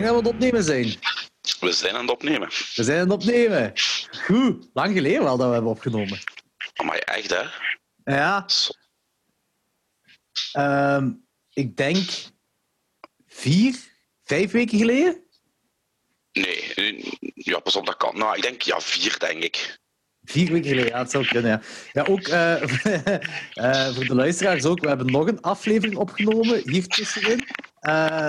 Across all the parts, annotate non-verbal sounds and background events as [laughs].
Denk dat we aan het opnemen zijn. We zijn aan het opnemen. We zijn aan het opnemen. Goed, lang geleden wel dat we hebben opgenomen. Maar echt, hè? Ja, ehm, ik denk vier, vijf weken geleden. Nee, ja, pas op, dat kan. Nou, ik denk, ja, vier, denk ik. Vier weken geleden, ja, het zou kunnen. Ja, ja ook eh, [laughs] eh, voor de luisteraars ook. We hebben nog een aflevering opgenomen hier tussenin. Eh,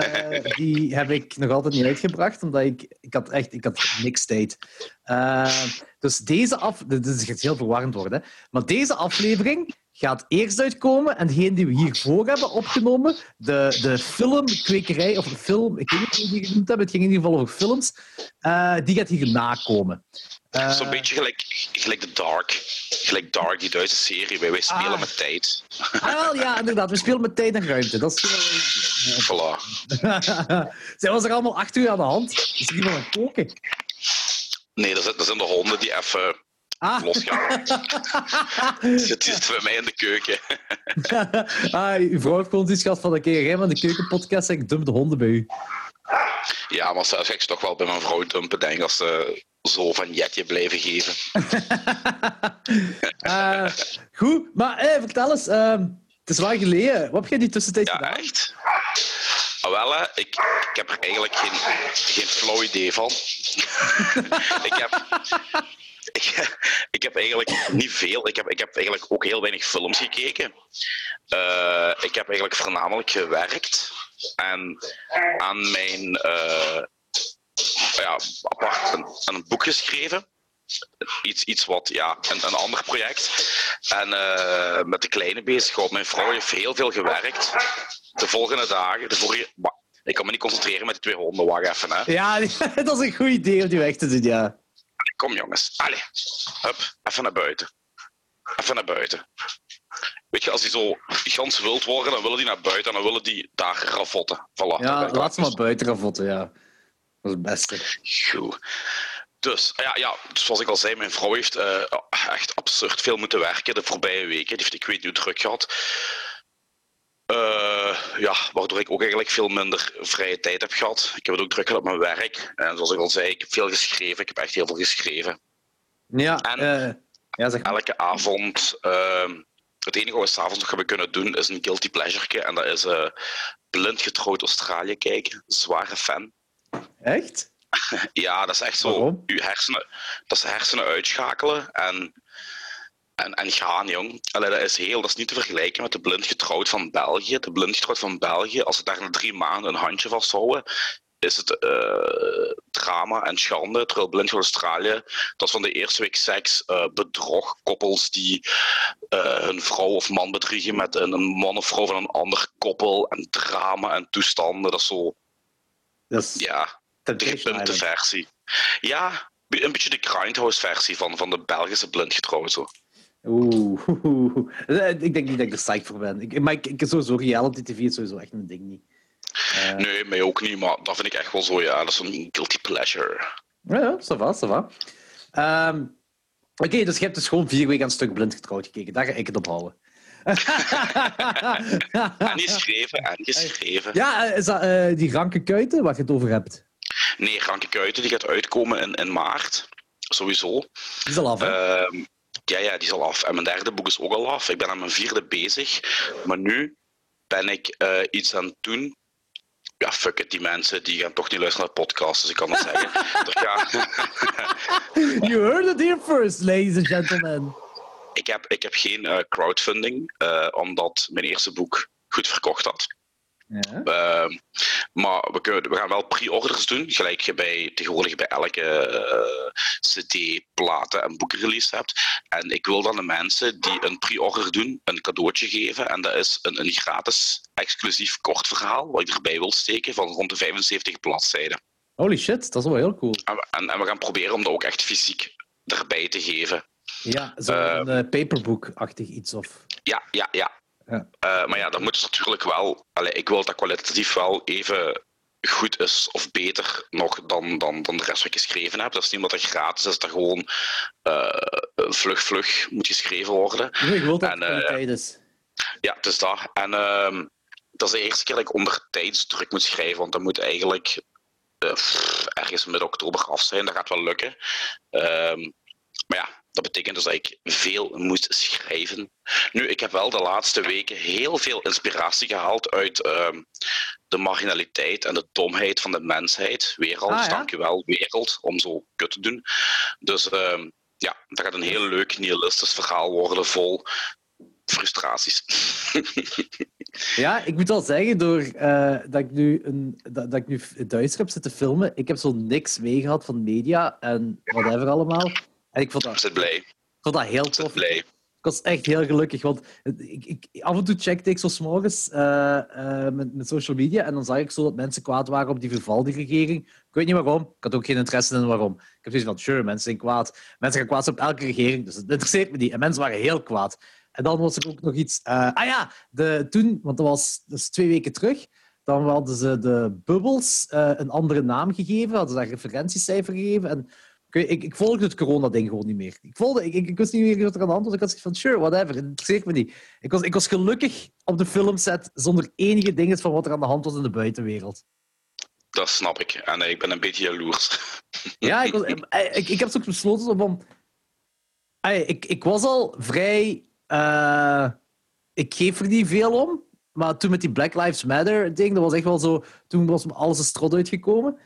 die heb ik nog altijd niet uitgebracht, omdat ik, ik had echt ik had niks tijd. Eh, dus deze af, dit gaat heel verwarrend worden, hè. maar deze aflevering gaat eerst uitkomen en degene die we hiervoor hebben opgenomen, de, de filmkwekerij, of de film, ik weet niet hoe die genoemd hebben, het ging in ieder geval over films, eh, die gaat hierna komen. Eh, Zo'n beetje gelijk, gelijk de Dark. Gelijk Dark, die Duitse serie. Wij, wij spelen Ah. met tijd. Ah, wel, ja, inderdaad. We spelen met tijd en ruimte. Dat is heel [laughs] Voilà. [laughs] Zij was er allemaal achter u aan de hand. Is er iemand aan het koken? Nee, dat zijn, dat zijn de honden die even Ah. losgaan. [laughs] Het zit bij mij in de keuken. ah, uw vrouw heeft gewoon iets gehad van een keer van de keukenpodcast en ik dump de honden bij u. Ja, maar zelfs ga ik ze toch wel bij mijn vrouw dumpen, denk als ze zo van jetje blijven geven. [laughs] Eh, goed, maar eh, vertel eens. ehm, het is lang geleden. Wat heb jij die tussentijd Ja, gedaan? echt. Ah, wel, ik, ik heb er eigenlijk geen, geen flauw idee van. [laughs] ik, heb, ik, ik heb eigenlijk niet veel. Ik heb, ik heb eigenlijk ook heel weinig films gekeken. Eh, ik heb eigenlijk voornamelijk gewerkt en aan mijn eh, ja, apart een, een boek geschreven. Iets, iets wat, ja, een, een ander project. En eh, met de kleine bezig gehouden. Mijn vrouw heeft heel veel gewerkt. De volgende dagen, de vorige... Ik kan me niet concentreren met die twee honden. Wacht even, hè. Ja, [laughs] dat is een goed idee om die weg te doen, ja. Kom, jongens. Allee. Hup, even naar buiten. Even naar buiten. Weet je, als die zo gans wild worden, dan willen die naar buiten en dan willen die daar ravotten. Voilà. Ja, laat ze maar buiten ravotten, ja. Dat is het beste. Goed. Dus, ja, ja, dus zoals ik al zei, mijn vrouw heeft eh, echt absurd veel moeten werken de voorbije weken. Die heeft, ik weet niet hoe druk gehad. Eh, ja, waardoor ik ook eigenlijk veel minder vrije tijd heb gehad. Ik heb het ook druk gehad op mijn werk. En zoals ik al zei, ik heb veel geschreven. Ik heb echt heel veel geschreven. Ja, En- eh, ja zeg maar. Elke avond. Het enige wat we s'avonds nog hebben kunnen doen is een guilty pleasure. En dat is eh, blind getrouwd Australië kijken. Zware fan. Echt? [laughs] Ja, dat is echt zo. Waarom? Hersenen, dat is hersenen uitschakelen en, en, en gaan, jong. Allee, dat is heel, dat is niet te vergelijken met de blind getrouwd van België. De blind getrouwd van België, als ze daar na drie maanden een handje vasthouden, is het eh, drama en schande. Terwijl blind Australië, dat is van de eerste week seks, eh, bedrog, koppels die eh, hun vrouw of man bedriegen met een, een man of vrouw van een ander koppel en drama en toestanden. Dat is zo, Dat is ja, de versie. Ja, een beetje de Grindhouse-versie van, van de Belgische blind getrouwd. Zo. Oeh. Eh, [laughs] Ik denk niet dat ik er psyched voor ben. Ik, maar ik, ik sowieso reality tv is sowieso echt een ding niet. Eh, Nee, mij ook niet, maar dat vind ik echt wel zo, ja. Dat is een guilty pleasure. Ja, ça va, ça va. Ehm, Oké, dus je hebt dus gewoon vier weken aan een stuk blind getrouwd gekeken. Daar ga ik het op houden. [laughs] En geschreven, en geschreven. ja, eh, is dat eh, die ranke kuiten waar je het over hebt? Nee, Ranke Kuiten die gaat uitkomen in, in maart. Sowieso. Die is al af, hè? Ehm, ja, ja, die is al af. En mijn derde boek is ook al af. Ik ben aan mijn vierde bezig. Maar nu ben ik iets aan het doen. Ja, fuck it, die mensen die gaan toch niet luisteren naar podcasts, dus ik kan dat zeggen. [laughs] [laughs] You heard it here first, ladies and gentlemen. Ik heb, ik heb geen eh, crowdfunding, eh, omdat mijn eerste boek goed verkocht had. Ja. Ehm, maar we, kunnen, we gaan wel pre-orders doen, gelijk je bij, tegenwoordig bij elke eh, CD, platen en boekrelease hebt. En ik wil dan de mensen die een pre-order doen een cadeautje geven. En dat is een, een gratis, exclusief kort verhaal, wat ik erbij wil steken, van rond de 75 bladzijden. Holy shit, dat is wel heel cool. En, we- en, en we gaan proberen om dat ook echt fysiek erbij te geven. Ja, zo'n eh, paperbook-achtig iets of... Ja, ja, ja. Ja. Eh, maar ja, dan moet natuurlijk wel. Allee, ik wil dat dat kwalitatief wel even goed is of beter nog dan, dan, dan de rest wat ik geschreven heb. Dat is niet omdat dat gratis is, dat gewoon eh, vlug, vlug moet geschreven worden. Ik wil dat En, eh, is. Ja, het is dat. En ehm, dat is de eerste keer dat ik onder tijdsdruk moet schrijven, want dat moet eigenlijk ergens midden oktober af zijn. Dat gaat wel lukken. Ehm, maar ja, dat betekent dus dat ik veel moest schrijven. Nu, ik heb wel de laatste weken heel veel inspiratie gehaald uit ehm, de marginaliteit en de domheid van de mensheid. Wereld, ah, ja? dankjewel, wereld, om zo kut te doen. Dus ehm, ja, dat gaat een heel leuk nihilistisch verhaal worden, vol frustraties. [laughs] ja, ik moet wel zeggen, door uh, dat, ik nu een, dat, dat ik nu Duits heb zitten filmen, ik heb zo niks meegehad van media en whatever allemaal. En ik vond dat, ik blij. Vond dat heel tof. blij. Ik was echt heel gelukkig, want ik, ik, af en toe checkte ik zo s'morgens uh, uh, met, met social media en dan zag ik zo dat mensen kwaad waren op die Vivaldi-regering. Ik weet niet waarom. Ik had ook geen interesse in waarom. Ik heb zoiets van, sure, mensen zijn kwaad. Mensen gaan kwaad zijn op elke regering, dus dat interesseert me niet. En mensen waren heel kwaad. En dan was er ook nog iets... Uh, ah ja, de, toen, want dat was, twee weken terug, dan hadden ze de bubbels een andere naam gegeven, hadden ze daar referentiecijfer gegeven en ik, ik, ik volgde het corona-ding gewoon niet meer. Ik, volgde, ik, ik, wist niet meer wat er aan de hand was. Ik had zoiets van, sure, whatever, het interesseert me niet. Ik was, ik was gelukkig op de filmset zonder enige dingen van wat er aan de hand was in de buitenwereld. Dat snap ik. En ik ben een beetje jaloers. [laughs] Ja, ik, was, eh, ik, ik heb ook besloten van... Ik, ik was al vrij... Uh, ik geef er niet veel om. Maar toen met die Black Lives Matter ding, dat was echt wel zo... Toen was alles een strot uitgekomen.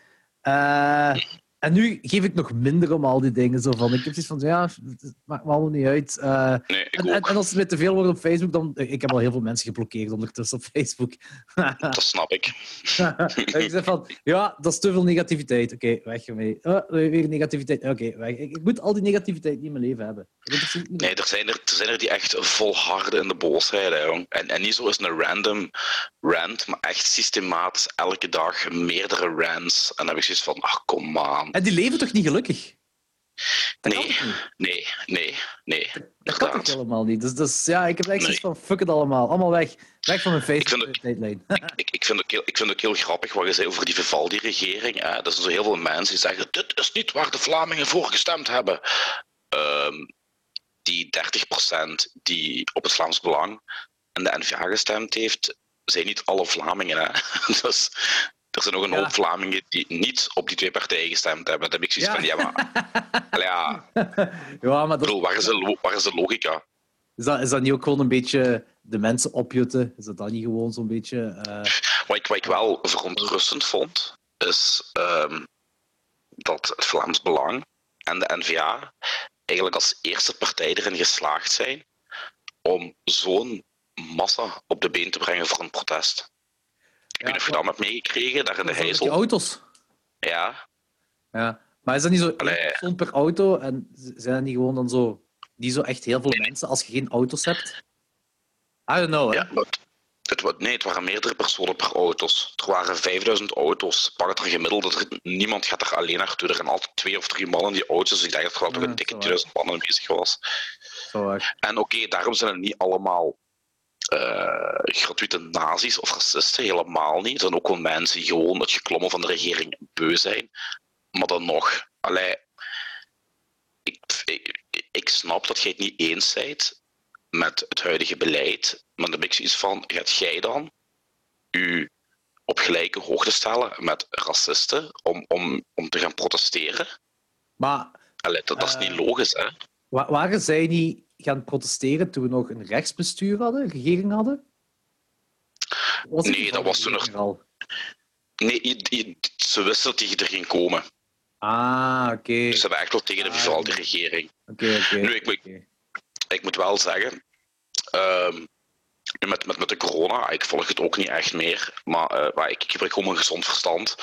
Uh, en nu geef ik nog minder om al die dingen. Zo van, ik heb zoiets van, ja, het maakt me allemaal niet uit. Uh, nee, en, en, als het met te veel wordt op Facebook, dan... Ik heb al heel veel mensen geblokkeerd ondertussen op Facebook. [laughs] dat snap ik. [laughs] ik zeg van, ja, dat is te veel negativiteit. Oké, okay, weg ermee. Oh, weer negativiteit. Oké, weg. Ik, ik, moet al die negativiteit niet in mijn leven hebben. Nee, er zijn er, er zijn er die echt volharden in de boosheid. Hè, En, en niet zo is een random rant, maar echt systematisch elke dag meerdere rants. En dan heb ik zoiets van, ach, kom aan. En die leven toch niet gelukkig? nee, nee, nee, nee. Dat, kan toch helemaal niet. Dus, dus ja, ik heb echt zoiets van, fuck het allemaal. Allemaal weg. Weg van mijn Facebook-tijdlijn. Ik, ik, ik, vind ook ik vind ook heel grappig wat je zei over die Vivaldi-regering. Er zijn zo heel veel mensen die zeggen, dit is niet waar de Vlamingen voor gestemd hebben. Um, die 30% die op het Vlaams Belang en de NVA gestemd heeft, zijn niet alle Vlamingen. Hè? [laughs] dus er zijn nog een hoop Vlamingen die niet op die twee partijen gestemd hebben. Dan heb ik zoiets van, ja, maar... [laughs] ja, ja maar dat... waar, is de, waar is de logica? Is dat, is dat niet ook gewoon een beetje de mensen opjutten? Is dat dan niet gewoon zo'n beetje... Uh... Wat, ik, wat ik wel verontrustend vond, is um, dat het Vlaams Belang en de N-VA eigenlijk als eerste partij erin geslaagd zijn om zo'n massa op de been te brengen voor een protest. Ik weet niet of je dat hebt meegekregen, daar in de Heizel. Die auto's. Ja. Ja. Maar is dat niet zo één per auto? En zijn dat niet gewoon dan zo... Die zo echt heel veel mensen als je geen auto's hebt? I don't know, Ja, het, nee, het waren meerdere personen per auto's. Er waren 5000 auto's. Pak het er gemiddeld. Er, niemand gaat er alleen naartoe. Er zijn altijd twee of drie mannen in die auto's. Dus ik denk dat er wel toch een dikke 1000 mannen bezig was. En oké, daarom zijn het niet allemaal uh, gratuite nazi's of racisten, helemaal niet. Er zijn ook wel mensen die gewoon het geklommen van de regering beu zijn. Maar dan nog, allee, ik, ik, ik snap dat jij het niet eens bent met het huidige beleid, maar dan heb ik zoiets van, gaat jij dan u op gelijke hoogte stellen met racisten om, om, om te gaan protesteren? Maar... Allee, dat, dat is niet eh, logisch, hè? Waren zij niet gaan protesteren toen we nog een rechtsbestuur hadden, een regering hadden? nee, dat was toen nog. Nee, ze wisten dat die er ging komen. Ah, oké. Dus ze hebben echt wel tegen de ah, de regering. Oké, oké. Nu, ik, ik, moet wel zeggen, um, met, met, met de corona, ik volg het ook niet echt meer, maar, uh, maar ik, ik gebruik gewoon een gezond verstand.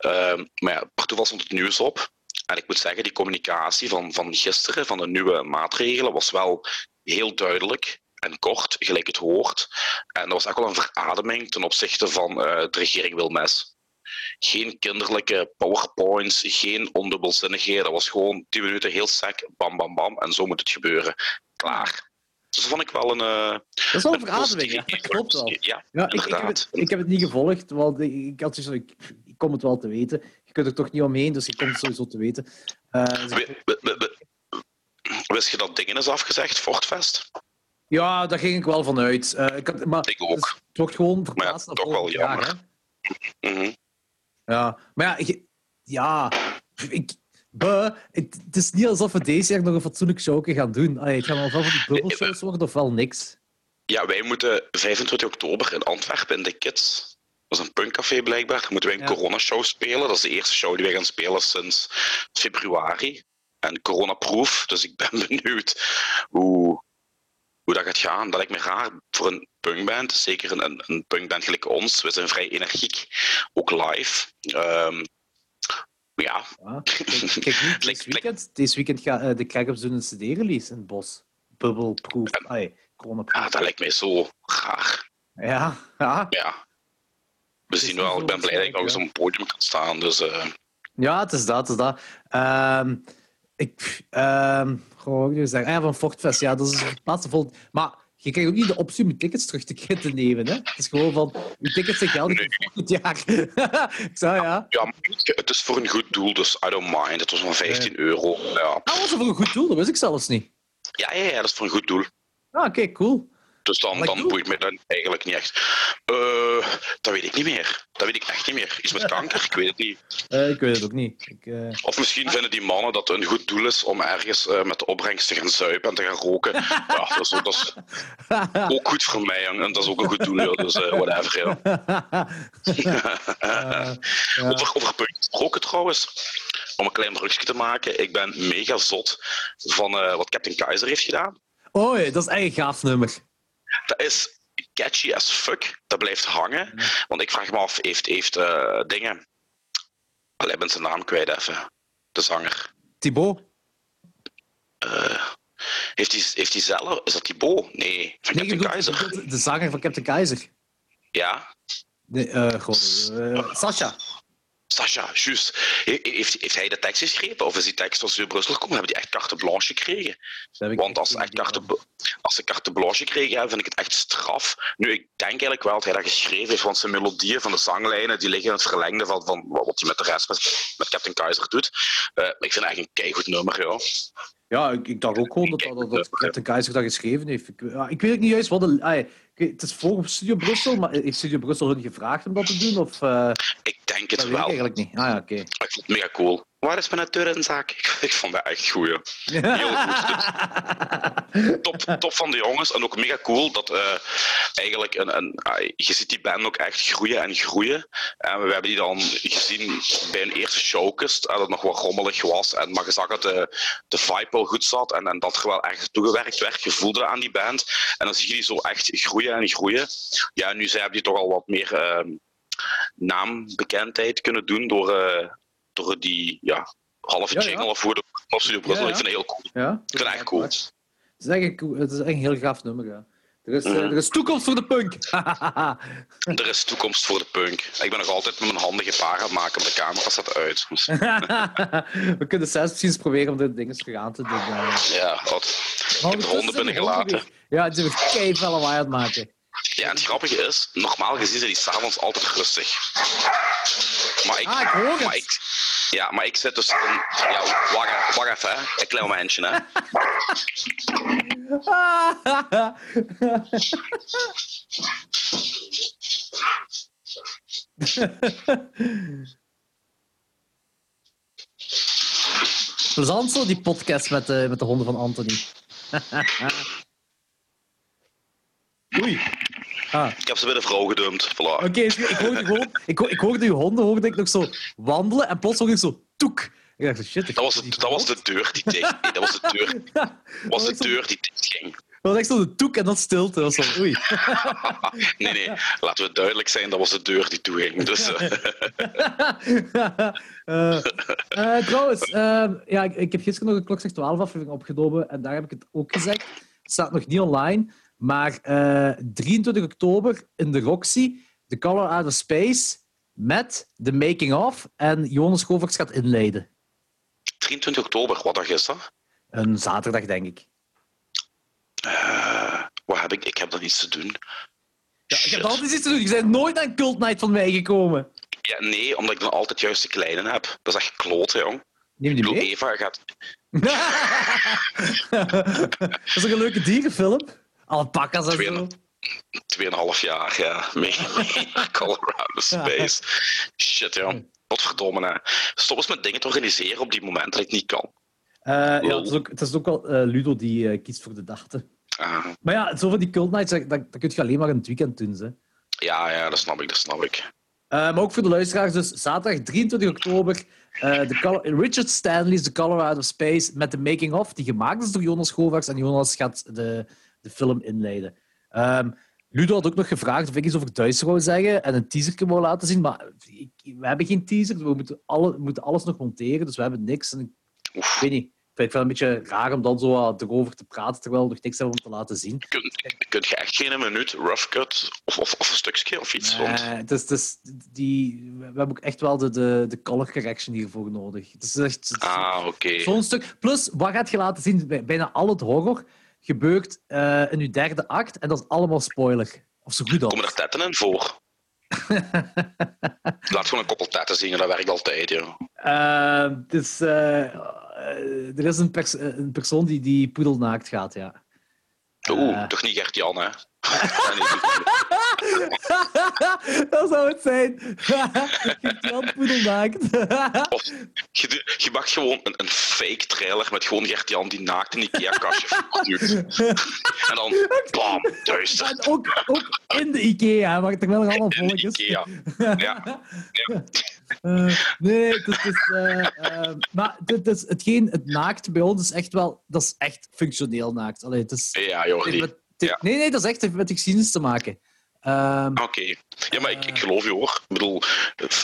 Uh, maar ja, per toeval stond het nieuws op en ik moet zeggen, die communicatie van, van gisteren, van de nieuwe maatregelen, was wel heel duidelijk en kort, gelijk het hoort. En dat was echt wel een verademing ten opzichte van uh, de regering Wilmes. Geen kinderlijke powerpoints, geen ondubbelzinnigheden. Dat was gewoon 10 minuten heel sec, bam, bam, bam. En zo moet het gebeuren. Klaar. Dus dat vond ik wel een. Uh, dat is wel een verademing, ja. Dat klopt wel. Ja, ja ik, ik, heb het, ik, heb het, niet gevolgd, want ik, had dus, ik, ik kom het wel te weten je kunt er toch niet omheen, dus je komt het sowieso te weten. Uh, Wist je dat dingen is afgezegd, Fortvest? Ja, daar ging ik wel vanuit. Uh, ik, had, maar, ik ook. Dus het wordt gewoon verplaatst ja, toch wel jammer. Jaar, mm -hmm. Ja, maar ja, ja, ik, buh, het, het is niet alsof we deze jaar nog een fatsoenlijk show gaan doen. Allee, het gaan wel van die bubbelshows worden of wel niks. Ja, wij moeten 25 oktober in Antwerpen in de Kids. Dat is een punkcafé blijkbaar. Moeten wij een Ja. coronashow spelen. Dat is de eerste show die wij gaan spelen sinds februari. En coronaproof. Dus ik ben [laughs] benieuwd hoe, hoe dat gaat gaan. Dat lijkt me raar voor een punkband. Zeker een, een, punkband gelijk ons. We zijn vrij energiek. Ook live. Ehm, ja, Ja. Kijk, kijk [laughs] deze weekend, deze weekend gaat eh, de Crackers doen een CD-release in het bos. Bubbleproof. Coronaproof. ja, dat lijkt mij zo raar. Ja, ja. Ja. We zien wel. Ik ben blij dat ik nog eens op een podium kan staan. Dus eh, Ja, het is dat, het is dat. Ehm, ik, goh, nu zeggen? Ah, ja, van Fortfest, ja, dat is het laatste vol. Maar je krijgt ook niet de optie om je tickets terug te, te nemen. Hè? Het is gewoon van, je tickets zijn geldig Nee. [laughs] volgend jaar. [laughs] ik zou, ja. Ja, maar het is voor een goed doel, dus I don't mind. Het was van 15 euro. Ja. Ah, was voor een goed doel? Dat wist ik zelfs niet. Ja, ja, ja, dat is voor een goed doel. Ah, oké, cool. Dus dan, dan boeit me dat eigenlijk niet echt. Eh, dat weet ik niet meer. Dat weet ik echt niet meer. Iets met [laughs] kanker, ik weet het niet. Eh, ik weet het ook niet. Ik, eh, Of misschien vinden die mannen dat het een goed doel is om ergens met de opbrengst te gaan zuipen en te gaan roken. Ja, dat is, dat is [laughs] ook goed voor mij. En dat is ook een goed doel, dus whatever. Ja. [laughs] Over, over punt roken trouwens. Om een klein brugje te maken. Ik ben mega zot van wat Captain Kaiser heeft gedaan. Oh, dat is echt een gaaf nummer. Dat is catchy as fuck. Dat blijft hangen. Want ik vraag me af, heeft, heeft eh, dingen... Allee, ik ben zijn naam kwijt even. De zanger. Thibaut? Eh, heeft, hij, heeft hij zelf... Is dat Thibaut? Nee, van Nee, Captain bedoelt de zanger van Captain Kaiser. Ja, Nee, eh, god, Sasha. Sasha, juist. He- Heeft, heeft hij de tekst geschreven? Of is die tekst als ze uit Brussel komen? Hebben die echt carte blanche gekregen? Want als, echt carte, als ze carte blanche kregen, hebben, vind ik het echt straf. Nu, ik denk eigenlijk wel dat hij dat geschreven heeft, want zijn melodieën van de zanglijnen die liggen in het verlengde van, van wat hij met de rest met, met Captain Kaiser doet. Maar ik vind het echt een keigoed nummer, ja. Ja, ik, ik dacht ook gewoon dat, dat, dat, dat Captain Kaiser dat geschreven heeft. Ik, ja, ik weet niet juist wat de... weet- het is voor op Studio Brussel, maar heeft Studio Brussel hun gevraagd om dat te doen? Of, eh, Ik denk dat het ik wel. eigenlijk niet. Ah ja, oké. Ik vond het mega cool. Waar is mijn deur in zaak? Ik, ik vond dat echt goed. Heel goed. [laughs] top, top van de jongens. En ook mega cool dat eh, eigenlijk een, een, je ziet die band ook echt groeien en groeien. En we hebben die dan gezien bij een eerste showcase, dat het nog wat rommelig was. En, maar je zag dat de, de vibe wel goed zat en, en dat er wel echt toegewerkt werd. Je voelde aan die band. En dan zie je die zo echt groeien en groeien. Ja, en nu ze hebben die toch al wat meer ehm, naambekendheid kunnen doen door, eh, door die ja, halve Ja, ja. jingle of hoe de Studio Brussel. Ja, ja. Ik vind het heel cool. Ja, Ik vind het echt cool. Het is echt het is echt een heel gaaf nummer, ja. Er is, eh, Mhm. er is toekomst voor de punk. [laughs] Er is toekomst voor de punk. Ik ben nog altijd met mijn handen gepaard aan het maken, maar de camera staat uit. Dus, [laughs] We kunnen zelfs misschien eens proberen om dit ding eens aan te doen. ja, wat. Ik heb de honden binnengelaten. Ja, die zijn kei veel lawaai aan het maken. Ja, en het grappige is, normaal gezien zijn die s'avonds altijd rustig. Maar ik, Ah, ik hoor het. maar ik, ja, maar ik zit dus in... Ja, wacht, wacht even, hè. Een klein momentje, hè. [laughs] Plezant zo, die podcast met de, met de honden van Anthony. [laughs] Oei. Ah, Ik heb ze bij de vrouw gedumpt. Voilà. Oké, ik hoorde gewoon... Ik, ik hoorde uw honden hoorde ik nog zo wandelen en plots hoorde ik zo toek. Ik dacht, shit. ik Dat was, die dat was de deur die dicht... Nee, dat was de deur, [laughs] was de deur die dicht ging. Dat was echt zo de toek en dan stilte. Dat was zo, oei. [laughs] Nee, nee, laten we duidelijk zijn, dat was de deur die toeging. Dus, eh, [laughs] Eh, eh, trouwens, eh, ja, ik, ik heb gisteren nog een Klokslag 12 aflevering opgenomen en daar heb ik het ook gezegd. Het staat nog niet online, maar eh, 23 oktober in de Roxy, The Color Out of Space, met de making of en Jonas Govaerts gaat inleiden. 23 oktober, wat dag is dat? Een zaterdag, denk ik. Eh, wat heb ik? Ik heb dan iets te doen. Ja, ik heb altijd iets te doen. Je bent nooit aan Cult Night van mij gekomen. Ja, nee, omdat ik dan altijd juist de kleine heb. Dat is echt kloot, jong. Neem die mee? Eva gaat... [laughs] dat is toch een leuke dierenfilm? Alpaca's en zo. 2,5 jaar, ja. Mee Colorado [laughs] Space. Shit, jong. Godverdomme, hè. Stop eens met dingen te organiseren op die momenten dat ik niet kan. Uh, ja, het is ook, het is ook wel uh, Ludo die uh, kiest voor de dachten. Ah. Maar ja, zo van die cult nights, dat, dat, kun je alleen maar in het weekend doen. Hè. Ja, ja, dat snap ik, dat snap ik. maar ook voor de luisteraars, dus zaterdag 23 oktober, de Richard Stanley's The Color Out of Space met de making-of, die gemaakt is door Jonas Govaerts. En Jonas gaat de, de film inleiden. Um, Ludo had ook nog gevraagd of ik iets over Duits wou zeggen en een teaser wou laten zien, maar ik, we hebben geen teaser. We moeten, alle, we moeten alles nog monteren, dus we hebben niks. En ik, ik weet niet. Ik vind het wel een beetje raar om dan zo erover te praten terwijl we nog niks hebben om te laten zien. Kun, kun je echt geen minuut rough cut of, of, of een stukje of iets nee, het is, het is die, we hebben ook echt wel de, de, de color correction hiervoor nodig. Het is echt, het is ah, oké. Zo'n stuk. Plus, wat gaat je laten zien? Bijna al het horror gebeurt uh, in uw derde act en dat is allemaal spoiler. Of zo goed als. Komen er tetten in voor? [laughs] Laat gewoon een koppel tetten zien, dat werkt altijd. Ja. Uh, dus, uh, er is een, pers een, persoon die, die poedelnaakt gaat, ja. Oeh, toch niet Gert-Jan, hè? [laughs] dat zou het zijn. [laughs] Gert-Jan [laughs] of je, je mag gewoon een, een, fake trailer met gewoon Gert-Jan die naakt een Ikea-kastje en dan, bam, duister. En ook, ook in de Ikea, maar er wel allemaal volk Ikea. Ja. ja. Uh, nee, het is... Dus, uh, uh, maar het, is, hetgeen, het naakt bij ons is echt wel... Dat is echt functioneel naakt. Allee, het is, ja, joh. Ja. Nee, nee, dat is echt met geschiedenis te maken. Um, Oké. Ja, maar ik, ik geloof je hoor. Ik bedoel,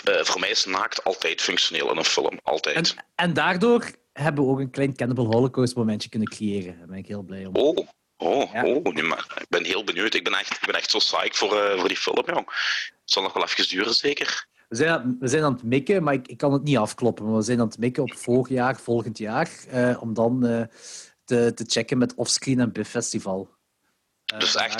uh, voor mij is naakt altijd functioneel in een film. Altijd. En, en daardoor hebben we ook een klein Cannibal Holocaust momentje kunnen creëren. Daar ben ik heel blij om. Oh, oh, ja. oh. Nee, maar ik ben heel benieuwd. Ik ben echt, ik ben echt zo psyched voor, uh, voor die film, jong. Het zal nog wel even duren, zeker. We zijn, we zijn aan het mikken, maar ik, ik kan het niet afkloppen. Maar we zijn aan het mikken op vorig jaar, volgend jaar, uh, om dan te, te checken met Offscreen en Biff Festival. Uh, dus echt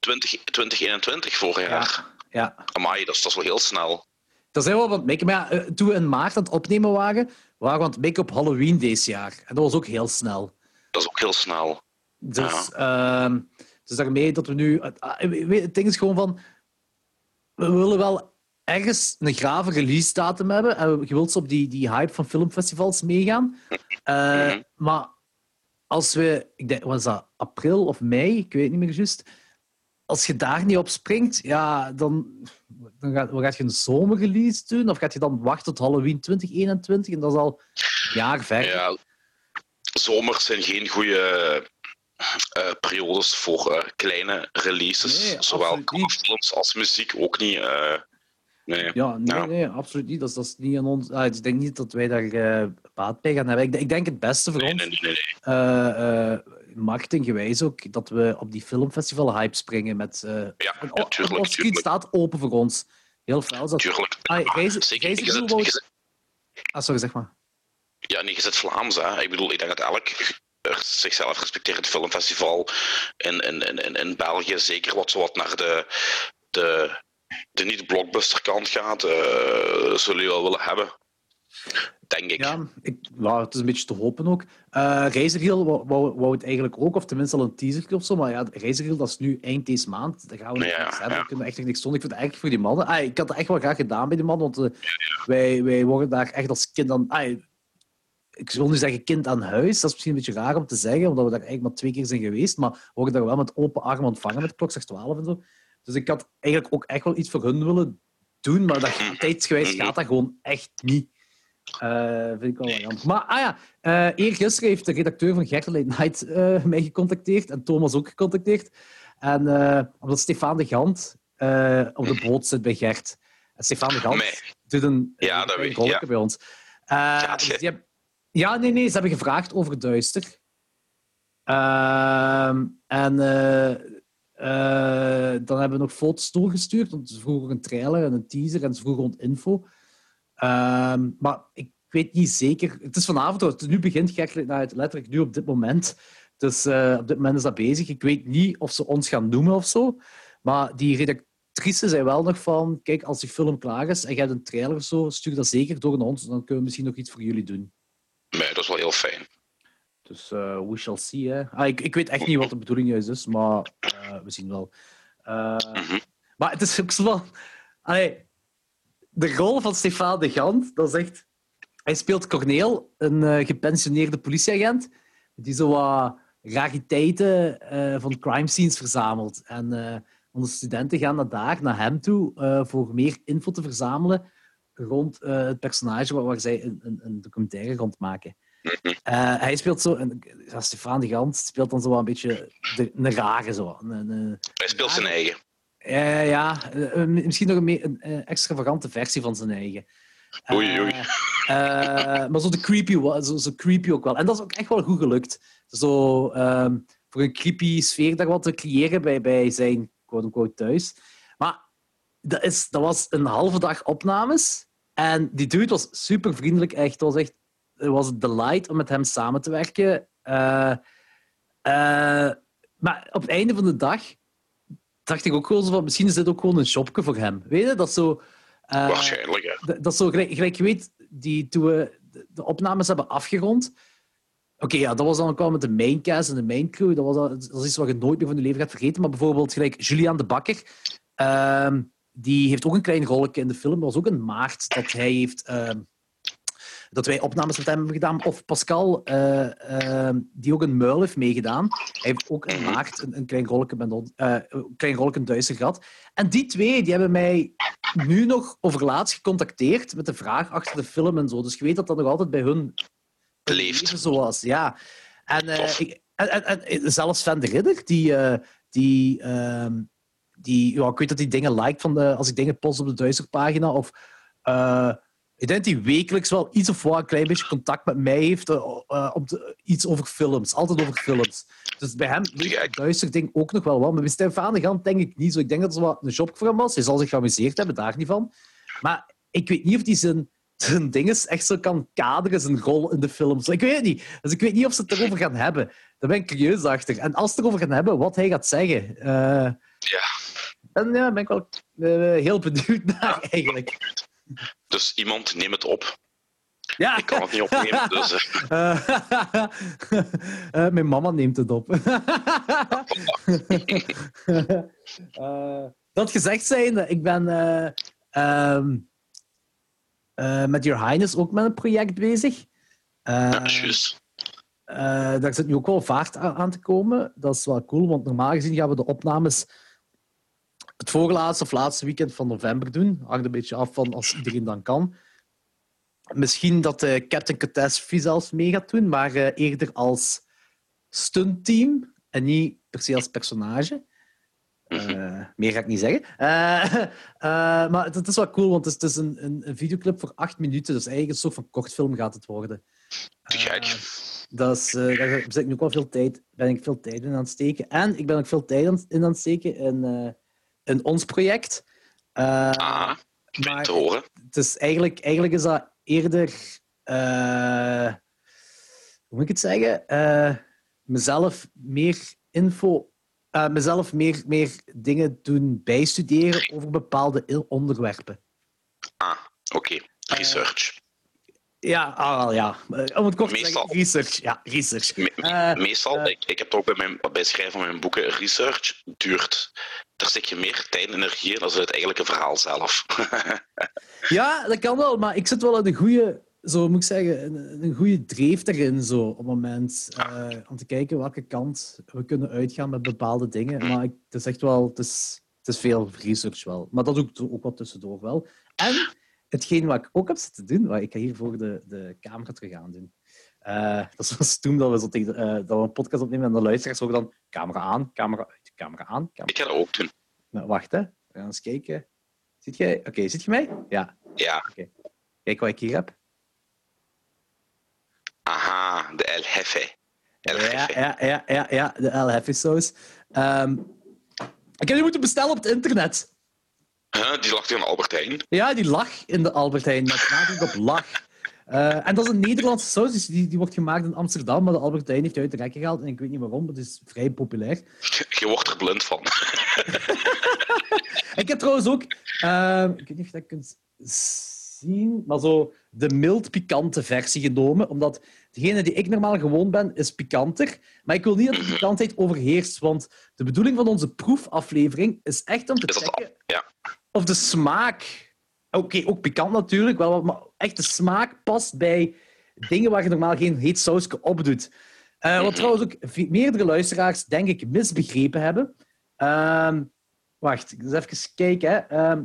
20, 2021 vorig jaar. Ja. Amai, dat is, dat is wel heel snel. Dat zijn we wel het maken. Maar ja, toen we in maart aan het opnemen waren, waren we aan het maken op Halloween deze jaar. En dat was ook heel snel. Dat is ook heel snel. Dus, ja. uh, dus daarmee dat we nu... Het ding is gewoon van... We willen wel ergens een grave release datum hebben. En je wilt op die, die hype van filmfestivals meegaan. Uh, mm -hmm. Maar als we, ik denk, was dat april of mei, ik weet niet meer juist. Als je daar niet op springt, ja, dan, dan gaat, gaat je een zomerrelease doen. Of gaat je dan wachten tot Halloween 2021 en dat is al een jaar verder. Ja, zomers zijn geen goede uh, periodes voor uh, kleine releases. Nee, Zowel films als muziek ook niet. Uh, nee. Ja, nee, ja. nee, absoluut niet. Dat is, dat is niet aan ons. Ah, ik denk niet dat wij daar baat bij gaan hebben. Ik, ik, denk het beste voor nee, ons, nee, nee, marketinggewijs ook, dat we op die filmfestival hype springen met... Uh, ja, staat open voor ons. Heel fel. Dat... Tuurlijk. Ah, reizen, Zeker. Reizen, Je zet, wou... je zet... Ah, sorry, zeg maar. Ja, nee, je zit Vlaams, hè. Ik bedoel, ik denk dat elk zichzelf respecterend filmfestival in, in, in, in België, zeker wat, wat naar de, de, de niet-blockbuster kant gaat, uh, zullen jullie wel willen hebben denk ik. Ja, ik, nou, het is een beetje te hopen ook. Uh, wou, wou, wou, het eigenlijk ook, of tenminste al een teaser of zo, maar ja, Reizerhill, dat is nu eind deze maand. Daar gaan we ja, niks hebben. Ja. We kunnen echt niks doen. Ik vind het eigenlijk voor die mannen... Ah, ik had het echt wel graag gedaan bij die mannen, want uh, wij, wij worden daar echt als kind aan... Ah, ik wil nu zeggen kind aan huis. Dat is misschien een beetje raar om te zeggen, omdat we daar eigenlijk maar twee keer zijn geweest, maar we worden daar wel met open armen ontvangen met klokslag 12 en zo. Dus ik had eigenlijk ook echt wel iets voor hun willen doen, maar dat, tijdsgewijs gaat dat gewoon echt niet. Uh, vind ik wel jammer. Maar ah ja, uh, eergisteren heeft de redacteur van Gert Late Night uh, mij gecontacteerd en Thomas ook gecontacteerd. En omdat Stefan de Gant op de boot zit bij Gert. En Stefan de Gant nee. doet een, ja, dat een ja. bij ons. ja, dus hebben, ja, nee, nee, ze hebben gevraagd over Duister. Ehm, en dan hebben we nog foto's doorgestuurd, want ze vroegen een trailer en een teaser en ze vroegen rond info. Um, maar ik weet niet zeker. Het is vanavond, het nu begint gek, nou, letterlijk nu op dit moment. Dus uh, op dit moment is dat bezig. Ik weet niet of ze ons gaan noemen of zo. Maar die redactrice zei wel nog van: kijk, als die film klaar is en je hebt een trailer of zo, stuur dat zeker door naar ons. Dan kunnen we misschien nog iets voor jullie doen. Nee, dat is wel heel fijn. Dus uh, we shall see. Hè. Ah, ik, ik weet echt niet wat de bedoeling juist is, maar uh, we zien wel. Uh, mm -hmm. Maar het is ook zo van. Allee, de rol van Stefan de Gant, dat is echt... Hij speelt Corneel, een uh, gepensioneerde politieagent, die zo wat rariteiten uh, van crime scenes verzamelt. En uh, onze studenten gaan naar daar, naar hem toe, voor meer info te verzamelen rond het personage waar, waar zij een, een, een documentaire rond maken. Uh, hij speelt zo, Stefan de Gant speelt dan zo een beetje de, een rare zo. Een, een, hij speelt zijn eigen. Uh, ja, uh, misschien nog een, meer, een extravagante versie van zijn eigen. Oei, oei. maar zo, de creepy, zo, zo creepy ook wel. En dat is ook echt wel goed gelukt. Zo, ehm, voor een creepy sfeer daar wat te creëren bij, bij zijn quote-unquote thuis. Maar dat, is, dat was een halve dag opnames. En die dude was super vriendelijk, echt. Het was echt het was een delight om met hem samen te werken. Uh, uh, maar op het einde van de dag dacht ik ook gewoon zo van, misschien is dit ook gewoon een shopje voor hem. Weet je, dat zo... Uh, Waarschijnlijk, ja. Dat, zo, gelijk, gelijk, je weet, die, toen we de opnames hebben afgerond... Oké, okay, ja, dat was dan ook wel met de maincast en de main crew. Dat, was, dat is iets wat je nooit meer van je leven gaat vergeten. Maar bijvoorbeeld gelijk Julian de Bakker... Ehm, die heeft ook een klein rolletje in de film. Dat was ook een maart dat hij heeft... Ehm, dat wij opnames met hem hebben gedaan. Of Pascal, uh, uh, die ook een muil heeft meegedaan. Hij heeft ook in maart een, een klein rolletje met uh, een klein rolletje Duitser gehad. En die twee die hebben mij nu nog overlaatst gecontacteerd met de vraag achter de film en zo. Dus je weet dat dat nog altijd bij hun leeft. Zo was, ja. En, ik, en, en, en, zelfs Van de Ridder, die... die ehm, die, ja, ik weet dat hij dingen liked van de, als ik dingen post op de Duitser pagina. Of ik denk dat hij wekelijks wel iets of wat een klein beetje contact met mij heeft uh, om te, iets over films. Altijd over films. Dus bij hem duister ding ook nog wel wat. Maar bij Stefan de Gant denk ik niet zo. Ik denk dat het wat een job voor hem was. Hij zal zich geamuseerd hebben, daar niet van. Maar ik weet niet of hij zijn, zijn echt zo kan kaderen, zijn rol in de films. Ik weet het niet. Dus ik weet niet of ze het erover gaan hebben. Daar ben ik curieus achter. En als ze het erover gaan hebben, wat hij gaat zeggen. Uh, ja. En ja, ben ik wel uh, heel benieuwd [laughs] naar, eigenlijk. Dus iemand neem het op. Ja. Ik kan het niet opnemen, dus... Uh, [laughs] uh, mijn mama neemt het op. [laughs] dat gezegd zijnde, ik ben ehm, met Your Highness ook met een project bezig. ja, juist. daar zit nu ook wel vaart aan te komen. Dat is wel cool, want normaal gezien gaan we de opnames het voorlaatste of laatste weekend van november doen. Hangt een beetje af van als iedereen dan kan. Misschien dat uh, Captain Catastrophe zelfs mee gaat doen, maar uh, eerder als stuntteam en niet per se als personage. Uh, [laughs] meer ga ik niet zeggen. [laughs] maar het, is wel cool, want het is, het is een, een, een, videoclip voor acht minuten. Dus eigenlijk een soort van kortfilm gaat het worden. Gek. Dat is, daar ben ik nu ook wel veel tijd, ben ik veel tijd in aan het steken. En ik ben ook veel tijd in aan het steken in in ons project. Uh, ah, maar te horen. Het is eigenlijk, eigenlijk is dat eerder, uh, hoe moet ik het zeggen, uh, mezelf meer info, mezelf meer, meer dingen doen bijstuderen over bepaalde onderwerpen. Ah, oké. Okay. Research. Ja, ah, ja. om het kort te zeggen, research. Ja, research. Me meestal, ik, ik heb ook bij, mijn, bij schrijven van mijn boeken, research duurt daar zit je meer tijd en energie in dan het eigenlijke verhaal zelf. [laughs] ja, dat kan wel, maar ik zit wel in een goede, zo moet ik zeggen, een, een goede dreef erin zo, op het moment. Uh, om te kijken welke kant we kunnen uitgaan met bepaalde dingen. Maar ik, het is echt wel, het is, het is veel research wel. Maar dat doe ik ook wat tussendoor wel. En hetgeen wat ik ook heb zitten doen, wat ik ga hiervoor de, de camera terug aan doen. Uh, dat was toen dat we, zo tegen, uh, dat we een podcast opnemen en de luisteraars horen dan camera aan, camera uit, camera aan. Camera. Ik ga dat ook doen. Nou, wacht, hè. We gaan eens kijken. Ziet jij? Oké, okay, ziet je mij? Ja. Ja. Okay. Kijk wat ik hier heb. Aha, de El Jefe. El Jefe. Ja, ja, ja, ja, ja, de El Jefe saus. Um, ik heb die moeten bestellen op het internet. Huh, die lag in Albert Heijn? Ja, die lag in de Albert Heijn. Met nadruk op lag. Uh, en dat is een Nederlandse saus, dus die, die wordt gemaakt in Amsterdam, maar de Albert Heijn heeft die uit de rekken gehaald en ik weet niet waarom, maar het is vrij populair. Je wordt er blind van. [laughs] ik heb trouwens ook, uh, ik weet niet of je dat kunt zien, maar zo de mild pikante versie genomen, omdat degene die ik normaal gewoon ben, is pikanter. Maar ik wil niet dat de pikantheid overheerst, want de bedoeling van onze proefaflevering is echt om te checken ja. Of de smaak Oké, ook pikant natuurlijk, wel, maar echt de smaak past bij dingen waar je normaal geen heet sausje op doet. Eh, wat trouwens ook meerdere luisteraars, denk ik, misbegrepen hebben. Ehm, wacht, eens even kijken. Hè. Ehm,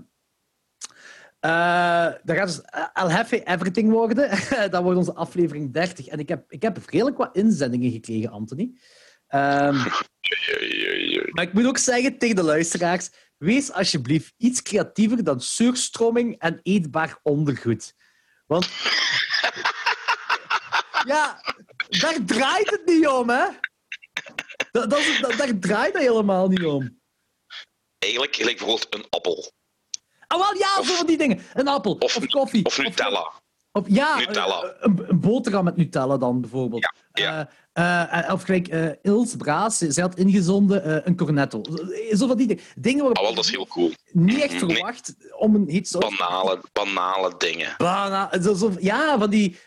eh, dat gaat dus El Hefe Everything worden. [laughs] dat wordt onze aflevering 30. En ik heb, ik heb redelijk wat inzendingen gekregen, Anthony. Ehm, [laughs] maar ik moet ook zeggen tegen de luisteraars: wees alsjeblieft iets creatiever dan surstroming en eetbaar ondergoed. Want. [laughs] ja, daar draait het niet om, hè? Dat, dat, dat- daar draait het helemaal niet om. Eigenlijk gelijk bijvoorbeeld een appel. Ah, wel ja, zo van die dingen. Een appel, of, Of- koffie. Of Nutella. Of, ja, Nutella. eh, Een, een boterham met Nutella dan bijvoorbeeld. Ja, Eh, eh, of gelijk eh Ilse Braas, zij had ingezonden een cornetto. Zo van die dingen. dingen waar Ah, wel, dat is heel cool. niet echt Nee. verwacht om een hit zo Banale, banale dingen. Bana- zo, zo- ja, van die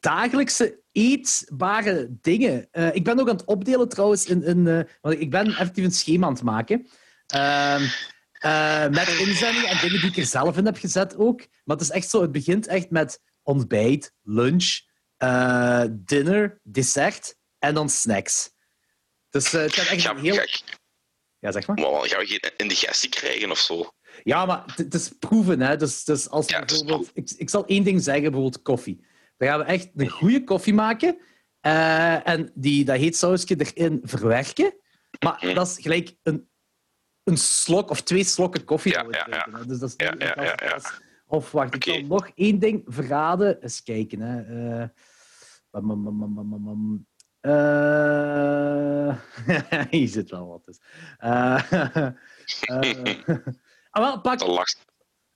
dagelijkse eetbare dingen. Ik ben ook aan het opdelen trouwens. In, in, want ik ben effectief een schema aan het maken. Eh, met inzendingen en dingen die ik er zelf in heb gezet ook. Maar het is echt zo, het begint echt met ontbijt, lunch, eh, dinner, dessert en dan snacks. Dus eh, het gaat echt een heel... Ja, zeg maar. maar gaan we geen indigestie krijgen of zo? Ja, maar het- is proeven. Hè. Dus, dus als Ja, bijvoorbeeld, ik, ik zal één ding zeggen, bijvoorbeeld koffie. Dan gaan we echt een goede koffie maken. en die, dat heet sausje erin verwerken. Maar Mhm. dat is gelijk een, een slok of twee slokken koffie. Ja. Dus dat is niet- ja, dat- Of wacht, ik zal nog één ding verraden. Eens kijken. Hè. Eh, bam, bam, bam. Eh, [laughs] hier zit wel wat. Dus. Eh, [laughs] ah, wel, pak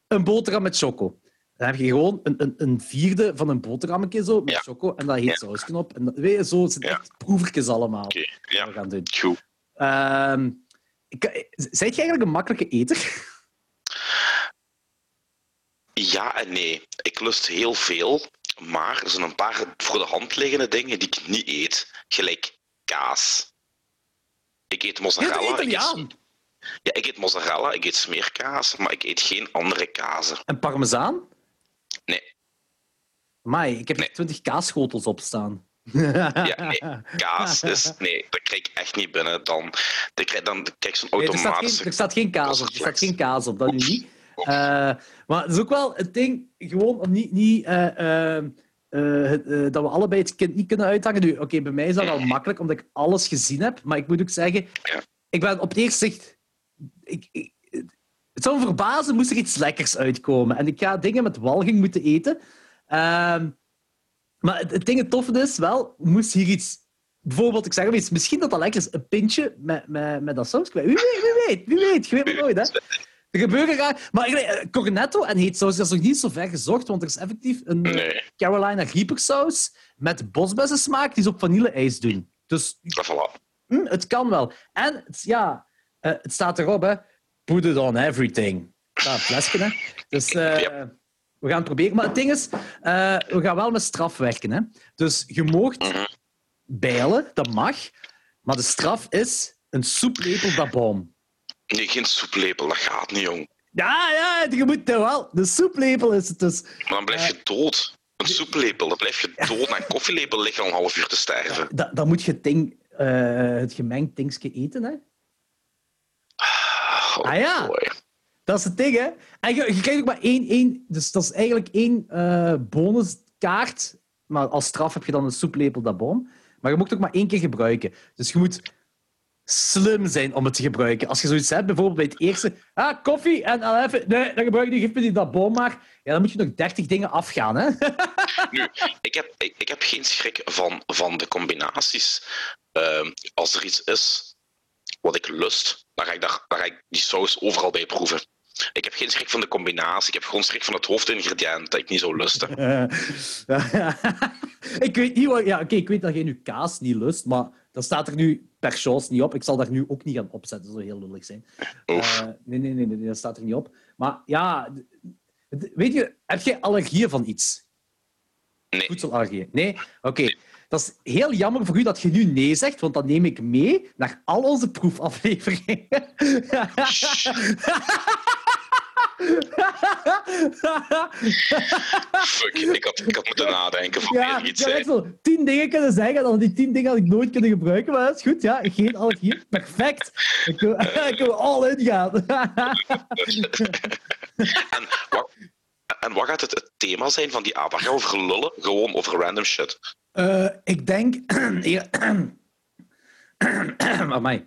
een boterham met choco. Dan heb je gewoon een, een, een vierde van een boterhammetje zo, met Ja. choco. En dat heet Ja. sausknop. En dat, weet je, zo zijn Ja. echt proevertjes allemaal. Die ja, we gaan doen. Ik, zijt je eigenlijk een makkelijke eter? Ja en nee. Ik lust heel veel, maar er zijn een paar voor de hand liggende dingen die ik niet eet. Gelijk kaas. Ik eet mozzarella. ik eet, ja, ik eet mozzarella, ik eet smeerkaas, maar ik eet geen andere kazen. En parmezaan? Nee. Mai, ik heb Nee. er twintig kaasschotels op staan. Ja, [laughs] nee. Kaas is... Nee, dat krijg ik echt niet binnen. Dan, dan krijg, dan krijg ik zo'n Nee, er, staat geen, automatische... er staat geen kaas op. Er staat geen kaas op, dat nu niet. Eh, maar het is ook wel het ding, gewoon om niet, niet eh, eh, dat we allebei het kind niet kunnen uithangen. Nu, oké, bij mij is dat wel makkelijk, omdat ik alles gezien heb. Maar ik moet ook zeggen, ik ben op het eerste zicht... Ik, ik, het zou me verbazen moest er iets lekkers uitkomen. En ik ga dingen met walging moeten eten. Ehm, maar het, het ding, het toffe is wel, moest hier iets... Bijvoorbeeld, ik zeg iets, misschien dat dat lekker is, een pintje met, met, met dat saus. Wie weet, wie weet, wie weet. Je weet het nooit, hè. Er gebeuren raar... Maar eigenlijk, eh, cornetto en heet saus dat is nog niet zo ver gezocht, want er is effectief een Nee, Carolina Reaper saus met bosbessensmaak die ze op vanille-ijs doen. Dus dat voilà. hm, het kan wel. En het, ja, eh, het staat erop, hè. Put it on everything. Ja, flesje, hè. Dus eh. We gaan het proberen. Maar het ding is, eh, we gaan wel met straf werken, hè. Dus je moogt Mhm. bijlen, dat mag. Maar de straf is een soeplepel dat boom. Nee, geen soeplepel, dat gaat niet, jong. Ja, ja, je moet er wel. De soeplepel is het dus. Maar dan blijf je dood. Een soeplepel, dan blijf je dood. Na een koffielepel lig je al een half uur te sterven. Da- dan moet je ding, eh, het gemengd dingetje eten, hè. Oh, Ah, ja. boy. Dat is het ding, hè. En je, krijgt ook maar één, één... Dus dat is eigenlijk één eh, bonuskaart. Maar als straf heb je dan een soeplepel dat boom. Maar je moet het ook maar één keer gebruiken. Dus je moet slim zijn om het te gebruiken. Als je zoiets hebt, bijvoorbeeld bij het eerste... Ah, koffie en al even... Nee, dan gebruik je. Geef die dat boom maar. Ja, dan moet je nog dertig dingen afgaan, hè. [laughs] Nu, ik heb, ik, ik heb geen schrik van, van de combinaties. Ehm, als er iets is wat ik lust, dan ga ik, daar, dan ga ik die saus overal bij proeven. Ik heb geen schrik van de combinatie. Ik heb gewoon schrik van het hoofdingrediënt dat ik niet zou lusten. [laughs] ik weet niet wat... Ja, oké, ik weet dat jij nu kaas niet lust, maar dat staat er nu per chance niet op. Ik zal daar nu ook niet gaan opzetten, dat zou heel lullig zijn. Oef. Eh, nee, nee, nee, nee, dat staat er niet op. Maar ja, weet je, heb jij allergieën van iets? Nee. Voedselallergieën? Nee? Oké. Dat is heel jammer voor u dat je nu nee zegt, want dan neem ik mee naar al onze proefafleveringen. [laughs] Fuck, ik had, ik had moeten nadenken voor Ja, meer iets ja, zei. echt zo tien dingen kunnen zeggen, dan die tien dingen had ik nooit kunnen gebruiken, maar dat is goed, ja. Geen allergie, perfect. Ik wil, [laughs] ik wil all in gaan. En wat, en wat gaat het, het thema zijn van die gaan we over lullen? Gewoon over random shit. Eh, ik denk... [clears throat] [clears throat] Amai.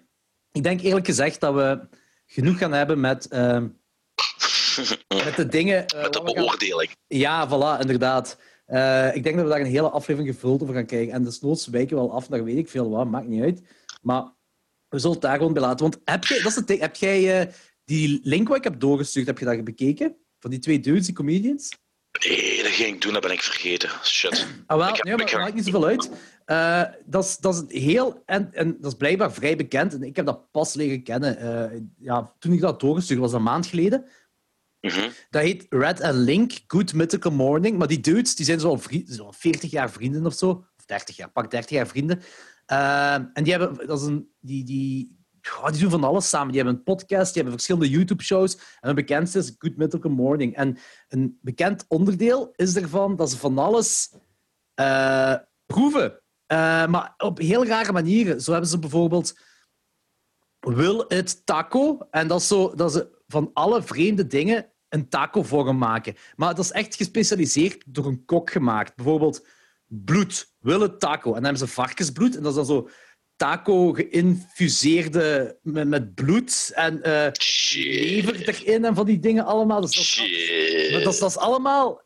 Ik denk eerlijk gezegd dat we genoeg gaan hebben met, ehm, [laughs] met de dingen... eh, Met de gaan- beoordeling. Ja, voilà, inderdaad. Eh, ik denk dat we daar een hele aflevering gevuld over gaan krijgen. En desnoods wijken we wel af naar weet ik veel wat, maakt niet uit. Maar we zullen het daar gewoon bij laten. Want heb, jij, dat is het heb jij eh, die link wat ik heb doorgestuurd, heb je dat bekeken? Van die twee dudes, die comedians? Nee, dat ging ik doen, dat ben ik vergeten. Shit. Ah, wel, Ik nee, maar ik maakt niet zoveel uit. Dat, is, dat is heel... En, en dat is blijkbaar vrij bekend. En ik heb dat pas leren kennen. Ja, toen ik dat doorgestuurd was, een maand geleden. Mhm. Dat heet Red and Link, Good Mythical Morning. Maar die dudes die zijn zo al, vri- zo al 40 jaar vrienden of zo. Of 30 jaar, pak 30 jaar vrienden. Eh, en die hebben... Dat is een, die, die, die doen van alles samen. Die hebben een podcast, die hebben verschillende YouTube-shows. En hun bekendste is Good Mythical Morning. En een bekend onderdeel is ervan dat ze van alles eh, proeven. Eh, maar op heel rare manieren. Zo hebben ze bijvoorbeeld Will It Taco. En dat is zo dat ze van alle vreemde dingen een taco-vorm maken. Maar dat is echt gespecialiseerd door een kok gemaakt. Bijvoorbeeld bloed, Will It Taco. En dan hebben ze varkensbloed. En dat is dan zo taco geïnfuseerde met, met bloed en eh lever erin en van die dingen allemaal. Dus dat is, dat, is, dat is allemaal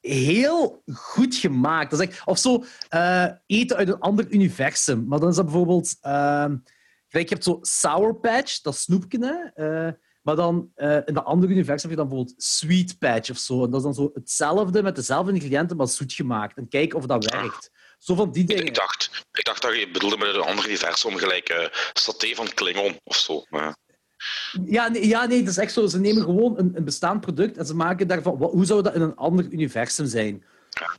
heel goed gemaakt. Dat is echt, of zo eh, eten uit een ander universum. Maar dan is dat bijvoorbeeld... gelijk, je hebt zo Sour Patch, dat snoepje, eh, maar dan eh, in dat andere universum heb je dan bijvoorbeeld Sweet Patch of zo. En dat is dan zo hetzelfde met dezelfde ingrediënten, maar zoet gemaakt. En kijken of dat werkt. Zo van die dingen. Ik dacht, ik dacht dat je bedoelde met een ander universum, gelijk eh saté van Klingon of zo. Maar, Ja, nee, ja, nee, dat is echt zo. Ze nemen gewoon een, een bestaand product en ze maken daarvan... wat- hoe zou dat in een ander universum zijn?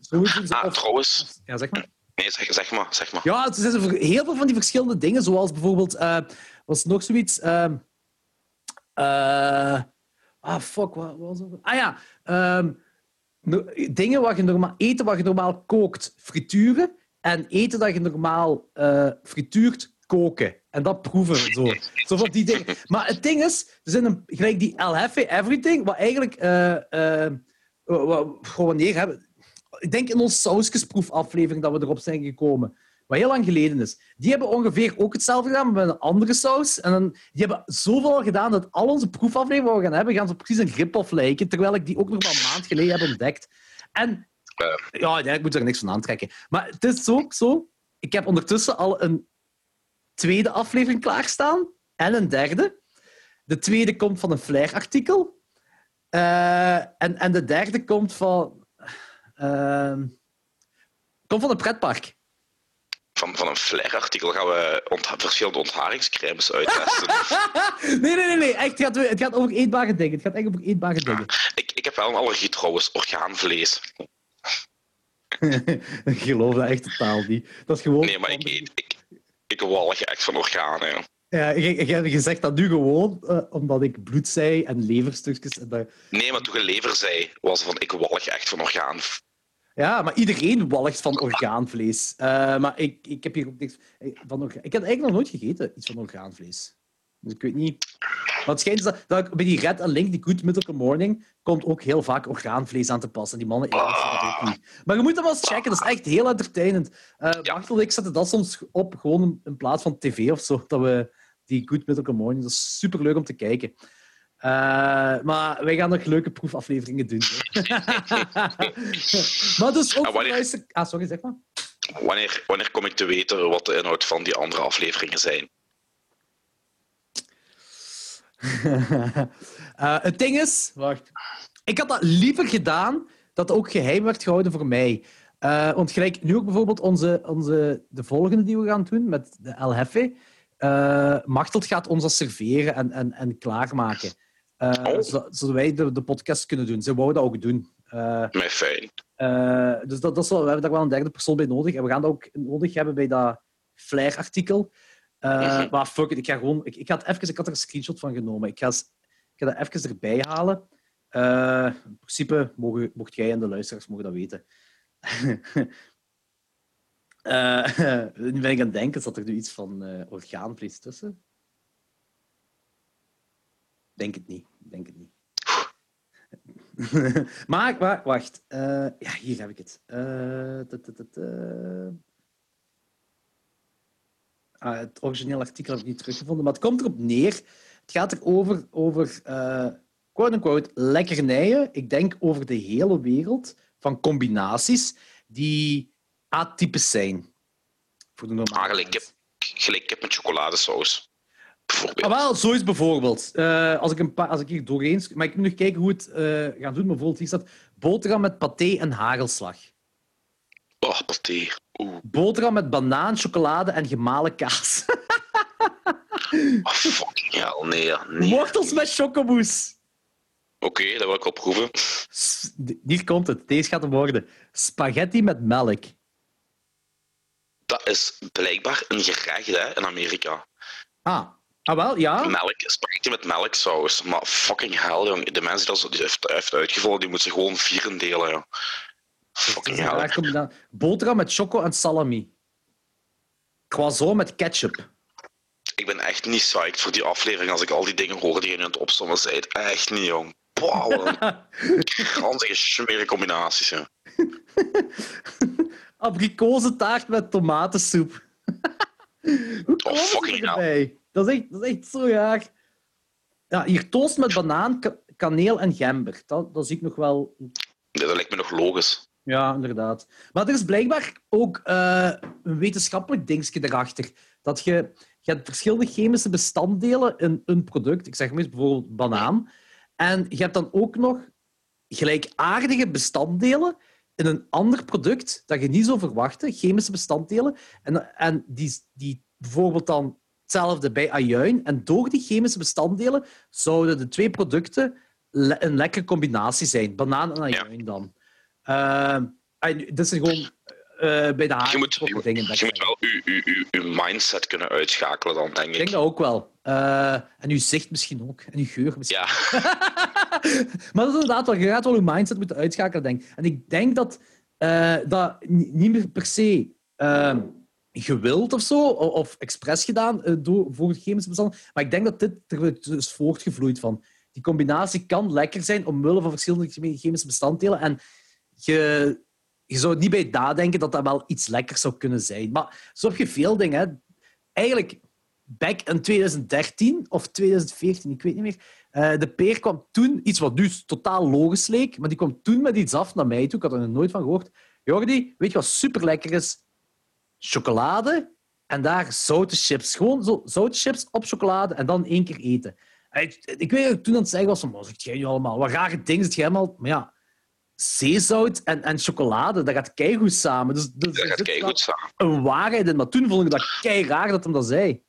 Zo ze- ah, of- trouwens, Ja, zeg maar. nee, zeg, zeg maar, zeg maar. Ja, er zijn heel veel van die verschillende dingen, zoals bijvoorbeeld... eh was nog zoiets... eh, ah, fuck, wat, was dat? Ah ja, ehm, dingen wat je normaal... Eten wat je normaal kookt, frituren. En eten dat je normaal eh, frituurt, koken. En dat proeven, zo. Zo van die dingen. Maar het ding is, er zijn een, gelijk die Jefe Everything, wat eigenlijk... gewoon wanneer hebben... Ik denk in onze sausjesproefaflevering dat we erop zijn gekomen. Wat heel lang geleden is. Die hebben ongeveer ook hetzelfde gedaan, maar met een andere saus. En dan, die hebben zoveel gedaan dat al onze proefafleveringen die we gaan hebben, gaan zo precies een rip-off lijken. Terwijl ik die ook nog maar een maand geleden heb ontdekt. En ja, ik moet er niks van aantrekken. Maar het is ook zo. Ik heb ondertussen al een tweede aflevering klaarstaan. En een derde. De tweede komt van een Flair-artikel. Eh, en, en de derde komt van... ehm, komt van een pretpark. Van, van een Flair-artikel gaan we verschillende ontharingscremes uittesten. [laughs] nee, nee, nee, nee. Echt, het, gaat, het gaat over eetbare dingen. Het gaat echt over eetbare dingen. ik, ik heb wel een allergie trouwens, orgaanvlees. [laughs] ik geloof dat echt totaal niet. Dat is gewoon... Nee, maar ik eet... Ik, ik walg echt van organen. ja. Je, zegt dat nu gewoon eh, omdat ik bloed zei en leverstukjes. En dat... Nee, maar toen je lever zei, was van ik walg echt van orgaan. Ja, maar iedereen walgt van orgaanvlees. Eh, maar ik, ik heb hier ook niks van orga... Ik heb eigenlijk nog nooit gegeten, iets van orgaanvlees. Dus ik weet niet... Maar het schijnt dat, dat ik bij die Red en Link, die Good Mythical Morning, komt ook heel vaak orgaanvlees aan te passen. En die mannen eten dat ook niet. Maar je moet dat wel eens checken, dat is echt heel entertainend. Uh, Ja. Machtel en ik zetten dat soms op, gewoon in- in plaats van tv of zo, dat we die Good Mythical Morning, dat is superleuk om te kijken. Eh, maar wij gaan nog leuke proefafleveringen doen. [laughs] maar dus ook En wanneer- luister... Ah, sorry, zeg maar. Wanneer, wanneer kom ik te weten wat de inhoud van die andere afleveringen zijn? [laughs] Eh, het ding is, wacht. Ik had dat liever gedaan dat ook geheim werd gehouden voor mij. Eh, want gelijk nu ook bijvoorbeeld onze, onze, de volgende die we gaan doen met de El Jefe. eh Machteld gaat ons dat serveren en, en, en klaarmaken. Eh, Oh. zodat, wij de, de podcast kunnen doen. Ze wou dat ook doen. Eh, Mij fijn. eh, dus dat, dat is wel, we hebben daar wel een derde persoon bij nodig. En we gaan dat ook nodig hebben bij dat Flair-artikel. Eh, Mhm. Maar fuck it, ik ga gewoon... Ik, ik, het even, ik had er een screenshot van genomen. Ik ga, ik ga dat even erbij halen. Eh, in principe mogen, mocht jij en de luisteraars mogen dat weten. [laughs] Eh, [laughs] nu ben ik aan het denken, zat er nu iets van eh, orgaanvlees tussen? Denk het niet. Denk het niet. [laughs] maar, maar wacht. Eh, ja, hier heb ik het. Eh. Ah, het origineel artikel heb ik niet teruggevonden, maar het komt erop neer. Het gaat erover over, eh quote-unquote, lekkernijen. Ik denk over de hele wereld van combinaties die atypisch zijn. Voor de normale Ah, gelijk kip, gelijk kip met chocoladesaus. Bijvoorbeeld. Ah, wel, zo is bijvoorbeeld. Eh, als, ik een paar, als ik hier doorheen... Maar ik moet nog kijken hoe het eh gaan doen. Maar bijvoorbeeld hier staat boterham met paté en hagelslag. Oh, paté. Oeh, Boterham met banaan, chocolade en gemalen kaas. oh, fucking hell. Nee, nee. Wortels met chocomousse. Oké, dat wil ik wel proeven. Hier komt het. Deze gaat hem worden. Spaghetti met melk. Dat is blijkbaar een gerecht hè, in Amerika. Ah. Ah, wel, ja. Melk, spaghetti met melksaus. Maar fucking hell, jong. De mensen die dat heeft, heeft uitgevonden, die moeten zich gewoon vieren delen. Ja. Het Fucking hell. Boterham met choco en salami. Croissant met ketchup. Ik ben echt niet psyched voor die aflevering als ik al die dingen hoor die je nu aan het opzommen bent. Echt niet, jong. Wow, [laughs] grandige, smerige combinaties. Ja. [laughs] Abrikozentaart met tomatensoep. [laughs] Hoe ze fucking hell. Dat is, echt, dat is echt zo raar. Ja, hier toast met banaan, ka- kaneel en gember. Dat, dat zie ik nog wel. Dat lijkt me nog logisch. Ja, inderdaad. Maar er is blijkbaar ook eh, een wetenschappelijk dingetje erachter. Dat je, je hebt verschillende chemische bestanddelen in een product. Ik zeg maar eens bijvoorbeeld banaan. En je hebt dan ook nog gelijkaardige bestanddelen in een ander product dat je niet zou verwachten, chemische bestanddelen. En, en die, die bijvoorbeeld dan hetzelfde bij ajuin. En door die chemische bestanddelen zouden de twee producten le- een lekkere combinatie zijn. Banaan en ajuin dan. Uh, dat zijn gewoon eh, bij de haar Je moet, je, dingen. je moet wel je, je, je, je mindset kunnen uitschakelen dan, denk Ik ik. denk dat ook wel. Eh, en uw zicht misschien ook. En uw geur misschien. Ja, [laughs] maar dat is inderdaad wel. Je gaat wel je mindset moeten uitschakelen, denk ik. En ik denk dat dat ni- niet meer per se eh, gewild of zo, of expres gedaan eh, door, voor chemische bestand. Maar ik denk dat dit er is voortgevloeid van. Die combinatie kan lekker zijn omwille van verschillende chemi- chemische bestanddelen. En je, zou niet bij nadenken dat dat wel iets lekkers zou kunnen zijn. Maar zo heb je veel dingen. Hè. Eigenlijk, back in 2013 of 2014, ik weet niet meer. eh, de peer kwam toen, iets wat nu totaal logisch leek, maar die kwam toen met iets af naar mij toe. Ik had er nog nooit van gehoord. Jordi, weet je wat super lekker is? Chocolade en daar zoute chips. Gewoon zo zoute chips op chocolade en dan één keer eten. En Ik, ik weet dat ik toen aan het zeggen was van, wat zegt jij nu allemaal? Wat rare dingen zit jij allemaal? Maar ja, zeezout en, en chocolade, dat gaat keigoed samen. Dus, dus dat er gaat keigoed samen. een waarheid in. Maar toen vond ik dat kei raar dat hem dat zei.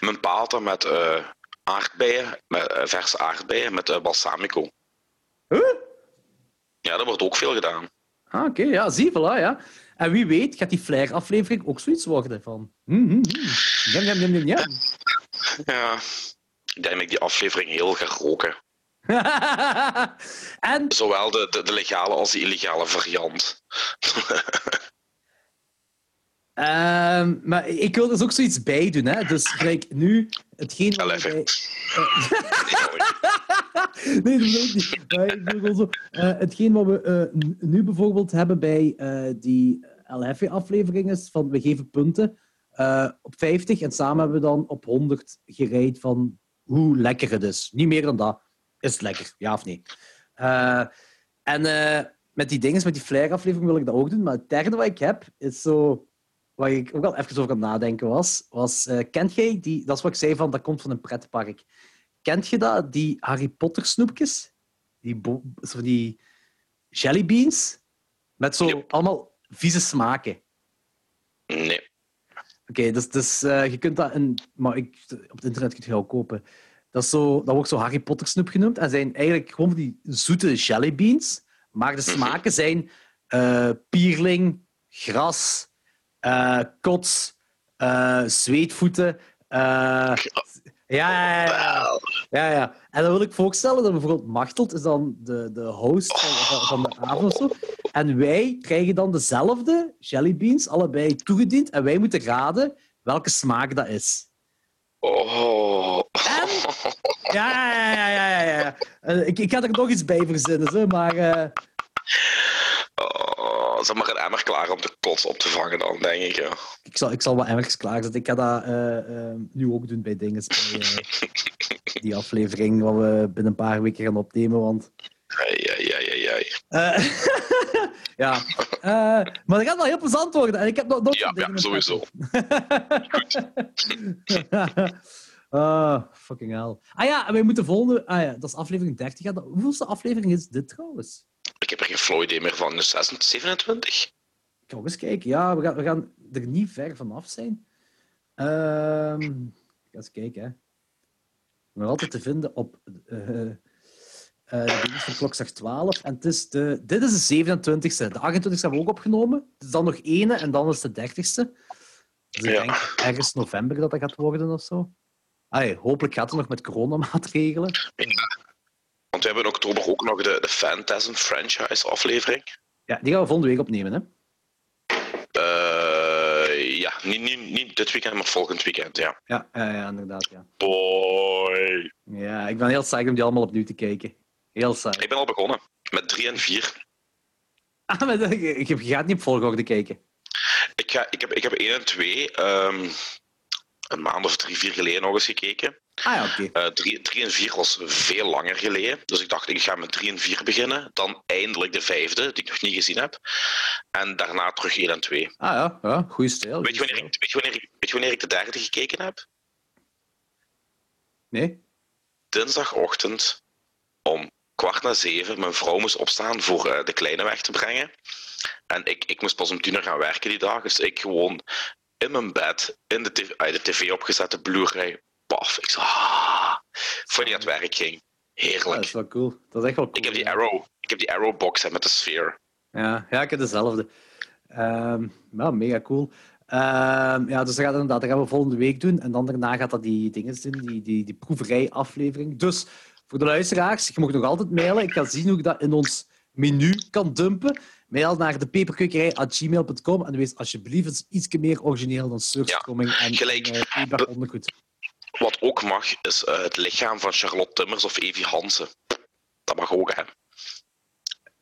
Mijn pa had dat met eh, aardbeien, met eh, verse aardbeien, met eh, balsamico. Huh? Ja, dat wordt ook veel gedaan. Ah, oké, ja, zie, voilà, ja. En wie weet gaat die Flair-aflevering ook zoiets worden van... Mm, mm, mm. Jam, jam, jam, jam, jam. Ja, ik denk dat ik die aflevering heel ga roken. [laughs] en Zowel de, de, de legale als de illegale variant. [laughs] Ehm, maar ik wil er dus ook zoiets bij doen. Hè? Dus gelijk nu, hetgeen wat [laughs] nee, dat bedoel ik niet. Maar ik bedoel gewoon zo, eh, hetgeen wat we eh, nu bijvoorbeeld hebben bij eh, die LF-aflevering is van we geven punten op 50 en samen hebben we dan op 100 gereid van hoe lekker het is. Niet meer dan dat. Is het lekker, ja of nee? En met die dingen, met die Flair-aflevering wil ik dat ook doen. Maar het derde wat ik heb, is zo... Waar ik ook al even over aan het nadenken was, was... eh, kent jij die... Dat is wat ik zei van, dat komt van een pretpark. Kent je dat? Die Harry Potter snoepjes? Die, van die jellybeans? Met zo allemaal vieze smaken. Nee. Oké, dus, dus eh, je kunt dat in, maar ik, op het internet kun je ook kopen. Dat, is zo, dat wordt zo Harry Potter snoep genoemd en zijn eigenlijk gewoon die zoete jellybeans, maar de smaken zijn eh, pierling, gras, eh, kots, eh, zweetvoeten. eh, [laughs] Ja, ja, ja. En dan wil ik voorstellen dat bijvoorbeeld Machtelt is dan de, de host van, van de avond of zo. En wij krijgen dan dezelfde jellybeans, allebei toegediend. En wij moeten raden welke smaak dat is. Oh. En? Ja, ja, ja, ja, ja. ja. Ik, ik ga er nog iets bij verzinnen, maar... oh. Zeg maar een emmer klaar om de kots op te vangen dan, denk ik. Ja. ik, zal, ik zal wat emmers klaarzetten. Ik ga dat eh, eh, nu ook doen bij dingen. Bij, eh, [laughs] die aflevering wat we binnen een paar weken gaan opnemen, want... Ai, ai, ai, ai, [laughs] ja, maar dat gaat wel heel plezant worden. En ik heb nog, nog Ja, sowieso. Ah, [laughs] fucking hell. Ah ja, wij moeten volgende... Ah ja, dat is aflevering 30. Ja, dat- hoeveelste aflevering is dit trouwens? Ik heb er geen flow idee meer van. 26, 27? Ik ga ook eens kijken. Ja, we gaan, we gaan er niet ver vanaf zijn. Ehm ik ga eens kijken, hè. Nog altijd te vinden op... eh eh de dienst van klokslag 12. En het is de, dit is de 27e. De 28e hebben we ook opgenomen. Het is dan nog ene en dan is de 30e. Dus ik Ja. denk ergens november dat dat gaat worden of zo. Allee, hopelijk gaat het nog met coronamaatregelen. Want we hebben in oktober ook nog de, de Phantasm franchise aflevering. Ja, die gaan we volgende week opnemen, hè? Eh, ja, niet, niet, niet dit weekend, maar volgend weekend, ja. Ja, ja, ja inderdaad. Ja. Boy. ja, ik ben heel saai om die allemaal opnieuw te kijken. Heel saai. Ik ben al begonnen met 3 en 4. Ah, maar [laughs] je, gaat niet op volgorde kijken. Ik, ga, ik, heb, ik heb 1 en 2 ehm, een maand of drie, vier geleden nog eens gekeken. Ah ja, oké. Eh 3, en 4 was veel langer geleden. Dus ik dacht, ik ga met 3 en 4 beginnen. Dan eindelijk de vijfde, die ik nog niet gezien heb. En daarna terug 1 en 2. Ah ja, ja goede stijl. Weet je, wanneer ik, weet, je wanneer, ik- weet je wanneer ik de derde gekeken heb? Nee? Dinsdagochtend om kwart na zeven. Mijn vrouw moest opstaan voor eh, de kleine weg te brengen. En ik, ik moest pas om tien uur gaan werken die dag. Dus ik gewoon in mijn bed, in de tv, uit de tv opgezette Blu-ray. Paf, ik zo, ah, voor die aan het werk ging. Ja, Heerlijk. dat is wel cool. Dat is echt wel cool. Ik heb die. Arrow, ik heb die Arrow box hè, met de sfeer. Ja, ja, ik heb dezelfde. Ja, mega cool. Ehm, ja, dus dat, gaat inderdaad, dat gaan we volgende week doen. En dan daarna gaat dat die dingen doen, die, die, die proeverij-aflevering. Dus voor de luisteraars, je mag nog altijd mailen. Ik ga zien hoe ik dat in ons menu kan dumpen. Mail naar de peperkeukerij.gmail.com en wees alsjeblieft eens iets meer origineel dan surstroming en, gelijk. en peper ondergoed. Wat ook mag, is eh, het lichaam van Charlotte Timmers of Evie Hansen. Dat mag ook, hè.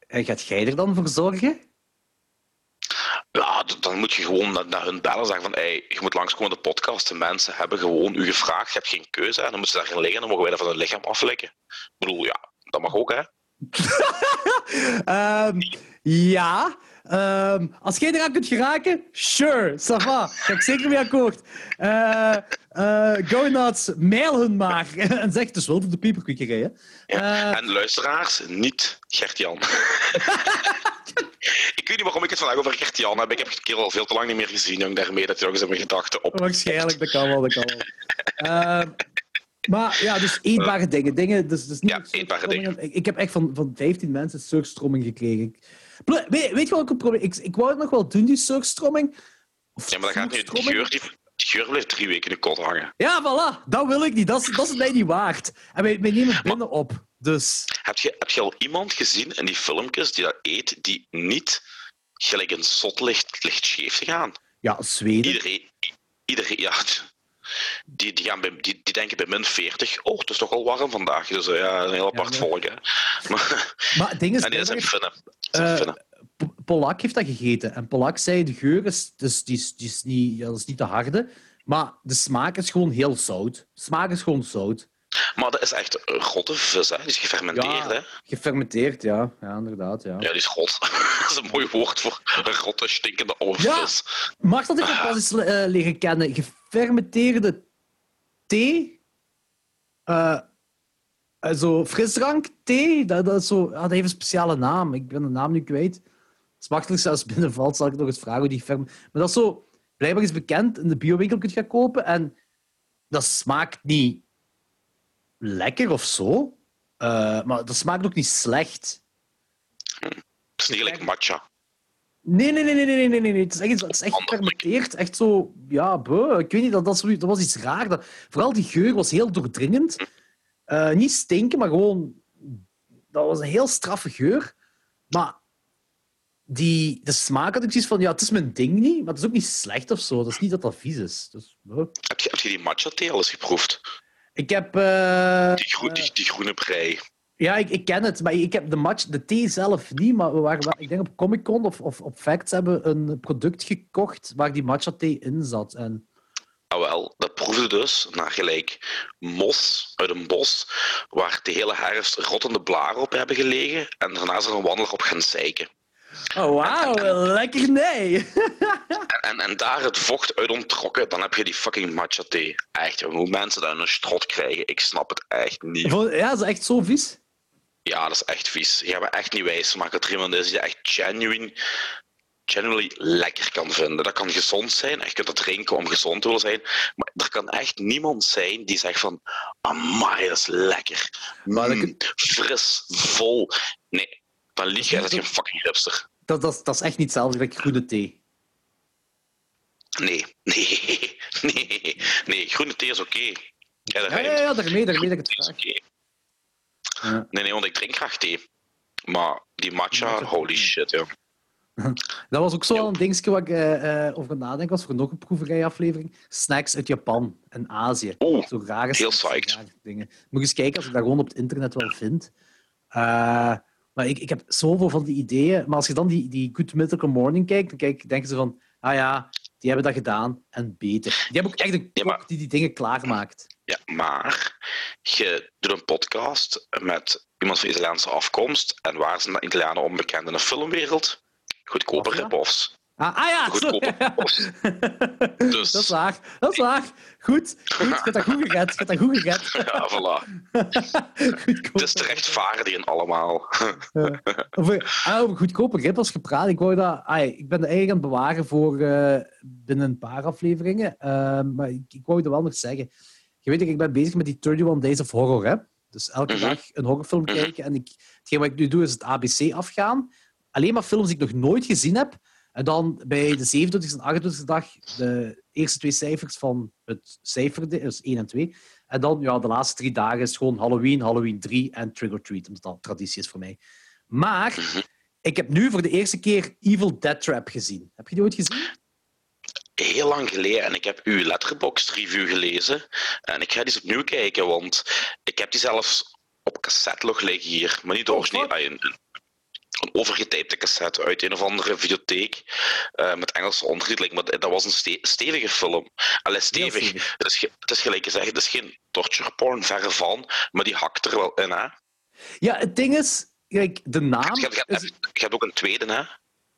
En gaat jij er dan voor zorgen? Ja, dan moet je gewoon naar, naar hun bellen en zeggen van hey, je moet langskomen de podcast. De mensen hebben gewoon u gevraagd, je hebt geen keuze. En dan moeten ze daarin liggen en dan mogen wij dat van het lichaam aflikken. Ik bedoel, ja, dat mag ook, hè. [laughs] Ehm, ja. Ehm, als jij eraan kunt geraken, sure, ça va. Ga ik zeker mee akkoord. Eh go nuts, mail hun maar. [laughs] en zeg het dus wel voor de pieperkwekerij, hè. Ja. Eh, En luisteraars, niet Gert-Jan. [laughs] ik weet niet waarom ik het vandaag over Gert-Jan heb. Ik heb die kerel al veel te lang niet meer gezien. Jong, daarmee dat hij nog eens in mijn gedachten op. Waarschijnlijk, dat kan wel, dat kan wel. Ehm, maar ja, dus eetbare dingen. dingen dus, dus niet Ja, eetbare surstromingen. Ik, ik heb echt van, van 15 mensen surstroming gekregen. Ik- Weet, weet je wat ik probleem ik, ik wou het nog wel doen, die surstroming. Of Ja, maar dan gaat nu, surstroming. geur, die, geur blijft drie weken in de kot hangen. Ja, voilà. Dat wil ik niet. Dat is, dat is het mij niet waard. En wij, wij nemen het binnen op. Dus Heb je, heb je al iemand gezien in die filmpjes die dat eet, die niet gelijk een zot ligt, ligt scheef te gaan? ja, Zweden. Iedereen, iedereen ja, die, die, gaan bij, die, die denken bij min 40, oh, het is toch al warm vandaag. Dus eh, ja, een heel apart nee. volk. Hè. [laughs] Maar, Maar het ding is, en die zijn Finnen. Eh, Polak heeft dat gegeten. En Polak zei, de geur is, dus die is, die is, niet, dat is niet te harde. Maar de smaak is gewoon heel zout. De smaak is gewoon zout. Maar dat is echt rotte vis, hè. Die is gefermenteerd, hè. Ja, gefermenteerd, ja. Ja, inderdaad, ja. Ja, die is god. [laughs] dat is een mooi woord voor rotte, stinkende oude Ja. vis. Mag dat ik ook pas eens eh, leren kennen? Gefermenteerde thee? Eh, zo frisdrank thee? Dat, dat, is zo, ah, dat heeft een speciale naam. Ik ben de naam nu kwijt. Als makkelijk zelfs binnenvalt, zal ik nog eens vragen hoe die ferm... Maar dat is zo... Blijkbaar is bekend, in de biowinkel kun je gaan kopen en dat smaakt niet lekker of zo. Eh, maar dat smaakt ook niet slecht. Het is niet gelijk matcha. Nee, nee, nee, nee, nee, nee, nee, nee. Het is echt, het is echt gefermenteerd. Echt zo, ja, buh, ik weet niet, dat, dat, dat was iets raar. Dat, vooral die geur was heel doordringend. Uh, niet stinken, maar gewoon... Dat was een heel straffe geur. Maar die, de smaak had ik zoiets van, ja, het is mijn ding niet, maar het is ook niet slecht of zo. Dat is niet dat dat vies is. Dus, uh. heb, je, heb je die matcha thee al eens geproefd? Ik heb... Uh, die, groen, die, die groene brei. Ja, ik, ik ken het, maar ik heb de, match, de thee zelf niet. Maar we waren, ik denk op Comic Con of, of op Facts hebben een product gekocht waar die matcha thee in zat. En... Ah, wel, dat proefde dus naar gelijk mos uit een bos waar de hele herfst rottende blaren op hebben gelegen. En daarna is er een wandelaar op gaan zeiken. Oh, wauw, lekker nee. [laughs] en, en, en, daar het vocht uit onttrokken, dan heb je die fucking matcha thee. Echt, hoe mensen dat in een strot krijgen, ik snap het echt niet. Ja, dat is echt zo vies. Ja, dat is echt vies. Je hebt echt niet wijs maken dat er iemand is die echt genuine, genuinely lekker kan vinden. Dat kan gezond zijn en je kunt dat drinken om gezond te willen zijn. Maar er kan echt niemand zijn die zegt van, amai, dat is lekker. Mm, fris, vol. Nee, dan lieg jij, dat is geen fucking hipster. Dat, dat, dat is echt niet hetzelfde als groene thee. Nee, nee, [laughs] nee, nee. Groene thee is oké. Okay. Ja, ja, ja, ja, daarmee, daarmee dat ik het vraag. Nee, nee, want ik drink graag thee. Maar die matcha, holy shit, ja. [laughs] Dat was ook zo een dingetje wat ik uh, over nadenken was voor nog een proeverijaflevering. Snacks uit Japan en Azië. Oh, zo rare heel psyched. dingen. Moet eens kijken als ik dat gewoon op het internet wel vind. Uh, maar ik, ik heb zoveel van die ideeën. Maar als je dan die, die Good Mythical Morning kijkt, dan kijk, denken ze van... Ah ja, die hebben dat gedaan en beter. Die hebben ook echt een die die dingen klaarmaakt. Ja, maar je doet een podcast met iemand van Italiaanse afkomst. En waar zijn de Italianen onbekend in de filmwereld? Goedkope rip-offs. Ah, ah ja, goedkope [laughs] dus... Dat is waar. Dat is waar. Goed. Goed. Je hebt dat goed gered. Je dat goed gered. [laughs] Ja, voilà. [laughs] Het is te rechtvaardigen allemaal. over, ah, over goedkope rip-offs gepraat. Ik, wou dat, ah, ik ben de eigen aan het bewaren voor uh, binnen een paar afleveringen. Uh, maar ik, ik wou er wel nog zeggen je weet, ik ben bezig met die 31 Days of Horror. Hè? Dus elke mhm. dag een horrorfilm mhm. kijken. En ik, hetgeen wat ik nu doe, is het ABC afgaan. Alleen maar films die ik nog nooit gezien heb. En dan bij de 27e en 28e dag de eerste twee cijfers van het cijfer, dus 1 en 2. En dan ja, de laatste drie dagen is gewoon Halloween, Halloween 3 en Trick or Treat, omdat dat traditie is voor mij. Maar mhm. ik heb nu voor de eerste keer Evil Dead Trap gezien. Heb je die ooit gezien? heel lang geleden en ik heb uw letterbox review gelezen. En ik ga die eens opnieuw kijken, want ik heb die zelfs op cassette nog liggen hier. Maar niet de originele, een, overgetypte cassette uit een of andere videotheek uh, met Engelse ondertiteling. Maar dat was een stevige film. Allee, stevig. Het is, het is gelijk gezegd, het is geen torture porn, verre van, maar die hakt er wel in, hè? Ja, het ding is, kijk, de naam... Je, je, je, je hebt ook een tweede, hè?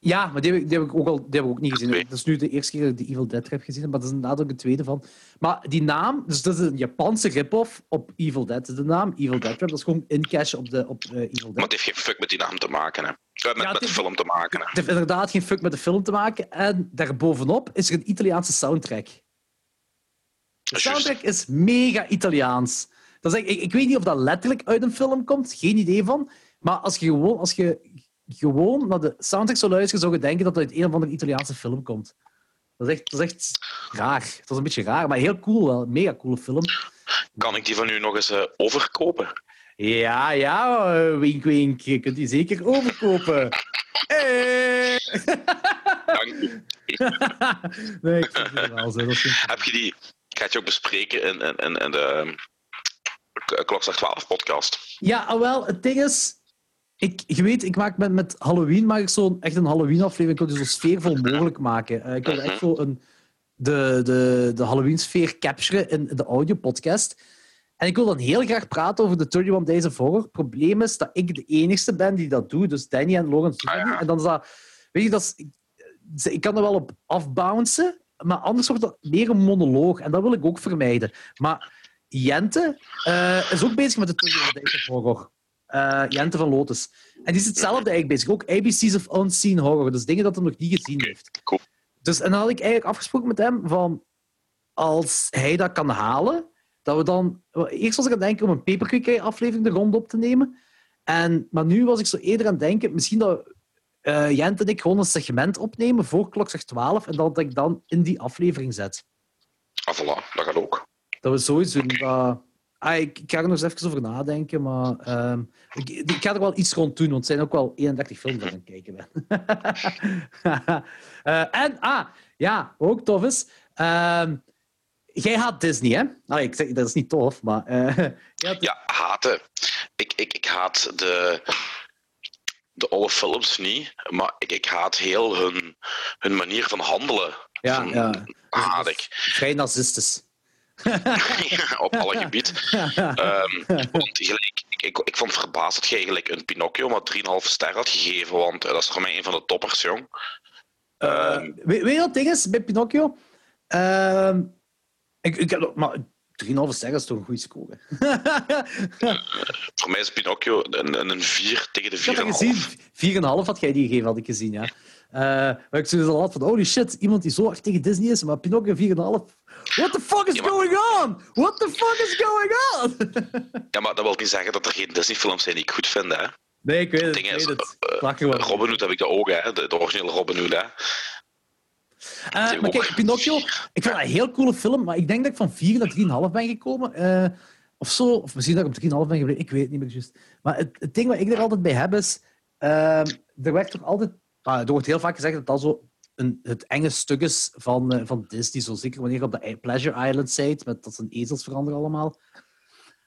Ja, maar die heb, ik, die heb ik ook al die heb ik ook niet gezien. Dat is nu de eerste keer dat ik de Evil Dead heb gezien, maar dat is inderdaad ook de tweede van. Maar die naam, dus dat is een Japanse rip-off op Evil Dead. De naam Evil Dead dat is gewoon incash op, de, op uh, Evil Dead. Maar het heeft geen fuck met die naam te maken, hè? Met, ja, met de film te maken. Hè? Het heeft inderdaad geen fuck met de film te maken. En daarbovenop is er een Italiaanse soundtrack. De soundtrack is mega Italiaans. Dat is, ik, ik weet niet of dat letterlijk uit een film komt, geen idee van. Maar als je gewoon, als je gewoon naar de soundtrack zou luisteren, zou je denken dat het uit een of andere Italiaanse film komt. Dat is echt, dat is echt raar. Dat is een beetje raar, maar heel cool wel. Mega coole film. Kan ik die van u nog eens uh, overkopen? Ja, ja, uh, wink, wink. Je kunt die zeker overkopen. Hey. Dank u. [laughs] nee, ik vind het wel zo. Heb je die... Ik ga het je ook bespreken in, in, in, in de Klokslag 12 podcast. Ja, ah, wel, het ding is ik, je weet, ik maak met, met Halloween maak ik zo echt een Halloween-aflevering. Ik wil die zo sfeervol mogelijk maken. Uh, ik wil echt zo een, de, de, de Halloween-sfeer capturen in de audio-podcast. En ik wil dan heel graag praten over de 31 Days of Horror. Het probleem is dat ik de enige ben die dat doet. Dus Danny en Logan doen ah, En dan is dat... Weet je, dat is, ik, ik kan er wel op afbouncen, maar anders wordt dat meer een monoloog. En dat wil ik ook vermijden. Maar Jente uh, is ook bezig met de 31 Days of Horror uh, Jente van Lotus. En die is hetzelfde eigenlijk bezig. Ook ABC's of Unseen Horror. Dus dingen dat hij nog niet gezien heeft. Cool. Dus, en dan had ik eigenlijk afgesproken met hem van... Als hij dat kan halen, dat we dan... Eerst was ik aan het denken om een Paperclip-aflevering de rond op te nemen. En, maar nu was ik zo eerder aan het denken... Misschien dat uh, Jent en ik gewoon een segment opnemen voor klok zegt 12 en dat ik dan in die aflevering zet. Ah, voilà, dat gaat ook. Dat we sowieso. Dat... Ah, ik, ik, ga er nog eens even over nadenken, maar uh, ik, ik, ga er wel iets rond doen, want het zijn ook wel 31 films die ik aan het kijken ben. uh, [laughs] en, ah, ja, ook tof is. Uh, jij haat Disney, hè? Ah, ik zeg, dat is niet tof, maar. [laughs] Uh, ja, haten. Ik, ik, ik haat de, de oude films niet, maar ik, ik haat heel hun, hun manier van handelen. Ja, van, ja. Haat ik. Vrij narcistisch. [laughs] op alle gebied. Um, want gelijk, ik, ik, ik vond het verbaasd dat je eigenlijk een Pinocchio maar 3,5 ster had gegeven, want uh, dat is voor mij een van de toppers, jong. Um, weet, weet je wat ding is bij Pinocchio? Uh, ik, ik heb, maar 3,5 ster is toch een goede score. [laughs] voor mij is Pinocchio een, een 4 tegen de 4,5. Ik had gezien. 4,5 had jij die gegeven, had ik gezien, ja. Uh, maar ik zei al altijd van, holy shit, iemand die zo hard tegen Disney is, maar Pinocchio 4,5 What the fuck is going on? What the fuck is going on? ja, maar dat wil niet zeggen dat er geen Disney-films zijn die ik goed vind, hè? Nee, ik weet het. Ik weet het. Uh, Robin Hood heb ik dat ook, hè? De, de originele Robin Hood, hè? Uh, maar kijk, Pinocchio, ik vind dat een heel coole film, maar ik denk dat ik van 4 naar 3,5 ben gekomen. Of zo, of misschien dat ik op 3,5 ben gebleven, ik weet het niet meer juist. Maar het, het ding wat ik er altijd bij heb is, er werd toch altijd, er wordt heel vaak gezegd dat dat zo een, het enge stuk is van, uh, van Disney. Zo zeker wanneer je op de Pleasure Island zit, met dat zijn ezels veranderen allemaal.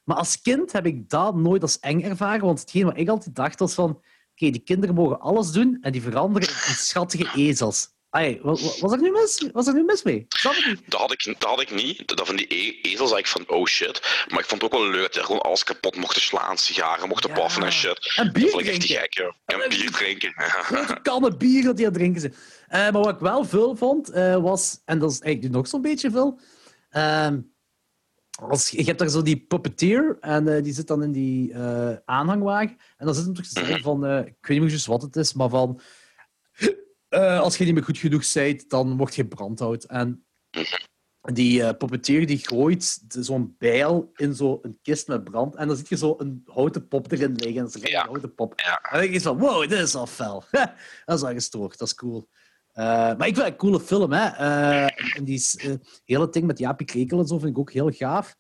Maar als kind heb ik dat nooit als eng ervaren, want hetgeen wat ik altijd dacht was van oké, die kinderen mogen alles doen en die veranderen in schattige ezels. Ay, was, was, er nu mis, was er nu mis mee? Dat, dat, had ik, dat had ik niet. Dat van die e ezels zei ik van, oh shit. Maar ik vond het ook wel leuk dat gewoon alles kapot mochten slaan, sigaren mochten ja. paffen en shit. En bier dat vond ik echt gek, ja. En, bier drinken. [laughs] Kannen bier dat die aan het drinken zijn. Uh, maar wat ik wel veel vond, uh, was... En dat is eigenlijk nog zo'n beetje veel... Uh, als, je hebt daar zo die puppeteer en uh, die zit dan in die uh, aanhangwagen. En dan zit hem toch te zeggen van, uh, ik weet niet meer wat het is, maar van, als je niet meer goed genoeg bent, dan word je brandhout. En die puppeteer die gooit zo'n bijl in zo'n kist met brand. En dan zie je zo een houten pop erin liggen. En dat is een houten pop. Ja. En dan denk je van, wow, dit is al fel. [laughs] dat is wel gestoord, dat is cool. Uh, maar ik vind het een coole film. Hè. Uh, en die uh, hele ding met Jaapie Krekel en zo vind ik ook heel gaaf.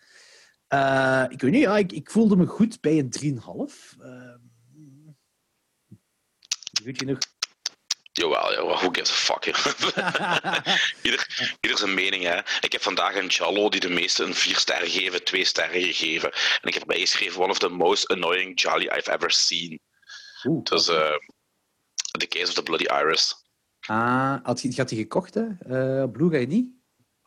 ik weet niet, ja, ik, ik, voelde me goed bij een 3,5. weet je nog? Jawel, jawel, who gives a fuck. [laughs] ieder, ieder zijn mening, hè. Ik heb vandaag een Jallo die de meeste een 4 sterren geven, 2 sterren gegeven. En ik heb erbij geschreven, one of the most annoying Jolly I've ever seen. Oeh, dat is The Case of the Bloody Iris. Ah, had je, had die gekocht, hè? Uh, Blu-ray niet?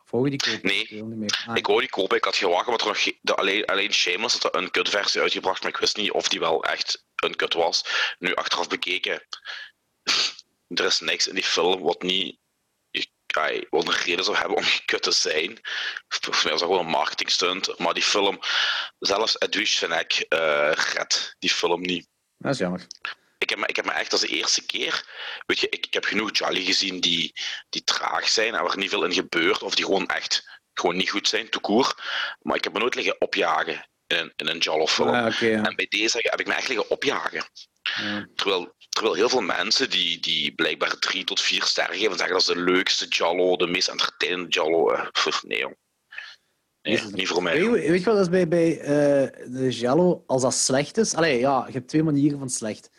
Of wou je die kopen? Nee, ik, niet ah. ik die kopen. Ik had gewacht, er nog de, alleen, alleen Shameless had een kutversie uitgebracht, maar ik wist niet of die wel echt een kut was. Nu, achteraf bekeken, er is niks in die film wat niet wat een reden zou hebben om gekut te zijn. Volgens mij was dat gewoon een marketingstunt. Maar die film, zelfs Edwige vind ik, uh, redt die film niet. Dat is jammer ik heb, me, ik heb me echt als de eerste keer, weet je, ik, ik heb genoeg Jolly gezien die, die traag zijn en waar niet veel in gebeurt, of die gewoon echt gewoon niet goed zijn, toekoer. Maar ik heb me nooit liggen opjagen in, in een Jallo-film. Ah, okay, ja. En bij deze heb ik me echt liggen opjagen. Ja. Terwijl, terwijl heel veel mensen die, die blijkbaar drie tot vier sterren geven, zeggen dat is de leukste Jallo, de meest entertainende Jallo. Nee, jong. Nee, niet voor mij. Weet, weet je wat dat is bij, bij uh, de Jallo, als dat slecht is? Allee, ja, je hebt twee manieren van slecht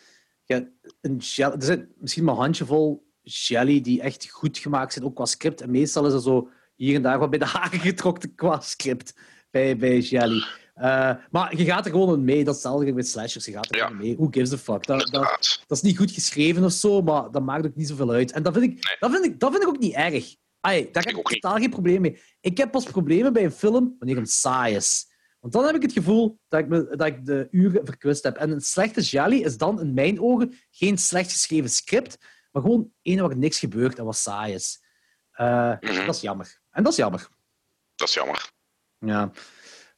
ja, een er zijn misschien maar een handjevol jelly die echt goed gemaakt zijn, ook qua script. En meestal is er zo hier en daar wat bij de haken getrokken qua script bij, bij jelly. Uh, maar je gaat er gewoon mee. Dat is hetzelfde met slashers. Je gaat er ja. mee. Who gives a fuck? Dat, dat, dat, is niet goed geschreven of zo, maar dat maakt ook niet zoveel uit. En dat vind ik, nee. dat vind ik, dat vind ik ook niet erg. Ay, daar heb ik totaal geen probleem mee. Ik heb pas problemen bij een film wanneer een saai is. Want dan heb ik het gevoel dat ik, me, dat ik de uren verkwist heb. En een slechte jelly is dan in mijn ogen geen slecht geschreven script, maar gewoon een waar niks gebeurt en wat saai is. Uh, mm -hmm. Dat is jammer. En dat is jammer. Dat is jammer. Ja.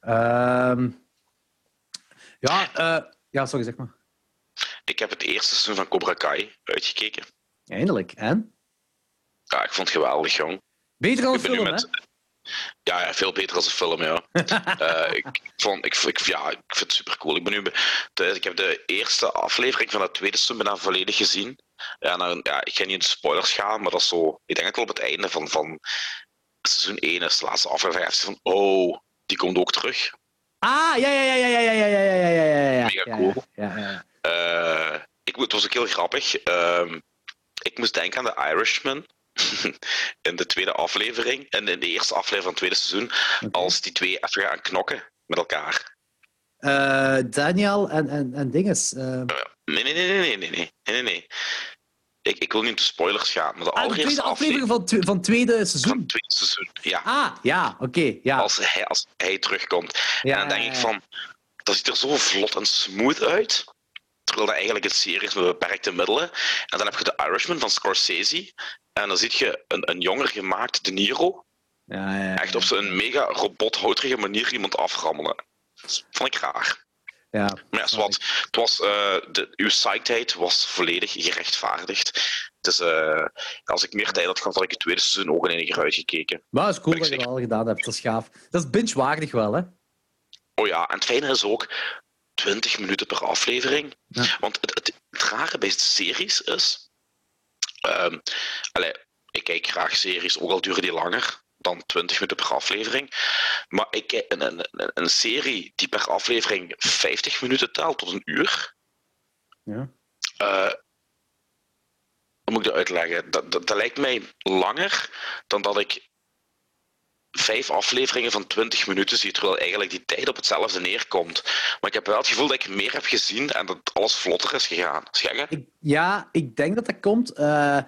Uh, ja, uh, ja, sorry, zeg maar. Ik heb het eerste seizoen van Cobra Kai uitgekeken. Eindelijk. En? Ja, ik vond het geweldig, jong. Beter dan een film, met... hè? Ja, veel beter als een film, ja. uh, [laughs] ik, vond, ik, ik, ja, ik vind het super cool. Ik, ben nu, de, ik heb de eerste aflevering van het tweede seizoen bijna volledig gezien. Ja, nou, ja, ik ga niet in de spoilers gaan, maar dat is zo. Ik denk dat wel op het einde van, van seizoen 1 is de laatste aflevering. van, oh, die komt ook terug. Ah, ja, ja, ja, ja, ja, ja, ja, ja, ja, ja, ja, ja. Mega cool. Ja, ja, ja. Eh, ik, het was ook heel grappig. Ehm, ik moest denken aan de Irishman. in de tweede aflevering. En in de eerste aflevering van het tweede seizoen. Als die twee even gaan knokken met elkaar. Eh, Daniel en, en, en dinges. eh. Nee, nee, nee, nee, nee, nee, nee, nee, nee. Ik, ik wil niet into spoilers gaan, maar de Ah, de allereerste aflevering aflevering van, van tweede van seizoen. tweede seizoen. Ja, Ah, ja, oké. ja. als, hij, als hij terugkomt. ja, en dan denk ja, ik van, dat ziet er zo vlot en smooth uit. Terwijl dat eigenlijk een serie is met beperkte middelen. En dan heb je de Irishman van Scorsese. En dan zie je een, een jonger gemaakt De Niro. Echt op zo'n mega robothouterige manier iemand aframmelen. Dat vond ik raar. Ja. Maar ja, zwart. Het was, eh, de, uw psycheid was volledig gerechtvaardigd. Dus eh, als ik meer tijd had gehad, had ik het tweede seizoen ook in één keer uitgekeken. Maar het is cool dat je dat al gedaan hebt. Dat is gaaf. Dat is binge-waardig wel, hè? Oh ja, en het fijne is ook 20 minuten per aflevering. Ja. Want het, het, het rare bij series is. ehm allee, ik kijk graag series, ook al duren die langer dan 20 minuten per aflevering. Maar ik, kijk- een, een, een, serie die per aflevering 50 minuten telt tot een uur. Ja. eh, hoe moet ik dat uitleggen? Dat, dat, dat lijkt mij langer dan dat ik vijf afleveringen van 20 minuten zie, terwijl eigenlijk die tijd op hetzelfde neerkomt. Maar ik heb wel het gevoel dat ik meer heb gezien en dat alles vlotter is gegaan. Is gek, hè? Ik, ja, ik denk dat dat komt. eh,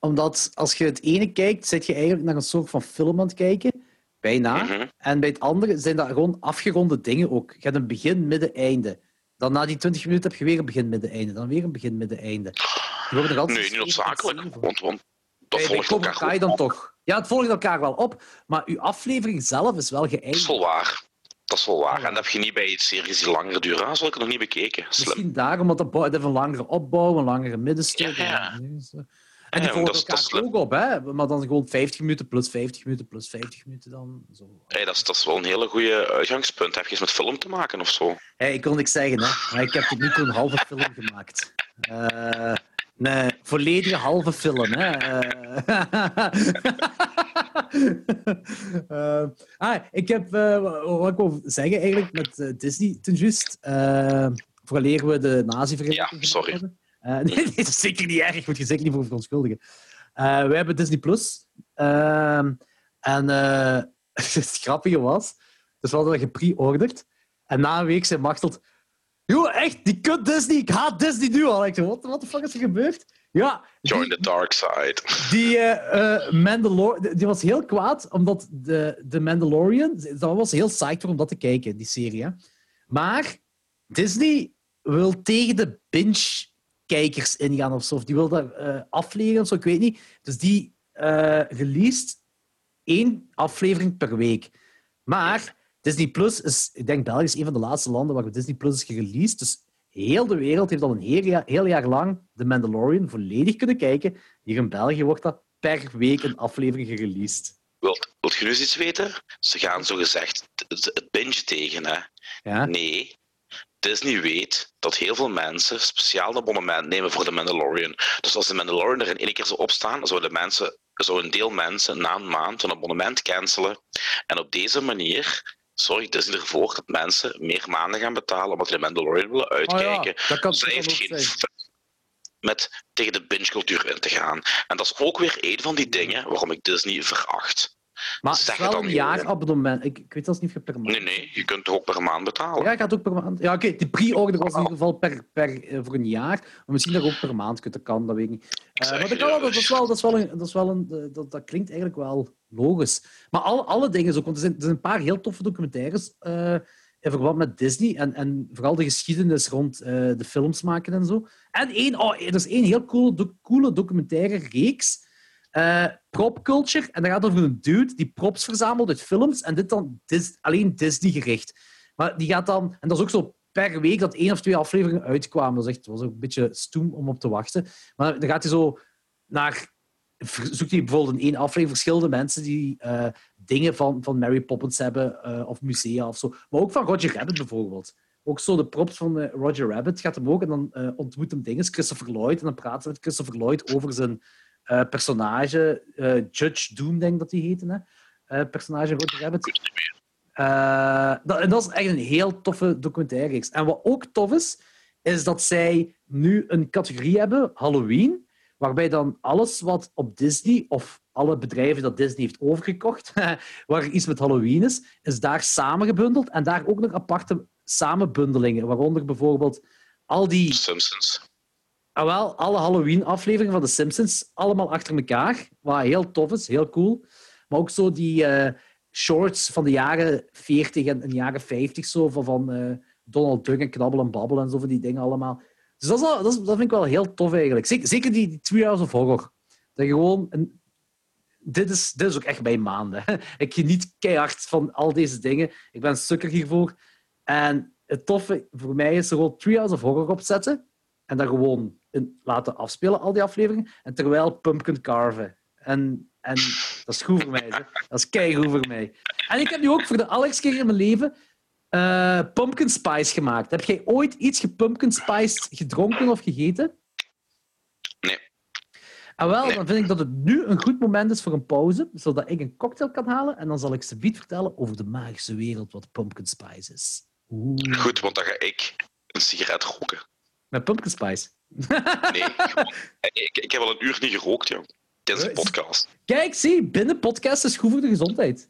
omdat als je het ene kijkt, zit je eigenlijk naar een soort van film aan het kijken. Bijna. Mhm. En bij het andere zijn dat gewoon afgeronde dingen ook. Je hebt een begin, midden, einde. Dan na die 20 minuten heb je weer een begin, midden, einde. Dan weer een begin, midden, einde. Nee, niet noodzakelijk. Want, want dat bij volgt elkaar goed dan op. toch. Ja, het volgt elkaar wel op. Maar uw aflevering zelf is wel Dat is geëindigd. wel waar. Dat is wel waar. En dat heb je niet bij series die langer duren. Dat heb ik nog niet bekeken. Slim. Misschien daarom, want dat heeft een langere opbouw, een langere middenstuk. Ja, ja. En die Ja, volgen elkaar ook op, hè? maar dan gewoon 50 minuten plus 50 minuten plus 50 minuten dan. Zo. Hey, dat, is, dat is wel een hele goede uitgangspunt. Heb je eens met film te maken of zo? Hey, ik kon niks zeggen, hè? maar ik heb tot nu toe een halve film gemaakt. Eh een volledige halve film. Hè? Eh, [laughs] ah, ik heb, eh, wat ik wou zeggen eigenlijk met eh, Disney ten juist, uh, we de nazi-vergelijking Ja, sorry. hebben. Eh, [laughs] nee, dat is zeker niet erg. Moet je zeker niet voor verontschuldigen. Eh wij hebben Disney Plus. Ehm, en eh, [laughs] het grappige was, dus we hadden dat gepre-orderd. En na een week zei Machteld... Joh, echt, die kut Disney. Ik haat Disney nu al. Ik zei, wat de fuck is er gebeurd? Ja, Join die, the dark side. die, eh, eh, Mandalor die was heel kwaad, omdat de, de Mandalorian... Dat was heel psyched om dat te kijken, die serie. Hè. Maar Disney wil tegen de binge-kijkers ingaan of zo. Of die wil dat eh, afleren of zo, ik weet niet. Dus die eh released één aflevering per week. Maar Disney Plus is, ik denk België is een van de laatste landen waar Disney Plus is gereleased. Dus heel de wereld heeft al een heel jaar, heel jaar lang The Mandalorian volledig kunnen kijken. Hier in België wordt dat per week een aflevering gereleased. Wilt, wilt je nu eens iets weten? Ze gaan zo gezegd het het binge tegen, hè? Ja? Nee. Disney weet dat heel veel mensen speciaal een abonnement nemen voor de Mandalorian. Dus als de Mandalorian er in één keer zou opstaan, zouden mensen, zou een deel mensen na een maand hun abonnement cancelen. En op deze manier zorgt Disney ervoor dat mensen meer maanden gaan betalen omdat ze de Mandalorian willen uitkijken. Oh dat kan dat heeft geen met tegen de binge-cultuur in te gaan. En dat is ook weer een van die dingen waarom ik Disney veracht. Maar het Zeg het dan een jaarabonnement. Ik, ik weet zelfs niet of je per maand... Nee, nee, je kunt toch ook per maand betalen. Ja, gaat ook per maand. Ja, oké, de pre-order was in ieder geval per, per, eh, voor een jaar. Maar misschien dat je ook per maand kunt, dat kan, dat weet ik niet. Eh, maar dat, kan wel, dat, ja, is wel, dat, is wel een, dat, is wel een, dat, dat klinkt eigenlijk wel logisch. Maar alle, alle dingen ook, want er zijn, er zijn een paar heel toffe documentaires eh, in verband met Disney en, en vooral de geschiedenis rond de films maken en zo. En één, oh, er is één heel coole, coole documentaire reeks. Prop culture. En dat gaat over een dude die props verzamelt uit films. En dit dan alleen Disney gericht. Maar die gaat dan... En dat is ook zo per week dat één of twee afleveringen uitkwamen. Dat is echt, was ook een beetje stoem om op te wachten. Maar dan gaat hij zo naar... Zoekt hij bijvoorbeeld in één aflevering verschillende mensen die eh, dingen van, van Mary Poppins hebben, eh, of musea of zo. Maar ook van Roger Rabbit bijvoorbeeld. Ook zo de props van eh, Roger Rabbit gaat hem ook. En dan ontmoet hem dinges, Christopher Lloyd. En dan praat ze met Christopher Lloyd over zijn eh, personage. eh, Judge Doom, denk ik dat hij heette. Hè? Eh, personage Roger Rabbit. Dat, en dat is echt een heel toffe documentaire. En wat ook tof is, is dat zij nu een categorie hebben, Halloween, waarbij dan alles wat op Disney, of alle bedrijven dat Disney heeft overgekocht, [laughs] waar iets met Halloween is, is daar samengebundeld. En daar ook nog aparte samenbundelingen, waaronder bijvoorbeeld al die Simpsons. Ah, wel, alle Halloween-afleveringen van The Simpsons, allemaal achter elkaar. Wat heel tof is, heel cool. Maar ook zo die eh, shorts van de jaren 40 en, en jaren 50, zo, van, eh, Donald Duck en Knabbel en Babbel en zo van die dingen allemaal. Dus dat, is dat, is- dat vind ik wel heel tof eigenlijk. Zeker, die, die Three Hours of Horror. Dat je gewoon... Dit, is, dit is ook echt mijn maanden. [laughs] Ik geniet keihard van al deze dingen. Ik ben sukker hiervoor. En het toffe voor mij is er gewoon Three Hours of Horror opzetten en dat gewoon in, laten afspelen, al die afleveringen. En terwijl pumpkin carven. En, en dat is goed voor mij. Hè. Dat is keigoed voor mij. En ik heb nu ook voor de allereerste keer in mijn leven eh, pumpkin spice gemaakt. Heb jij ooit iets gepumpkin spiced gedronken of gegeten? Nee. En wel, Nee. dan vind ik dat het nu een goed moment is voor een pauze, zodat ik een cocktail kan halen. En dan zal ik ze bied vertellen over de magische wereld wat pumpkin spice is. Oeh. Goed, want dan ga ik een sigaret roken. Met pumpkin spice. [laughs] Nee, ik, ik heb al een uur niet gerookt, joh. Tijdens de podcast. Kijk, zie, binnen podcast is goed voor de gezondheid.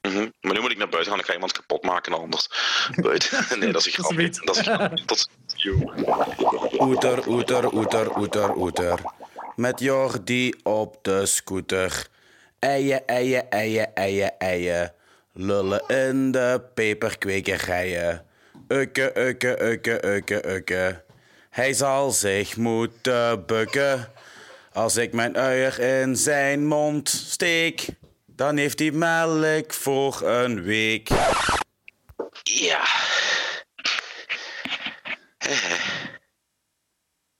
Mhm. Maar nu moet ik naar buiten gaan, dan ga iemand kapot maken anders. [laughs] Buiten. [laughs] Nee, dat is een Dat is grapje. Dat is een. Tot. Oeter, oeter, oeter, oeter, oeter. Met Jordi op de scooter. Eien, eien, eien, eien, eien. Lullen in de peperkwekerijen. Ukke, ukke, ukke, ukke, ukke. Hij zal zich moeten bukken. Als ik mijn uier in zijn mond steek, dan heeft hij melk voor een week. Ja.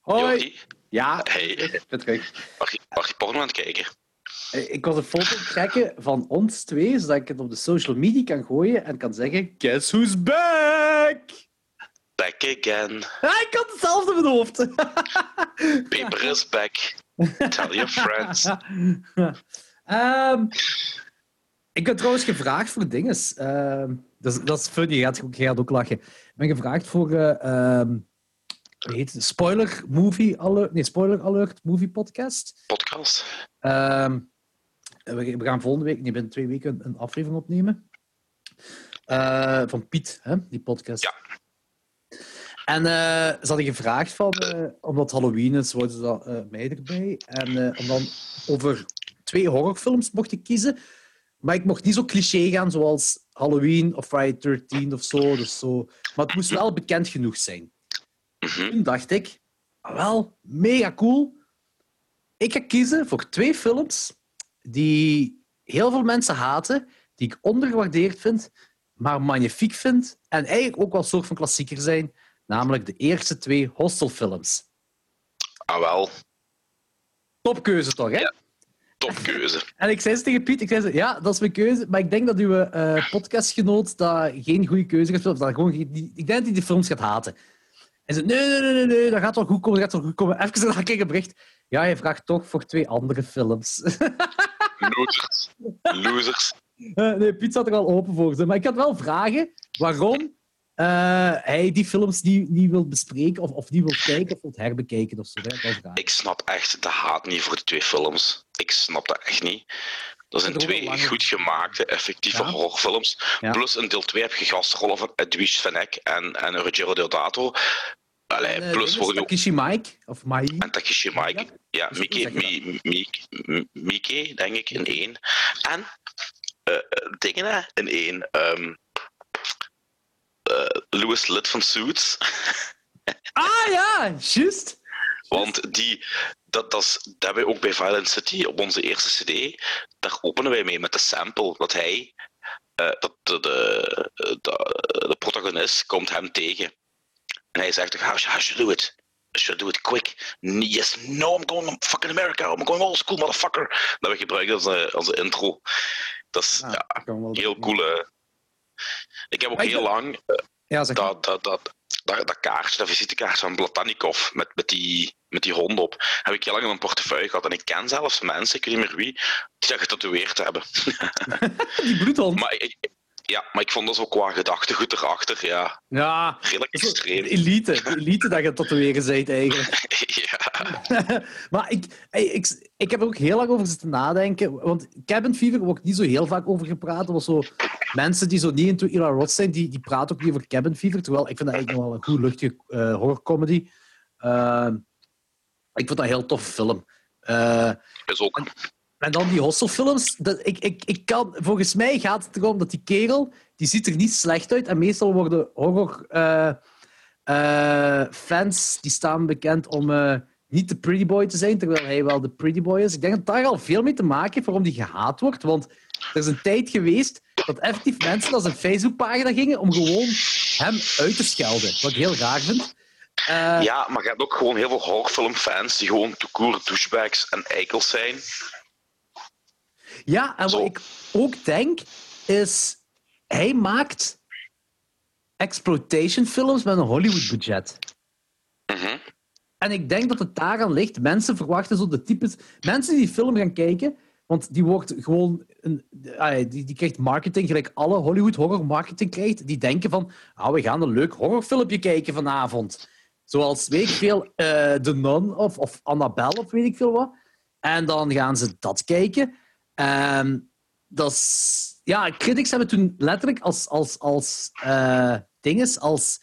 Hoi. Jordi, Ja, Hey. terug. mag je, mag je porno aan het kijken? Eh, Ik was een foto trekken van ons twee, zodat ik het op de social media kan gooien en kan zeggen: Guess who's back? Back again. Ah, ik had hetzelfde in mijn hoofd. Paper is back. Tell your friends. [laughs] Ehm, ik ben trouwens gevraagd voor dinges. Ehm, dat, is, dat is funny, je gaat, je gaat ook lachen. Ik ben gevraagd voor eh, ehm, heet het? Spoiler Movie Alert, nee, Spoiler Alert Movie Podcast. Podcast. We, we gaan volgende week, nee, binnen twee weken, een, een aflevering opnemen. Eh, van Piet, hè, die podcast. Ja. En eh, ze hadden gevraagd van, eh, omdat Halloween is, wouden ze dat, eh, mij erbij. En om dan over twee horrorfilms mocht ik kiezen. Maar ik mocht niet zo cliché gaan zoals Halloween of Friday 13 of zo. Dus zo. Maar het moest wel bekend genoeg zijn. Mhm. Toen dacht ik, ah, wel, mega cool. Ik ga kiezen voor twee films die heel veel mensen haten, die ik ondergewaardeerd vind, maar magnifiek vind en eigenlijk ook wel een soort van klassieker zijn, namelijk de eerste twee Hostel-films. Ah wel, Topkeuze toch, hè? Ja. topkeuze. [laughs] En ik zei ze tegen Piet, ik zei ze, ja, dat is mijn keuze, maar ik denk dat uw eh, podcastgenoot dat geen goede keuze heeft, of dat gewoon, die- ik denk dat hij die films gaat haten. En ze, nee, nee, nee, nee, nee, dat gaat wel goed komen, dat gaat wel goed komen. Even ik een bericht, ja, je vraagt toch voor twee andere films. [laughs] Losers. Losers. Eh, nee, Piet zat er al open voor. ze. Maar ik had wel vragen waarom eh, hij die films niet, niet wil bespreken, of, of niet wil kijken, of wil herbekijken of zo. Hè? Ik snap echt de haat niet voor de twee films. Ik snap dat echt niet. Dat zijn Dat twee goed gemaakte, effectieve Ja. horrorfilms. Ja. Plus in deel 2 heb je gastrollen van Edwige Fenech en, en Ruggero Deodato. Allee, En, eh, plus voor Takeshi Mike, of Mai. En Takeshi Mike. Ja, Dus Miki, hoe zeg je Mi- Mi- Mi- Miki, denk ik, in één. En dingen hè, in één. Ehm eh, Louis Lid van Suits. [laughs] Ah ja, juist. Want die, dat, dat, is, dat hebben we ook bij Violent City op onze eerste CD. Daar openen wij mee met de sample dat hij, eh, dat de, de, de, de protagonist komt hem tegen. En hij zegt: How, how should I do it? I should do it quick. Yes, no, I'm going to fucking America. I'm going old school, motherfucker. Dat we gebruikt als als intro. Dat is Ja, heel cool. hè. Ik heb ook ik heel lang. eh, Ja, dat, dat, dat, dat, dat kaartje, dat visitekaartje van Blatanikov met, met, die, met die hond op, heb ik heel lang in mijn portefeuille gehad. En ik ken zelfs mensen, ik weet niet meer wie, die dat getatoeëerd hebben. [laughs] Die bloedhond. maar, ik, ja, maar ik vond dat ook qua gedachtegoed erachter, ja, Ja, redelijk extreem. elite. Elite dat je tatoeëren bent eigenlijk. [laughs] ja. [laughs] maar ik, ik, ik heb er ook heel lang over zitten nadenken. Want Cabin Fever wordt niet zo heel vaak over gepraat. Er was zo mensen die zo niet into Eli Roth zijn, die, die praten ook niet over Cabin Fever. Terwijl ik vind dat eigenlijk nog wel een goed luchtige eh horrorcomedy. Eh, ik vond dat een heel toffe film. Eh, Is ook. en dan die hostelfilms. Dat, ik, ik, ik kan, volgens mij gaat het erom dat die kerel, die ziet er niet slecht uit. En meestal worden horror eh, eh, fans, die staan bekend om eh, niet de pretty boy te zijn, terwijl hij wel de pretty boy is. Ik denk dat daar al veel mee te maken heeft waarom die gehaat wordt. Want er is een tijd geweest dat effectief mensen naar zijn Facebookpagina gingen om gewoon hem uit te schelden. Wat ik heel raar vind. Ja, maar je hebt ook gewoon heel veel horrorfilmfans die gewoon toekoer douchebags en eikels zijn. Ja, en wat Zo. ik ook denk, is... Hij maakt exploitation films met een Hollywood-budget. Mhm. En ik denk dat het daaraan ligt. Mensen verwachten zo de types... Mensen die die film gaan kijken, want die wordt gewoon... Een, die, die krijgt marketing, gelijk alle Hollywood horror marketing krijgt. Die denken van, ah, we gaan een leuk horrorfilmpje kijken vanavond. Zoals, weet ik veel, eh The Nun of, of Annabelle of weet ik veel wat. En dan gaan ze dat kijken. En dat is... Ja, critics hebben toen letterlijk als, als, als eh, dinges, als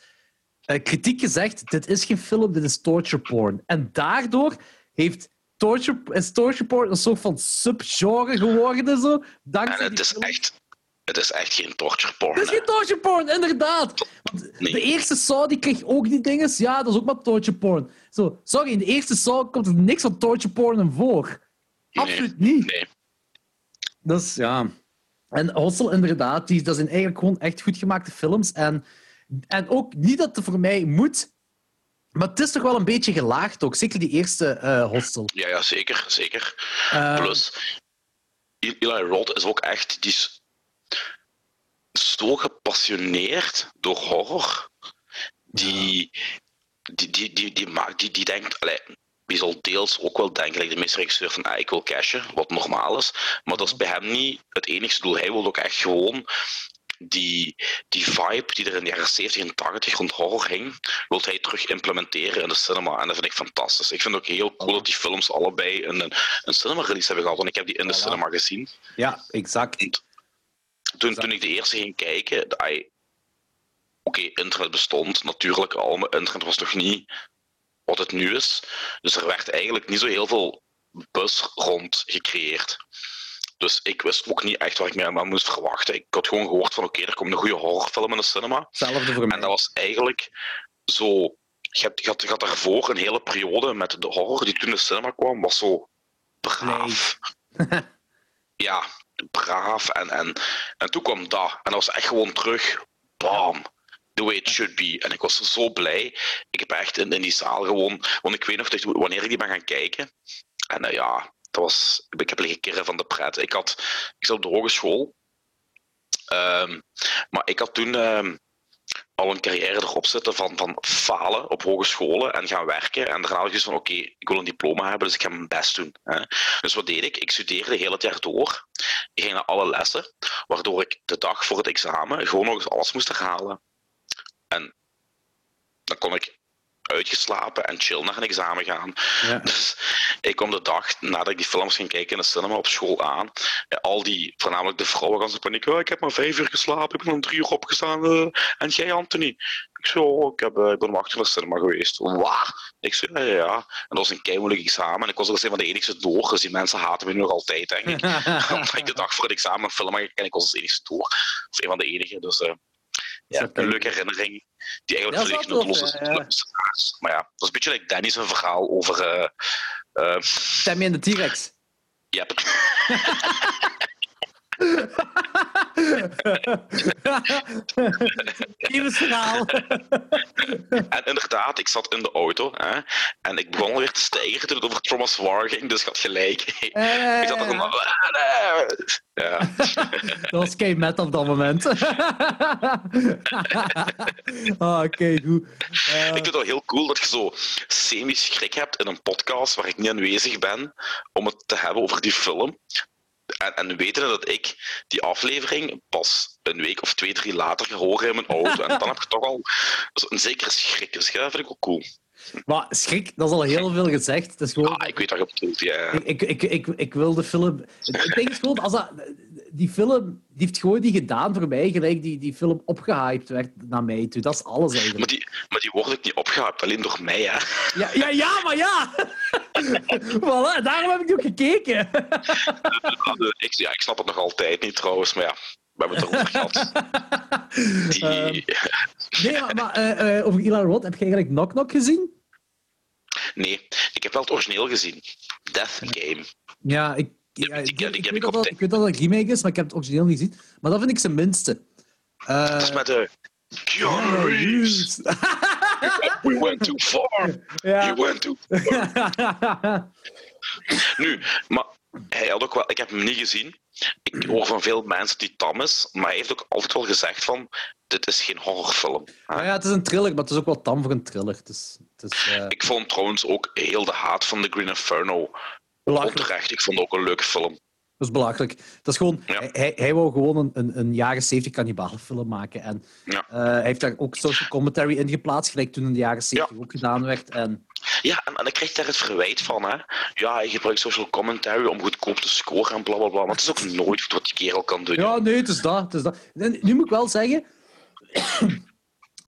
eh, kritiek gezegd, dit is geen film, dit is torture porn. En daardoor heeft torture, is torture porn een soort van subgenre geworden. Zo, En dankzij het is film. echt, het is echt geen torture porn. Het is hè. geen torture porn, inderdaad. Want Nee. De eerste Saw die kreeg ook die dingen. Ja, dat is ook maar torture porn. Zo, sorry, in de eerste Saw komt er niks van torture porn voor. Nee. Absoluut niet. Nee. Dat is, ja... En Hostel, inderdaad, die, dat zijn eigenlijk gewoon echt goed gemaakte films. En, en ook niet dat het voor mij moet, maar het is toch wel een beetje gelaagd ook. Zeker die eerste eh, Hostel. Ja, ja, zeker. zeker. Eh, Plus, Eli Roth is ook echt die is zo gepassioneerd door horror. Die, die, die, die, die, maakt, die, die denkt, allee, wie zal deels ook wel denken, like de meeste regisseur van ah, ik wil cashen, wat normaal is. Maar dat is bij hem niet het enige doel. Hij wil ook echt gewoon die, die vibe die er in de jaren 70 en 80 rond horror hing, wil hij terug implementeren in de cinema. En dat vind ik fantastisch. Ik vind het ook heel cool dat die films allebei een, een, een cinema release hebben gehad. Want ik heb die in de cinema gezien. Ja, exact. Toen, toen ik de eerste ging kijken, oké, internet bestond natuurlijk al, maar internet was nog niet wat het nu is. Dus er werd eigenlijk niet zo heel veel buzz rond gecreëerd. Dus ik wist ook niet echt waar ik me aan moest verwachten. Ik had gewoon gehoord van oké, er komt een goede horrorfilm in de cinema. Hetzelfde voor mij. En dat was eigenlijk zo. Je had, je, had, je had daarvoor een hele periode met de horror die toen in de cinema kwam, was zo braaf. [laughs] ja, braaf. En, en, en toen kwam dat. En dat was echt gewoon terug. Bam. The way it should be. En ik was zo blij. Ik heb echt in, die zaal gewoon. Want ik weet nog wanneer ik die ben gaan kijken. En eh, ja, dat was. Ik heb liggen kirren van de pret. Ik, had, ik zat op de hogeschool. Ehm, maar ik had toen. ehm, al een carrière erop zitten van, van falen op hogescholen en gaan werken. En daarna dus van, oké, ik wil een diploma hebben, dus ik ga mijn best doen. Hè. Dus wat deed ik? Ik studeerde heel het jaar door. Ik ging naar alle lessen, waardoor ik de dag voor het examen gewoon nog eens alles moest herhalen. En dan kon ik uitgeslapen en chill naar een examen gaan. Ja. [laughs] Dus ik kwam de dag nadat ik die films ging kijken in de cinema op school aan. En al die, voornamelijk de vrouwen, gaan ze paniek. Oh, ik heb maar vijf uur geslapen, ik ben om drie uur opgestaan. eh, en jij, Anthony? Ik zo, oh, ik, heb, eh, ik ben om acht uur naar de cinema geweest. Waar? Ik zei, ja, ja, ja. En dat was een keimoeilijk examen. En ik was ook eens een van de enigste door, dus die mensen haten me nog altijd, denk ik. [laughs] [laughs] Omdat ik de dag voor het examen film en ik was als enigste door. Of een van de enige. Dus eh, ja, een leuke herinnering. Die eigenlijk Ja, is tof, voor de ja. Maar ja, dat is een beetje like Danny's een verhaal over... eh eh, Tammy en de T-Rex. Yep. [laughs] [laughs] [laughs] Verhaal. En inderdaad, ik zat in de auto hè, en ik begon weer te stijgen toen het over Thomas War ging, dus ik had gelijk. Eh, Ik zat er gewoon... Ja. [laughs] Dat was kei met op dat moment. [laughs] ah, oké, goed. Eh, Ik vind het wel heel cool dat je zo semi-schrik hebt in een podcast waar ik niet aanwezig ben om het te hebben over die film. En, en weten dat ik die aflevering pas een week of twee, drie later ga horen in mijn auto. En dan heb ik toch al een zekere schrik. Dus dat vind ik wel cool. Maar schrik, dat is al heel veel gezegd. Het is gewoon... Ah, ik weet wat je bedoelt, ja. Ik, ik, ik, ik, wil de film. Ik denk het gewoon, als dat, die film die heeft gewoon die gedaan voor mij, gelijk die, die film opgehyped werd naar mij toe. Dat is alles Maar eigenlijk. die, maar die wordt ook niet opgehaald, alleen door mij, hè. Ja, ja, ja maar ja! voilà, daarom heb ik die ook gekeken. [laughs] Ik, ja, ik snap het nog altijd niet, trouwens, maar ja, we hebben het erover gehad. Die... Nee, maar, maar eh, eh, over Eli Roth, heb je eigenlijk Knock Knock gezien? Nee, ik heb wel het origineel gezien. Death Game. Ja, ik, ja, ik, weet dat dat, de- ik weet dat het remake is, maar ik heb het origineel niet gezien. Maar dat vind ik zijn minste. Eh, Dat is met de... Keanu Reeves. [laughs] We went too far. Ja. You went too far. [laughs] Nu, maar hij had ook wel... Ik heb hem niet gezien. Ik hoor van veel mensen die tam is, maar hij heeft ook altijd wel gezegd van... Dit is geen horrorfilm. Maar ja, het is een thriller, maar het is ook wel tam voor een thriller. Het is, het is eh, Ik vond trouwens ook heel de haat van The Green Inferno onterecht. Ik vond het ook een leuke film. Dat is belachelijk. Dat is gewoon, Ja. hij, hij, wou gewoon een, een, een jaren 70 kannibalenfilm maken. En Ja. eh, hij heeft daar ook social commentary in geplaatst, gelijk toen in de jaren 70 ook gedaan werd. En, Ja, en, en ik kreeg daar het verwijt van, hè. Ja, hij gebruikt social commentary om goedkoop te scoren en blablabla. Bla, bla. Maar het is ook nooit wat die kerel kan doen. ja, nee, het is dat. Het is dat. En nu moet ik wel zeggen... [coughs]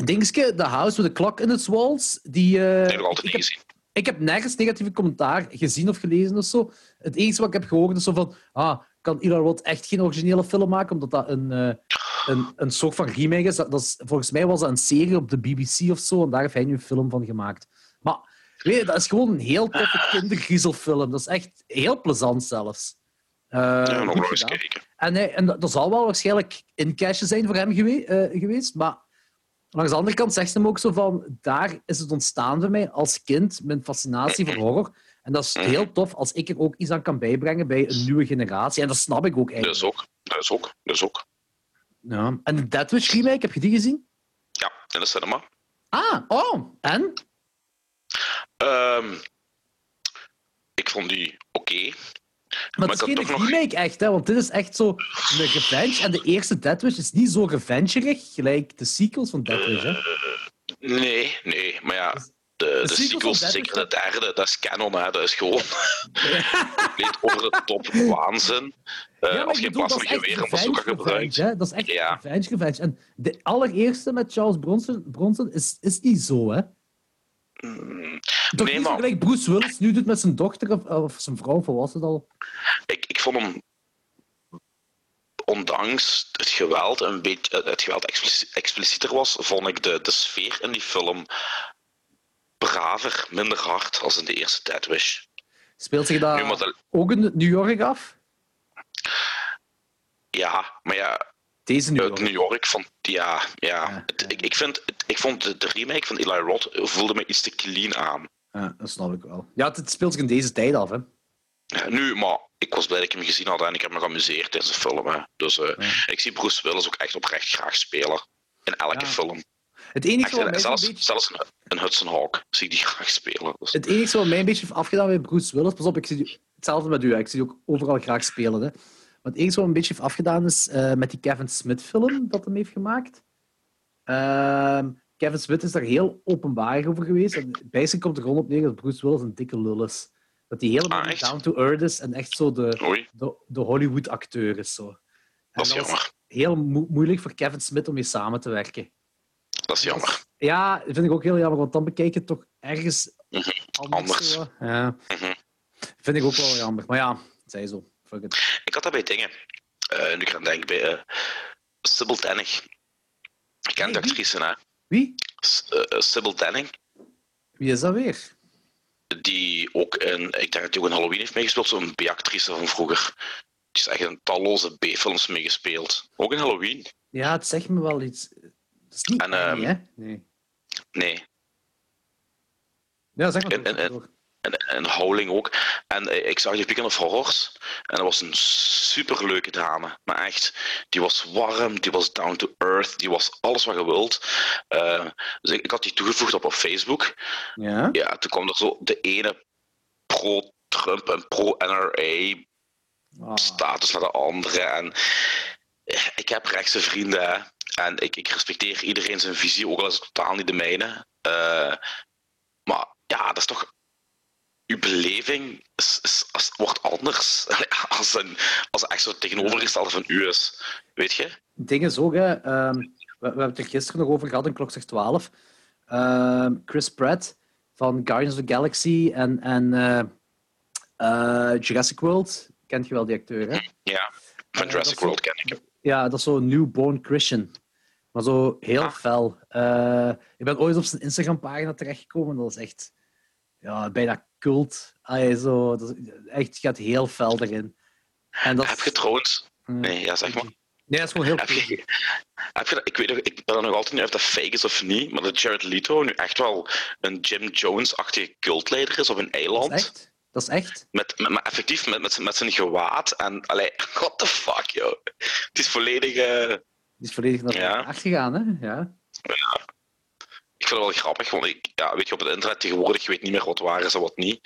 Dingske, The House with the Clock in its Walls, die... eh, Ik heb altijd ik, niet heb, gezien. ik heb nergens negatieve commentaar gezien of gelezen of zo. Het enige wat ik heb gehoord is zo van... Ah, kan Eli Roth echt geen originele film maken, omdat dat een, eh, een, een soort van remake is. Dat, dat is. Volgens mij was dat een serie op de BBC of zo, en daar heeft hij nu een film van gemaakt. Je, dat is gewoon een heel toffe kindergriezelfilm. Dat is echt heel plezant zelfs. Eh, Ja, nog wel eens kijken. En, hij, en dat, dat zal wel waarschijnlijk in cashen zijn voor hem gewe- eh, geweest, maar langs de andere kant zegt hij hem ook zo van, daar is het ontstaan voor mij als kind, mijn fascinatie voor horror. En dat is heel tof als ik er ook iets aan kan bijbrengen bij een nieuwe generatie. En dat snap ik ook Dat is eigenlijk. ook. Dat is ook. Dat is ook. Ja. En de Dead Wish remake, heb je die gezien? Ja, in de cinema. Ah, oh, en? Ehm, ik vond die oké. Maar Maar het is ik geen nog- remake echt, hè, want dit is echt zo een revenge. En de eerste Dead Wish is niet zo revengerig, gelijk de sequels van Dead Wish. Hè. Nee, nee. Maar ja, de, de sequels zeker de derde, dat is canon. Hè. Dat is gewoon [laughs] compleet over de top waanzin. Eh, Ja, als je in bedoel, plaats dat van geweer een bazooka revenge, gebruikt. hè. Dat is echt Ja. revenge, revenge. En de allereerste met Charles Bronson, Bronson is, is niet zo, hè? Mm, Toch Nee, niet maar- gelijk Bruce Willis nu doet met zijn dochter of, of zijn vrouw, of was het al? ik, ik vond hem, ondanks het geweld, een beetje, het geweld explici- explicieter was, vond ik de, de sfeer in die film braver, minder hard als in de eerste Dead Wish. Speelt zich Nu, dat- ook in New York af? ja, maar ja, Deze New York. New York vond ja, ja. Ja, Het- ja. ik, ik, vind, het- ik vond de, de remake van Eli Roth voelde me iets te clean aan. Ja, dat snap ik wel. Ja, het speelt zich in deze tijd af, hè? Nu, maar ik was blij dat ik hem gezien had en ik heb me geamuseerd in zijn film. Hè. Dus eh, Ja. ik zie Bruce Willis ook echt oprecht graag spelen. In elke Ja. film. Het enige wat mij zelfs, beetje... zelfs een, een Hudson Hawk zie ik die [laughs] graag spelen. Dus, Het enige wat mij een beetje heeft afgedaan bij Bruce Willis, pas op, ik zie die- hetzelfde met u, hè. ik zie die ook overal graag spelen. Hè. Maar het enige wat me een beetje heeft afgedaan is eh, met die Kevin Smith film dat hem heeft gemaakt. Ehm, Kevin Smith is daar heel openbaar over geweest. En komt er gewoon op neer dat Bruce Willis een dikke lul is. Dat hij helemaal Ah, down to earth is en echt zo de, oei, de, de Hollywood-acteur is. Zo. En dat is jammer. heel mo- moeilijk voor Kevin Smith om mee samen te werken. Dat is jammer. Ja, dat vind ik ook heel jammer, want dan bekijk je het toch ergens Mhm, anders. anders. zo. Ja. Mhm. Vind ik ook wel jammer. Maar ja, zij zo. Fuck it. Ik had dat bij dingen. eh, nu ik aan denk bij uh, Sybil Denning. Je kent de actrice, hè? Wie? S- eh, Sybil Denning. Wie is dat weer? Die ook in, ik denk dat hij ook in Halloween heeft meegespeeld, zo'n B-actrice van vroeger. die is echt in talloze B-films meegespeeld. Ook in Halloween. Ja, het zegt me wel iets. Dat is niet En, eng, ehm, hè? Nee. Nee, Ja, zeg maar. door. En, en Howling ook. En eh, ik zag die Weekend of Horrors. En dat was een superleuke dame. Maar echt, die was warm, die was down to earth, die was alles wat je wilt. Eh, dus ik, ik had die toegevoegd op, op Facebook. Ja? Ja, toen kwam er zo de ene pro-Trump en pro-NRA Ah. status naar de andere. En eh, ik heb rechtse vrienden. hè. En ik, ik respecteer iedereen zijn visie, ook al is het totaal niet de mijne. Maar ja, dat is toch. Uw beleving is, is, is- wordt anders [laughs] als, een, als echt zo tegenovergestelde van u is. Weet je? Het ding is ook, hè, ehm, we, we hebben het er gisteren nog over gehad in Klokslag 12. Ehm, Chris Pratt van Guardians of the Galaxy en, en eh, Jurassic World. Kent je wel die acteur, hè? Ja, van Eh, Jurassic World ken ik. Ja, dat is zo newborn Christian. Maar zo heel Ah. fel. Ik ben ooit op zijn Instagram-pagina terechtgekomen. Dat is echt ja, bijna cult. Allee, zo, dat is echt gaat heel fel erin. En dat, Heb je trouwens. Hmm. Nee, ja, zeg maar. Nee, dat is gewoon heel Heb je, heb je, dat- ik, weet, nog- ik ben er nog altijd niet of dat fake is of niet, maar dat Jared Leto nu echt wel een Jim Jones-achtige cultleider is op een Dat eiland. is echt. Dat is echt. Met, met, maar effectief met, met, zijn- met zijn gewaad. En, allee, [laughs] what the fuck, joh. Het is volledig... eh, Die is volledig naar Ja. de acht gegaan, hè? Ja. Ik vind het wel grappig, want ik, ja, weet je, op het internet tegenwoordig, je weet niet meer wat waar is en wat niet.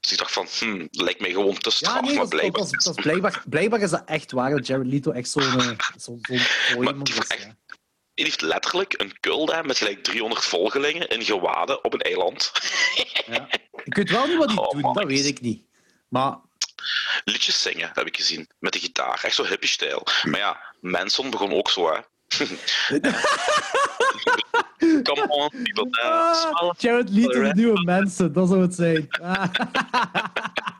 Dus ik dacht van, hm, lijkt mij gewoon te straf, Ja, nee, maar blijkbaar... dat, is- dat is blijkbaar, blijkbaar is dat echt waar dat Jared Leto echt zo'n eh, zo, iemand [laughs] die is. echt- Ja. Die heeft letterlijk een hè, met gelijk 300 volgelingen in gewaden op een eiland. Ja. Ik weet wel niet wat die [laughs] Oh, doen, man. dat weet ik niet. Maar Liedjes zingen, heb ik gezien, met de gitaar. Echt zo hippie-stijl. Maar ja, Manson begon ook zo, hè. [laughs] [laughs] Come on, people dance. Ah, Jared Leto, de nieuwe mensen, dat zou het zijn. [laughs]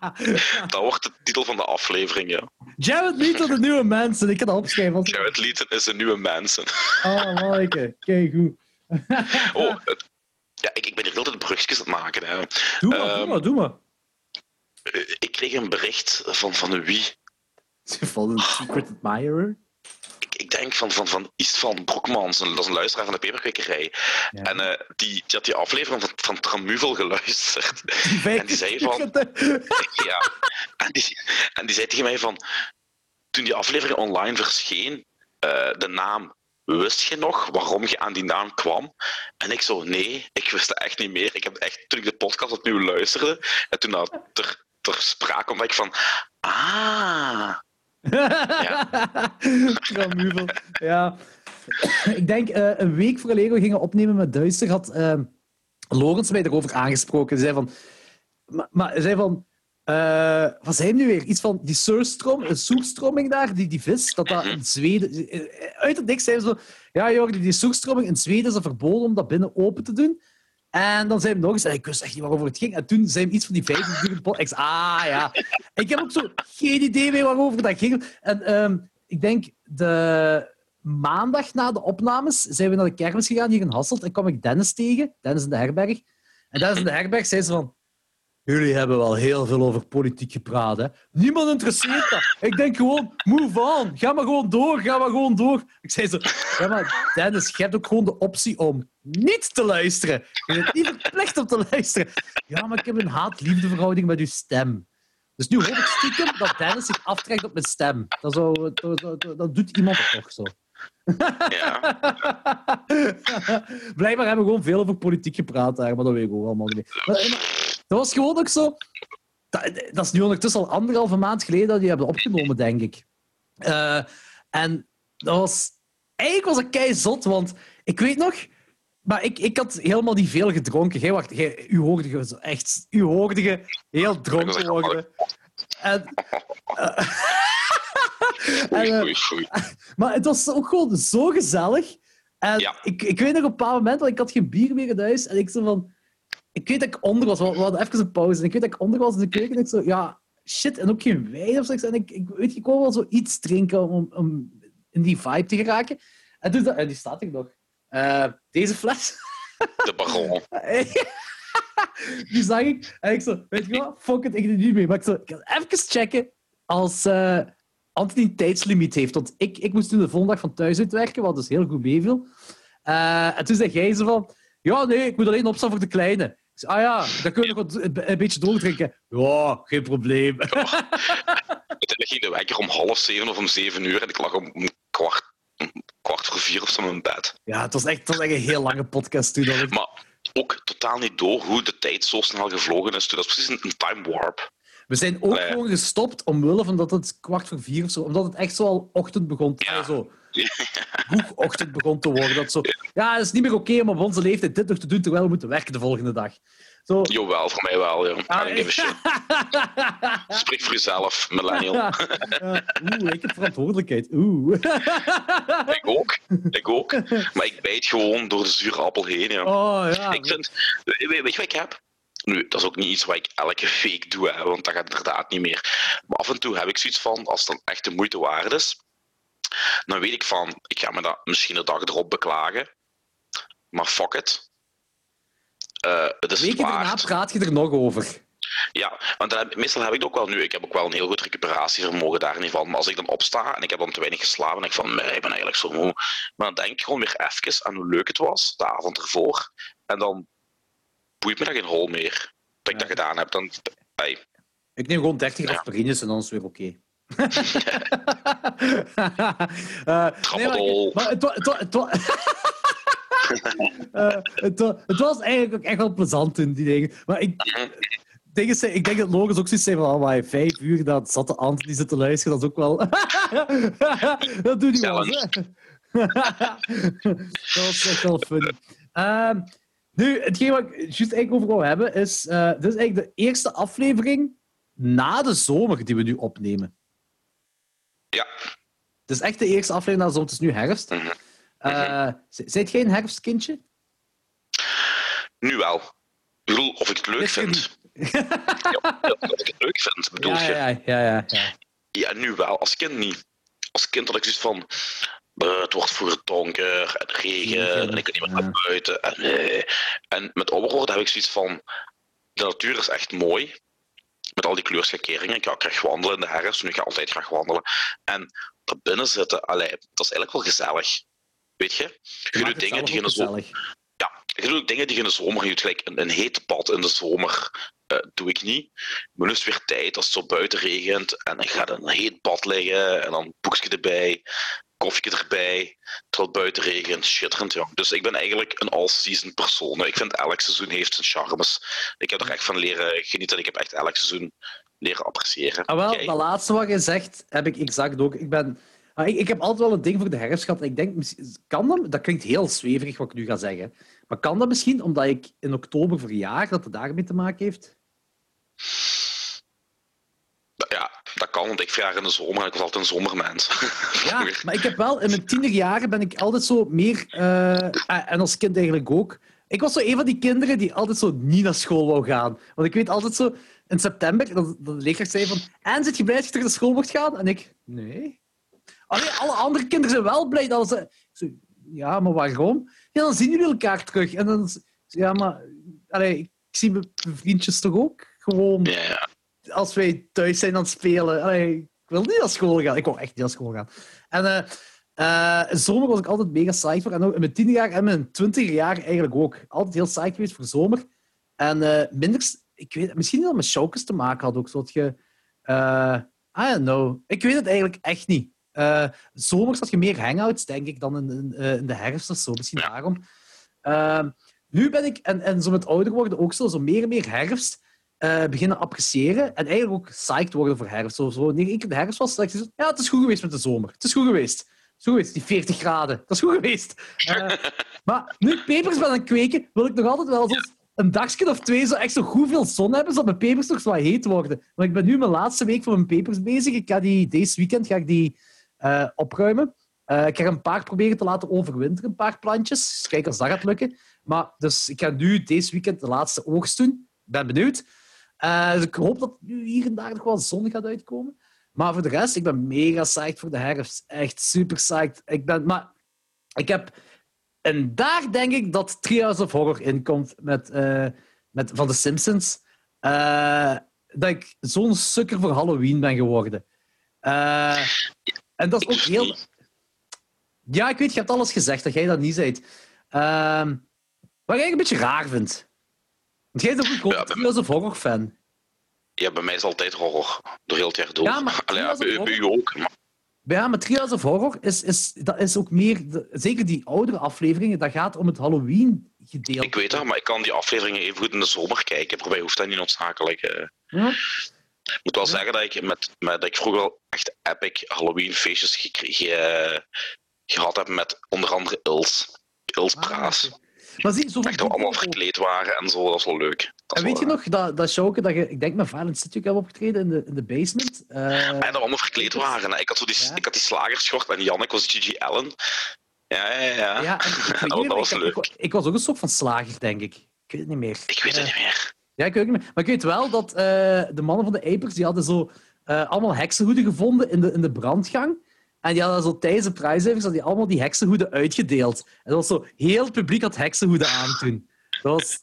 Ah. Dat wordt de titel van de aflevering, ja. Jared Leto, de [laughs] nieuwe mensen. Ik kan dat opschrijven. Jared Leto is een nieuwe Manson. Oh, manneke. Kijk goed. Oh, het- ja, ik, ik ben hier de brugjes aan het maken. Hè. Doe maar, doe Ehm, maar, doe maar. Eh, Ik kreeg een bericht van, van wie? Van een secret admirer. Ik, denk van, van, van Istvan Broekmans, dat is een luisteraar van de Peperkwekerij. Ja. En eh, die, die had die aflevering van, van Tramuvel geluisterd. En die zei van... [laughs] Ja. En die, en die zei tegen mij van... Toen die aflevering online verscheen, eh, de naam... Wist je nog waarom je aan die naam kwam? En ik zo, nee, ik wist het echt niet meer. Ik heb echt, toen ik de podcast opnieuw luisterde, en toen dat er, ter sprake kwam, dacht ik van... Ah... Tramuvel. [laughs] Ja. Ik denk eh, een week voordat we gingen opnemen met Duister had eh Lorenz mij erover aangesproken. Hij zei van... Maar, hij zei van... eh, wat hij nu weer? Iets van die surstrom, een soerstroming daar, die, die vis, dat dat in Zweden... Uit het niks zei hij zo... Ja, die soerstroming in Zweden is verboden om dat binnen open te doen. En dan zei hij nog eens, en ik wist echt niet waarover het ging. En toen zei hij iets van die 15 uur pot. Ik zei, ah ja. Ik heb ook zo geen idee waarover dat ging. En ehm, ik denk, de maandag na de opnames zijn we naar de kermis gegaan hier in Hasselt. En kwam ik Dennis tegen, Dennis in de herberg. En Dennis in de herberg zei ze van... Jullie hebben wel heel veel over politiek gepraat, hè? Niemand interesseert dat. Ik denk gewoon, move on. Ga maar gewoon door, ga maar gewoon door. Ik zei zo, ja maar Dennis, je hebt ook gewoon de optie om niet te luisteren. Je bent niet verplicht om te luisteren. Ja, maar ik heb een haat-liefde verhouding met uw stem. Dus nu hoop ik stiekem dat Dennis zich aftrekt op mijn stem. Dat, zou, dat, dat, dat doet iemand toch zo. Ja. [laughs] Blijkbaar hebben we gewoon veel over politiek gepraat daar, maar dat weet ik ook allemaal niet meer. Maar, maar, dat was gewoon ook zo... Dat, dat is nu ondertussen al anderhalve maand geleden dat die hebben opgenomen, denk ik. Eh, en dat was... Eigenlijk was ik kei zot, want ik weet nog... Maar ik, ik had helemaal niet veel gedronken. Jij, wacht, jij, u hoorde echt... U hoorde je heel dronken worden. En... eh, [laughs] en, eh, maar het was ook gewoon zo gezellig. En Ja. ik, ik weet nog op een bepaald moment, want ik had geen bier meer in huis. En ik zo van... Ik weet dat ik onder was. We hadden even een pauze. En ik weet dat ik onder was in de keuken. En ik zo, ja, shit. En ook geen wijn of zoiets. En ik, ik weet, ik wou wel zoiets drinken om, om in die vibe te geraken. En, toen, en die staat er nog. Eh, deze fles. [laughs] De baron. die zag ik. En ik zo, weet je wat? Fuck it, ik doe niet mee. Maar ik zo, ik even checken als, eh, Anthony tijdslimiet heeft. Want ik, ik moest toen de volgende dag van thuis uitwerken, wat dus heel goed meeviel. Eh, en toen zei jij zo van... Ja, nee, ik moet alleen opstaan voor de kleine. Ik zei, ah ja, dan kun je nog wat, een, een beetje doordrinken. Ja, geen probleem. [laughs] Uiteindelijk ging de wekker om half zeven of om zeven uur en ik lag om, kwart, kwart voor vier of zo in mijn bed. Ja, het was echt, het was echt een heel lange podcast toen. Dat ik... Maar ook totaal niet door hoe de tijd zo snel gevlogen is. Dat is precies een, time warp. We zijn ook Nee. gewoon gestopt omwille van dat het kwart voor vier of zo, omdat het echt zo al ochtend begon Ja. zo vroeg ochtend begon te worden. Dat zo, ja, het is niet meer oké om op onze leeftijd dit nog te doen terwijl we moeten werken de volgende dag. Zo. Jawel, voor mij wel. Ja. Ah. [laughs] Spreek voor jezelf, millennial. Oeh, ik heb verantwoordelijkheid. Oeh. [laughs] Ik ook. Ik ook. Maar ik bijt gewoon door de zure appel heen. Ja. Oh ja. Ik vind, weet weet je wat ik heb? Nu, dat is ook niet iets wat ik elke week doe, hè, want dat gaat inderdaad niet meer. Maar af en toe heb ik zoiets van, als het dan echt de moeite waard is, dan weet ik van, ik ga me dat misschien de dag erop beklagen, maar fuck it. Eh, het is Weken daarna praat je er nog over. Ja, want heb- meestal heb ik het ook wel nu. Ik heb ook wel een heel goed recuperatievermogen daar niet van. Maar als ik dan opsta en ik heb dan te weinig geslapen, denk ik van, nee, ik ben eigenlijk zo moe. Maar dan denk ik gewoon weer even aan hoe leuk het was, de avond ervoor. En dan boeit me dat geen hol meer. Dat ik dat gedaan heb. Dan, hey, Ik neem gewoon 30 Ja. aspirines en dan is het weer oké. Eh, nee, maar, het, het, het, wa- [laughs] het, wa- het was eigenlijk ook echt wel plezant in die dingen. Maar ik, dingen zijn, ik denk dat Logos ook zoiets zijn van oh, maar vijf uur dat zat de Anthony zitten luisteren, dat is ook wel... [laughs] dat doet hij wel. [laughs] dat was echt wel funny. Ehm, nu, hetgeen wat ik juist eigenlijk over wou hebben, is... eh dit is eigenlijk de eerste aflevering na de zomer die we nu opnemen. Ja, Het is echt de eerste aflevering de zomer. Het is nu herfst. Z- Zijt jij een herfstkindje? nu wel. Ik bedoel, of ik het leuk Is vind. Ja, dat ik het leuk vind, bedoel Ja, je? ja, ja. ja, ja, ja. Nu wel. Als kind niet. Als kind had ik zoiets van... het wordt vroeger donker en regen en ik kan niet meer naar buiten. En, nee. en met ouder worden heb ik zoiets van... De natuur is echt mooi. Met al die kleurschakeringen. Ik ga ook graag wandelen in de herfst. Nu ga ik altijd graag wandelen. En dat binnen zitten, allee, dat is eigenlijk wel gezellig. Weet je? Je doet dingen die je in de zomer... Ja, je doet dingen die je in de zomer... Je doet gelijk een, een heet bad in de zomer. eh, doe ik niet. Maar nu is het weer tijd als het zo buiten regent. En dan gaat een heet bad liggen. En dan een boekje erbij. Koffie erbij. Terwijl buiten regent. Schitterend, jong. Dus ik ben eigenlijk een all-season persoon. Ik vind elk seizoen heeft zijn charmes. Ik heb er echt van leren genieten. Ik heb echt elk seizoen leren appreciëren. Ah, wel, Jij? dat laatste wat je zegt, heb ik exact ook. Ik, ben, ah, ik, ik heb altijd wel een ding voor de herfst gehad. Ik denk, kan dat, dat klinkt heel zweverig wat ik nu ga zeggen. Maar kan dat misschien omdat ik in oktober verjaar, dat het daarmee te maken heeft? Kan, want ik verjaar in de zomer en ik was altijd een zomermens. [laughs] Ja, maar ik heb wel, in mijn tienerjaren ben ik altijd zo meer, eh, ah, en als kind eigenlijk ook, ik was zo een van die kinderen die altijd zo niet naar school wou gaan. Want ik weet altijd zo, in september, dat, dat de leerkracht zei van, en zit je blij dat je terug naar school mocht gaan? En ik, nee. Allee, alle andere kinderen zijn wel blij dat ze... zo, ja, maar waarom? Ja, dan zien jullie elkaar terug. En dan, ja, maar allee, ik zie mijn vriendjes toch ook gewoon Ja, ja. Als wij thuis zijn aan het spelen. Allee, ik wil niet naar school gaan. Ik wil echt niet naar school gaan. En eh eh, in zomer was ik altijd mega saai voor. En ook in mijn tiende jaar en mijn twintig jaar eigenlijk ook. Altijd heel saai geweest voor zomer. En eh, minder... Ik weet, misschien dat met showkes te maken had ook. Zodat je... I don't know. Ik weet het eigenlijk echt niet. Zomers had je meer hangouts, denk ik, dan in, in, in de herfst of zo. Misschien daarom. Nu ben ik, en, en zo met ouder worden ook zo, zo meer en meer herfst eh, beginnen appreciëren. En eigenlijk ook psyched worden voor herfst. Zo, zo, wanneer ik in de herfst was, dacht ik ja, het is goed geweest met de zomer. Het is goed geweest. Het is goed geweest, die 40 graden. Dat is goed geweest. Eh, [laughs] maar nu ik pepers ben aan het kweken, wil ik nog altijd wel zo een dagje of twee zo echt zo goed veel zon hebben, zodat mijn pepers nog zo wat heet worden. Want ik ben nu mijn laatste week van mijn pepers bezig. Ik ga die, deze weekend ga ik die eh, opruimen. Ik ga een paar proberen te laten overwinteren, een paar plantjes. Dus kijk als dat gaat lukken. Maar dus ik ga nu deze weekend de laatste oogst doen. Ik ben benieuwd. Eh, dus ik hoop dat nu hier en daar nog wel zon gaat uitkomen. Maar voor de rest, ik ben mega psyched voor de herfst. Echt super psyched. Ik ben, maar ik heb... En daar denk ik dat Treehouse of Horror inkomt met, eh, met, van de Simpsons. Eh, dat ik zo'n sukker voor Halloween ben geworden. En dat is ook heel... Ja, ik weet, je hebt alles gezegd dat jij dat niet zei. Wat ik eigenlijk een beetje raar vind. Want jij bent ook een grote Ja, of Horror fan. Ja, bij mij is altijd horror. Door heel het jaar door. Ja, maar [laughs] Allee, ja, Trials bij, u ook. Maar Ja, maar Trials of Horror is, is, dat is ook meer... de- zeker die oudere afleveringen, dat gaat om het Halloween-gedeelte. ik weet dat, maar ik kan die afleveringen even goed in de zomer kijken. Voor mij hoeft dat niet noodzakelijk. Ja. Ik moet wel zeggen dat ik, met, met, dat ik vroeger echt epic Halloween feestjes gekregen, gehad heb met onder andere Els. Els Ah, Praas. Maar zie, zo Echt allemaal verkleed waren en zo, dat was wel leuk. Dat En is weet je nog dat, dat showke dat je, ik denk met Violent City ook hebt opgetreden in de, in de basement? Eh, eh, En dat we allemaal verkleed waren. hè. Ik had, zo die, Ja. ik had die slagerschort en Jannik was Gigi Allen. Ja, ja, ja. ja, en [laughs] dat, was ik, leuk. ik, ik was ook een soort van slager, denk ik. Ik weet het niet meer. Ik weet het Eh, niet meer. Ja, ik weet het niet meer. Maar ik weet wel dat eh, de mannen van de Apers, die hadden zo allemaal heksenhoeden gevonden in de, in de brandgang. En die hadden zo tijdens de hadden die allemaal die heksenhoeden uitgedeeld. En dat was zo, heel het publiek had heksenhoeden aan toen. Dat was...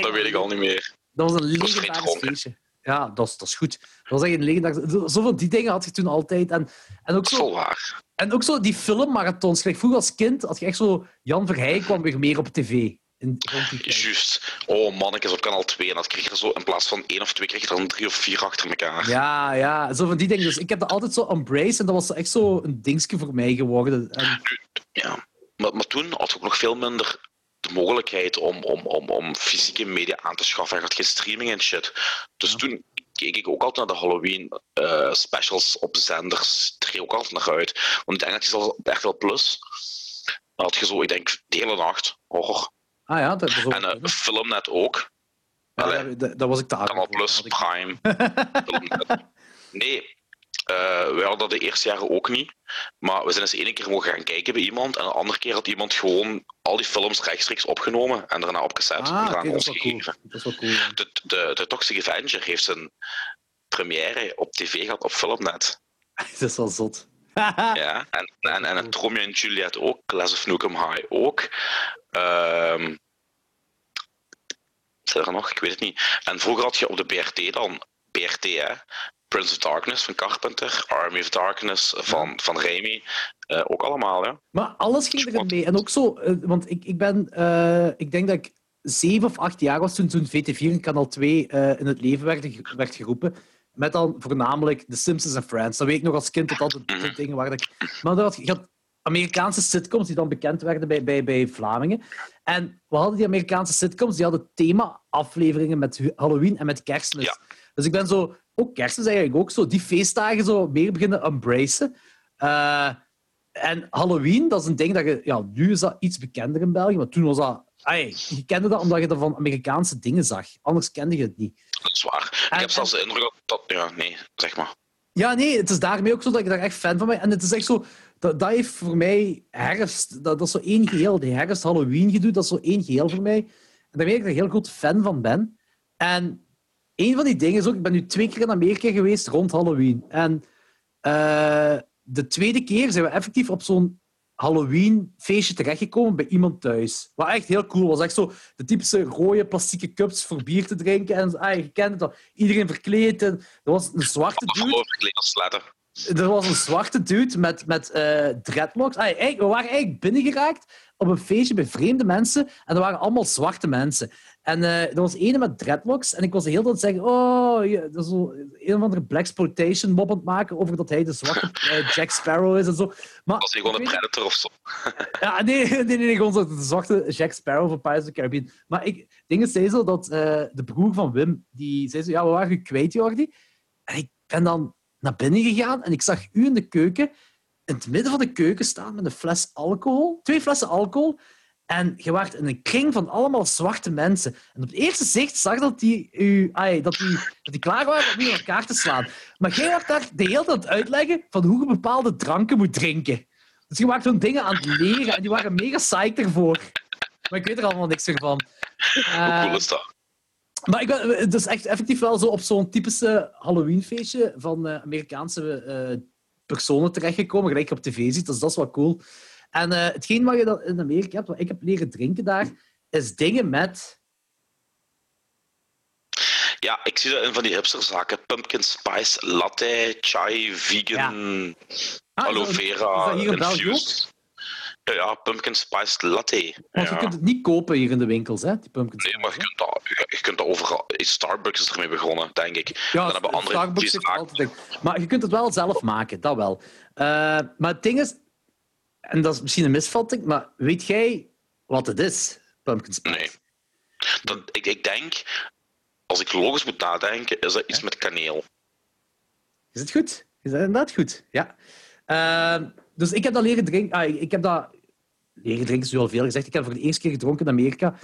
Dat weet ik al niet meer. Dat was een legendarisch feestje. Ja, dat is, dat is goed. Dat was echt een legendarisch... zo- Zoveel die dingen had je toen altijd. En, en, ook zo, en ook zo die filmmarathons. Vroeger als kind had je echt zo... Jan Verheij kwam weer meer op tv. In. Juist. Oh, mannetjes op kanaal 2. En dat kreeg je zo in plaats van één of twee, kreeg je er dan drie of vier achter elkaar. Ja, ja, zo van die dingen. Dus ik heb dat altijd zo embraced en dat was echt zo een dingetje voor mij geworden. En, Ja. Maar, maar toen had je ook nog veel minder de mogelijkheid om, om, om, om fysieke media aan te schaffen. Je had geen streaming en shit. Dus Ja. toen keek ik ook altijd naar de Halloween eh, specials op zenders. Ik ook altijd naar uit. Want ik denk dat op RTL Plus. Dan had je zo, ik denk, de hele nacht horror. Ah ja, dat ook... En eh, Filmnet ook. ja, allee. dat, was ik te voor. Plus, Prime. [laughs] Nee, eh wij hadden dat de eerste jaren ook niet. Maar we zijn eens één keer mogen gaan kijken bij iemand. En een andere keer had iemand gewoon al die films rechtstreeks opgenomen en daarna opgezet. en Ah, ons is wel cool. Dat is wel cool. ja. De, de, de Toxic Avenger heeft zijn première op tv gehad op Filmnet. [laughs] Dat is wel zot. Ja, en, en, en Romeo en Juliet ook, Class of Nukem High ook. Ehm zijn er nog? Ik weet het niet. En vroeger had je op de BRT dan, BRT hè, Prince of Darkness van Carpenter, Army of Darkness van, van Raimi, eh, ook allemaal, ja. Maar alles ging erin mee. En ook zo, eh, want ik, ik ben, eh, ik denk dat ik zeven of acht jaar was toen, toen VT4 en Kanaal 2 eh, in het leven werd, werd geroepen. Met dan voornamelijk The Simpsons en Friends. Dat weet ik nog als kind dat de, de dingen waren. Ik, maar dat, je had Amerikaanse sitcoms die dan bekend werden bij, bij, bij Vlamingen. En we hadden die Amerikaanse sitcoms, die hadden thema-afleveringen met Halloween en met kerstmis. Ja. Dus ik ben zo, ook kerstmis eigenlijk ook zo, die feestdagen zo meer beginnen embracen. Eh, en Halloween, dat is een ding dat je... Ja, nu is dat iets bekender in België, maar toen was dat... Ai, je kende dat omdat je dat van Amerikaanse dingen zag. Anders kende je het niet. Dat is waar. En- ik heb zelfs de indruk dat, dat... Ja, nee, zeg maar. Ja, nee, het is daarmee ook zo dat ik daar echt fan van ben. En het is echt zo... Dat, dat heeft voor mij herfst... Dat, dat is zo één geheel. Die herfst-Halloween-gedoe, dat is zo één geheel voor mij. En daar weet ik dat ik een heel groot fan van ben. En een van die dingen is ook... Ik ben nu twee keer in Amerika geweest rond Halloween. En eh, de tweede keer zijn we effectief op zo'n Halloween-feestje terechtgekomen bij iemand thuis. Wat echt heel cool was. Echt zo de typische rode plastieke cups voor bier te drinken. En ah, je kent het al. Iedereen verkleed. En er was een zwarte dude. leek als letter. Er was een zwarte dude met, met eh, dreadlocks. We waren eigenlijk binnengeraakt op een feestje bij vreemde mensen. En er waren allemaal zwarte mensen. En eh, er was ene met dreadlocks. En ik was de hele tijd zeggen... Oh, dat is een of andere blaxploitation mop aan het maken over dat hij de zwarte [laughs] eh, Jack Sparrow is en zo. Maar, Was hij gewoon een predator of zo? ja, nee, [laughs] nee, nee, nee, gewoon de zwarte Jack Sparrow van Pirates of the Caribbean. Maar ik, dingen zei zo dat de broer van Wim, die zei zo, ja, we waren kwijt, Jordi. En ik ben dan naar binnen gegaan en ik zag u in de keuken, in het midden van de keuken staan met een fles alcohol, twee flessen alcohol. En je waart in een kring van allemaal zwarte mensen. En op het eerste zicht zag dat die, u, ai, dat die, dat die klaar waren om u in elkaar te slaan. Maar jij was daar de hele tijd aan het uitleggen van hoe je bepaalde dranken moet drinken. Dus je maakt zo'n dingen aan het leren en die waren mega psyched ervoor. Maar ik weet er allemaal niks van. Hoe Eh, cool is dat? Maar ik ben, het is echt effectief wel zo op zo'n typische Halloween-feestje van eh, Amerikaanse eh, personen terechtgekomen, gelijk je op tv ziet. Dus dat is wel cool. En eh, hetgeen wat je dan in Amerika hebt, wat ik heb leren drinken daar, is dingen met... Ja, ik zie dat in van die hipsterzaken. Pumpkin spice, latte, chai, vegan, Ah, aloe vera, infused. Ja, pumpkin spice latte. Want je Ja. kunt het niet kopen hier in de winkels, hè? Die pumpkin Nee, maar je kunt, dat, je, je kunt dat overal. Starbucks is ermee begonnen, denk ik. Ja, dan hebben andere Starbucks heeft altijd... Maar je kunt het wel zelf maken, dat wel. Eh, maar het ding is... En dat is misschien een misvatting, maar weet jij wat het is, pumpkin spice? Nee. Dat, ik, ik denk, als ik logisch moet nadenken, is dat iets met kaneel. Is het goed? Is dat inderdaad goed? Ja. Eh, dus ik heb dat leren drinken... Ah, ik heb dat... Leren drinken is nu al veel gezegd. Ik heb voor de eerste keer gedronken in Amerika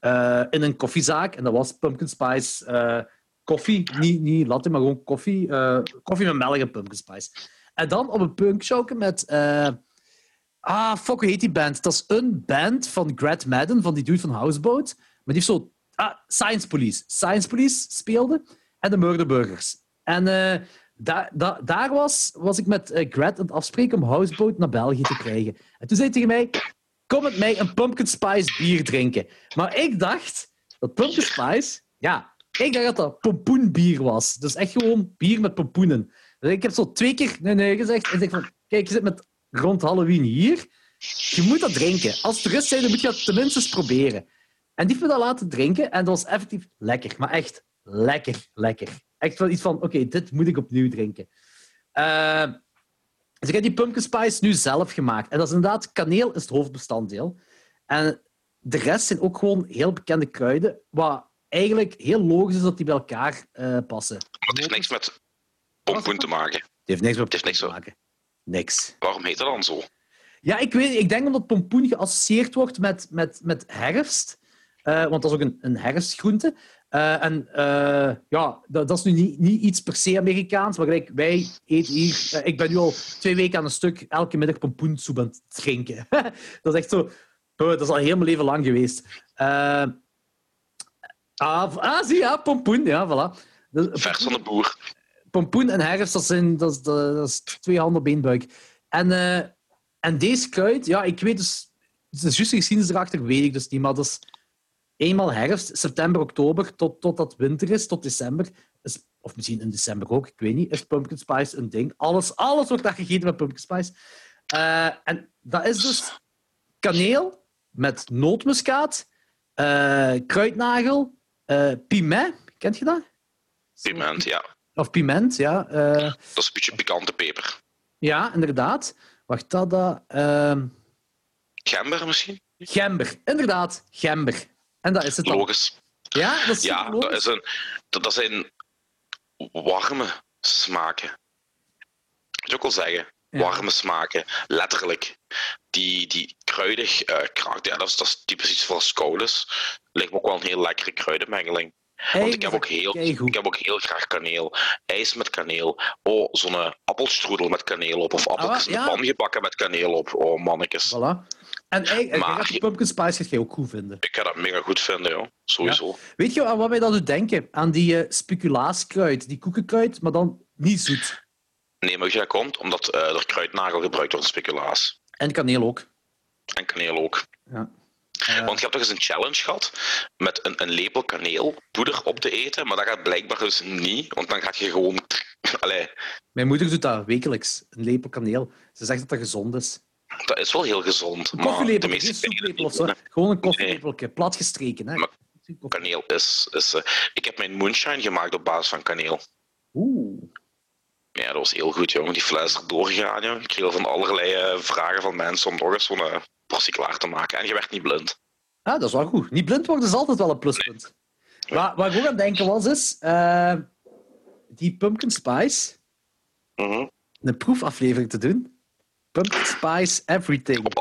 eh, in een koffiezaak. En dat was pumpkin spice eh, koffie. Niet, niet latte, maar gewoon koffie. eh, koffie met melk en pumpkin spice. En dan op een punkshow met... ah, fuck, hoe heet die band? Dat is een band van Grad Madden, van die dude van Houseboat. Maar die heeft zo... Ah, Science Police. Science Police speelde. En de Murder Burgers. En daar, was, was ik met Grad aan het afspreken om Houseboat naar België te krijgen. En toen zei hij tegen mij... Kom met mij een pumpkin spice bier drinken. Maar ik dacht dat pumpkin spice... Ja, ik dacht dat dat pompoenbier was. Dus echt gewoon bier met pompoenen. Dus ik heb zo twee keer nee, nee gezegd. En ik van, kijk, je zit met rond Halloween hier. Je moet dat drinken. Als toerist zijn, dan moet je dat tenminste eens proberen. En die heeft me dat laten drinken. En dat was effectief lekker. Maar echt lekker, lekker. Echt wel iets van, oké, dit moet ik opnieuw drinken. Eh, dus ik heb die pumpkin spice nu zelf gemaakt. En dat is inderdaad, kaneel is het hoofdbestanddeel. En de rest zijn ook gewoon heel bekende kruiden, wat eigenlijk heel logisch is dat die bij elkaar eh, passen. Maar het heeft niks met pompoen te maken. Het heeft niks met niks te maken. Niks. Waarom heet dat dan zo? Ja, ik weet Ik denk omdat pompoen geassocieerd wordt met, met, met herfst. Eh, want dat is ook een, een herfstgroente. Eh, en eh, ja, dat, dat is nu niet, niet iets per se Amerikaans, maar gelijk, wij eten hier... eh, ik ben nu al twee weken aan een stuk elke middag pompoensoep aan het drinken. [laughs] dat is echt zo... dat is al heel mijn leven lang geweest. Ah, ah, zie je, ja, pompoen. Ja, voilà. Vers van de boer. pompoen en herfst, dat, zijn, dat, is, dat is twee handen beenbuik. En, en deze kruid, ja, ik weet dus... De juiste geschiedenis erachter weet ik dus niet, maar dat is eenmaal herfst, september, oktober, tot, totdat winter is, tot december. Is, of misschien in december ook, ik weet niet, is pumpkin spice een ding. Alles, alles wordt daar gegeten met pumpkin spice. Eh, en dat is dus kaneel met nootmuskaat, eh, kruidnagel, eh piment, kent je dat? Piment, ja. Of piment, ja. Dat is een beetje pikante peper. ja, inderdaad. Wacht, dat... dat ehm, Gember misschien? gember. Inderdaad, gember. En dat is het dan. Logisch. Ja, dat is Ja, dat, is een, dat, dat zijn warme smaken. Moet je ook wel zeggen. Ja. Warme smaken, letterlijk. Die, die kruidig eh karakter, ja, dat is, dat is typisch iets voor is. Lijkt me ook wel een heel lekkere kruidenmengeling. Want ik heb, ook heel, ik heb ook heel graag kaneel. IJs met kaneel. Oh, zo'n eh, appelstroedel met kaneel op. Of appeltjes Ah, ja. de pan gebakken met kaneel op. Oh, mannetjes. Voilà. En eigenlijk, Maar- pumpkin spice gaat jij ook goed vinden. Ik ga dat mega goed vinden, joh. Sowieso. Weet je aan wat mij dat doet denken? Aan die eh speculaaskruid, die koekenkruid, maar dan niet zoet. Nee, maar je dat komt? Omdat eh, er kruidnagel gebruikt wordt in speculaas. En kaneel ook. En kaneel ook. Ja. Want je hebt toch eens een challenge gehad met een, een lepel kaneelpoeder op te eten, maar dat gaat blijkbaar dus niet, want dan gaat je gewoon... [laughs] Allee, Mijn moeder doet dat wekelijks, een lepel kaneel. Ze zegt dat dat gezond is. Dat is wel heel gezond, Een maar de koffielepel, meeste geen of zo. Gewoon een koffielepeltje, platgestreken. Hè. Maar- Kaneel is... is eh, ik heb mijn moonshine gemaakt op basis van kaneel. Oeh. Ja, dat was heel goed, jongen. Die fles is doorgegaan, jongen. Ik kreeg van allerlei eh, vragen van mensen om nog eens zo'n eh, portie klaar te maken. En je werd niet blind. Ah, dat is wel goed. Niet blind worden is altijd wel een pluspunt. Waar, waar ik ook aan het denken was, is... die pumpkin spice, Mhm. een proefaflevering te doen. Spice everything.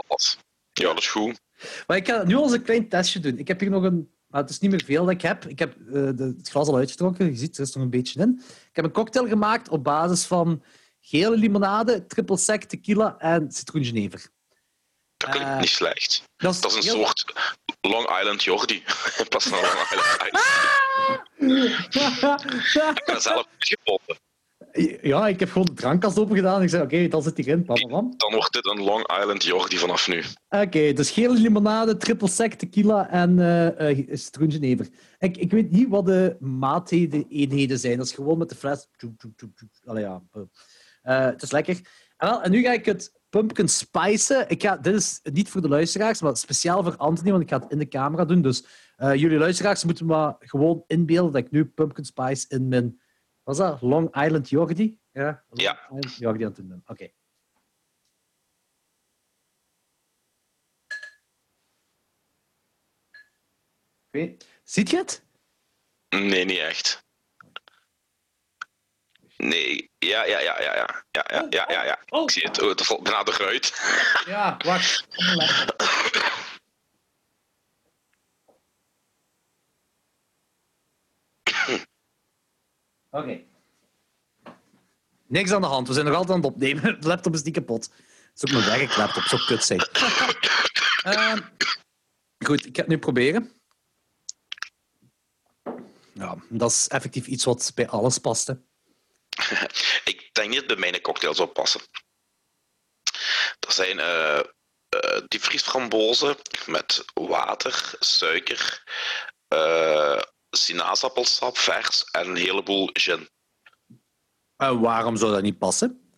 Ja, dat is goed. Maar ik ga nu al eens een klein testje doen. Ik heb hier nog een... Maar het is niet meer veel dat ik heb. Ik heb eh, de, het glas al uitgetrokken. Je ziet, er is nog een beetje in. Ik heb een cocktail gemaakt op basis van gele limonade, triple sec, tequila en citroengenever. Dat klinkt Eh, niet slecht. Dat is, Dat is een heel- soort Long Island Jordi. In plaats van Long Island [laughs] Ice. Ik zelf gevonden. Ja, ik heb gewoon de drankkast open gedaan. Ik zei, oké, dat zit hierin. Bam. Dan wordt dit een Long Island Jordi vanaf nu. Oké, dus gele limonade, triple sec, tequila en citroengenever. Ik, ik weet niet wat de maatheden zijn. Dat is gewoon met de fles. Allee, ja. Eh, het is lekker. En, wel, en nu ga ik het pumpkin spicen. Ik ga, dit is niet voor de luisteraars, maar speciaal voor Anthony, want ik ga het in de camera doen. Dus jullie luisteraars moeten maar gewoon inbeelden dat ik nu pumpkin spice in mijn... Was dat? Long Island Jordi? Ja. Long Ja. Island Jordi aan het doen. Oké. Oké. Ziet je het? Nee, niet echt. Nee, ja, ja, ja, ja, ja. Ja, ja, ja, ja. ja. Oh. Ik zie het. Oh, het valt bijna eruit. Ja, wacht. Oké. Niks aan de hand. We zijn nog altijd aan het opnemen. [laughs] De laptop is niet kapot. Het is ook mijn werklaptop. Zo kut zijn. Ehm, goed, ik ga het nu proberen. Ja, dat is effectief iets wat bij alles past. Hè. [laughs] Ik denk niet dat het bij mijn cocktail zou passen. Dat zijn eh eh diepvriesframbozen met water, suiker, eh sinaasappelsap vers en een heleboel gin. En waarom zou dat niet passen?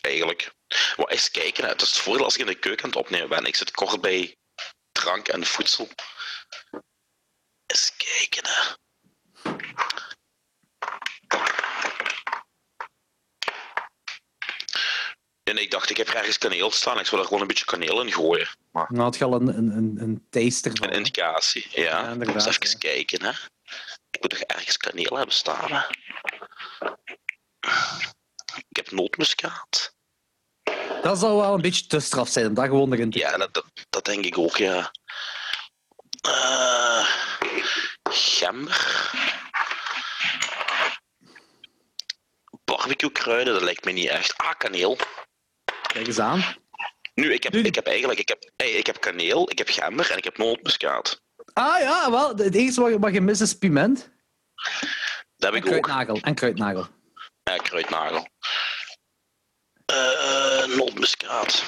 Eigenlijk. Maar eens kijken, het is het voordeel als ik in de keuken aan het opnemen ben. Ik zit kort bij drank en voedsel. Eens kijken. Hè. En ik dacht, ik heb ergens kaneel staan. Ik zou er gewoon een beetje kaneel in gooien. Maar Nou had je al een, een, een, een taster van. een indicatie, ja. Ja, dus even kijken, hè. Ik moet toch ergens kaneel hebben staan, hè. Ik heb nootmuskaat. Dat zou wel een beetje te straf zijn om dat gewoon erin te Ja, dat, dat, denk ik ook, ja. Eh gember. Barbecue kruiden, dat lijkt me niet echt. Ah, kaneel. Kijk eens aan. Nu, ik heb, ik heb eigenlijk ik heb, ik heb kaneel, ik heb gember en ik heb nootmuskaat. Ah ja, wel. Het enige wat, wat je mist is piment. Dat En heb ik ook. kruidnagel. En kruidnagel. Ja, kruidnagel. Eh nootmuskaat.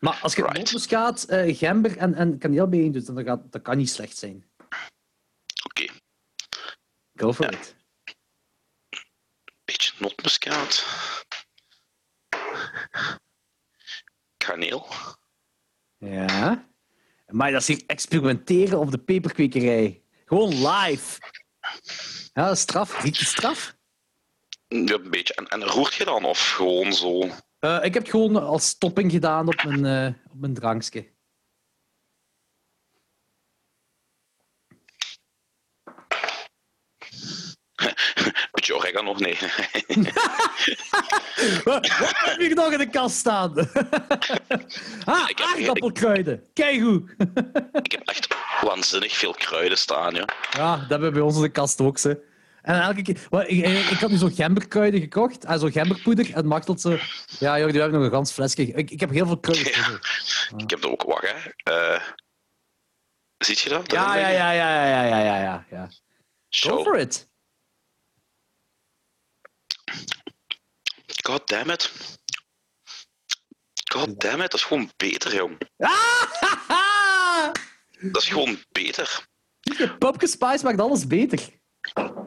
Maar als je Right. nootmuskaat, eh, gember en, en kaneel bijeen doet, dan gaat, dat kan niet slecht zijn. Oké, Go for Ja. it. beetje nootmuskaat. Kaneel. Ja. Maar dat is hier experimenteren op de peperkwekerij. Gewoon live. Ja, dat is straf. Riekt het straf? Ja, een beetje. En, en roert je dan of gewoon zo? Eh, ik heb het gewoon als topping gedaan op mijn, eh, op mijn drankje. Beetje oregano? Nee. Wat heb je nog in de kast staan? [laughs] ah, Ik aardappelkruiden. Keigoed. [laughs] ik heb echt waanzinnig veel kruiden staan, ja. Ja, dat hebben we bij ons in de kast ook. Ze. En elke keer... Ik, ik, ik had nu zo gemberkruiden gekocht. En zo gemberpoeder. En Machtelt zo... Ja, joh, die hebben nog een gans flesje. Ik, ik heb heel veel kruiden. Ja. [laughs] Ik heb er ook wat, hè. Eh ziet je dat? Ja, ja, ja, ja, ja, ja, ja, ja. Go for it. God damn it. God damn it, dat is gewoon beter, jong. Ah, [laughs] Dat is gewoon beter. Pumpkin spice maakt alles beter.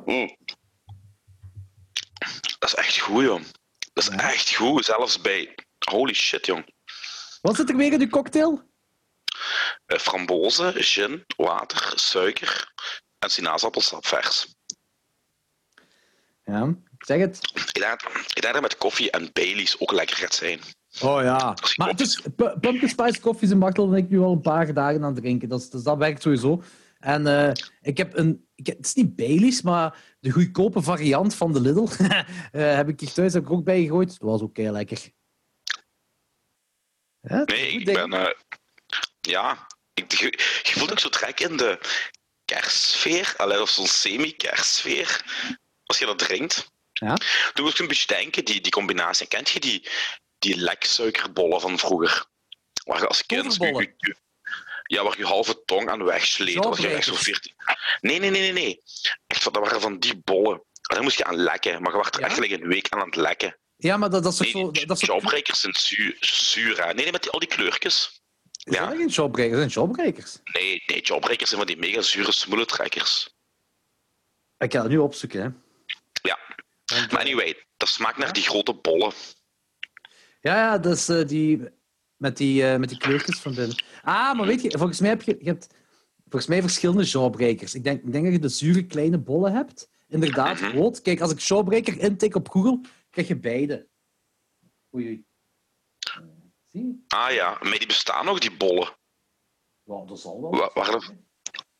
Mm. Dat is echt goed, jong. Dat is echt goed, zelfs bij... Holy shit, jong. Wat zit er in uw cocktail? Eh, frambozen, gin, water, suiker en sinaasappelsap vers. Ja, zeg het. Ik denk, dat met koffie en Baileys ook lekker gaat zijn. Oh ja. is Maar het is, pu- pumpkin spice koffie zijn Machtel en ik nu al een paar dagen aan het drinken. Dat, is- dus dat werkt sowieso. En eh, ik heb een... Ik, het is niet Baileys, maar de goedkope variant van de Lidl [laughs] eh, heb ik hier thuis heb ik ook bij gegooid. Dat was ook heel lekker. Is Nee, een ik ben... eh, ja, ik, je, je voelt ook zo trek in de kerstsfeer, alleen of zo'n semi-kerstsfeer, als je dat drinkt. Ja. Toen moest ik een beetje denken, die, die combinatie. Kent je die, die leksuikerbollen van vroeger? Waar je als kind... Toverbollen? je- je- ja, waar je halve tong aan wegsleet. Was je echt zo Jawbrekers. 14... Nee, nee, nee, nee, nee. Echt, dat waren van die bollen. Dan moest je aan lekken. Maar je werd er Ja? echt like een week aan aan het lekken. Ja, maar dat, dat is Nee, zo... die Dat is toch- jawbreakers zijn zuur. zuur hè. nee, nee, met die, al die kleurtjes. Is Ja. dat geen jawbreakers? Dat zijn jawbreakers. Nee, nee, jawbreakers zijn van die mega zure smoelentrekkers. Ik ga het nu opzoeken, hè. Maar anyway, dat smaakt naar die grote bollen. Ja, ja, dat is eh, die... Met die, eh, met die kleurtjes van binnen. Ah, maar weet je, volgens mij heb je... je hebt volgens mij verschillende jawbreakers. Ik denk, ik denk dat je de zure kleine bollen hebt. Inderdaad, Mhm. rood. Kijk, als ik jawbreaker intik op Google, krijg je beide. Oei, oei. Eh, zie je? Ah ja, maar die bestaan nog, die bollen. Ja, dat zal wel. Wa- waar-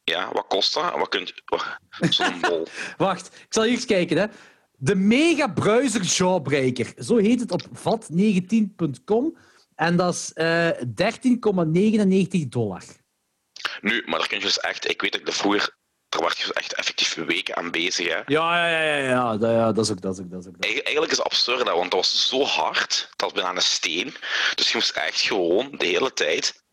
Ja, wat kost dat? Wat kunt Zo'n bol. [laughs] Wacht, ik zal hier eens kijken. Hè. De Mega Bruiser Jawbreaker. Zo heet het op vat19.com. En dat is eh 13,99 dollar. Nu, maar daar kun je dus echt... Ik weet dat ik de vroeger... Daar werd je dus echt effectief weken aan bezig, hè. Ja, ja, ja, ja, ja, dat, ja dat is ook dat. Is ook, dat, is ook dat. Eigen- Eigenlijk is het absurd, hè, want dat was zo hard, dat was bijna een steen. Dus je moest echt gewoon de hele tijd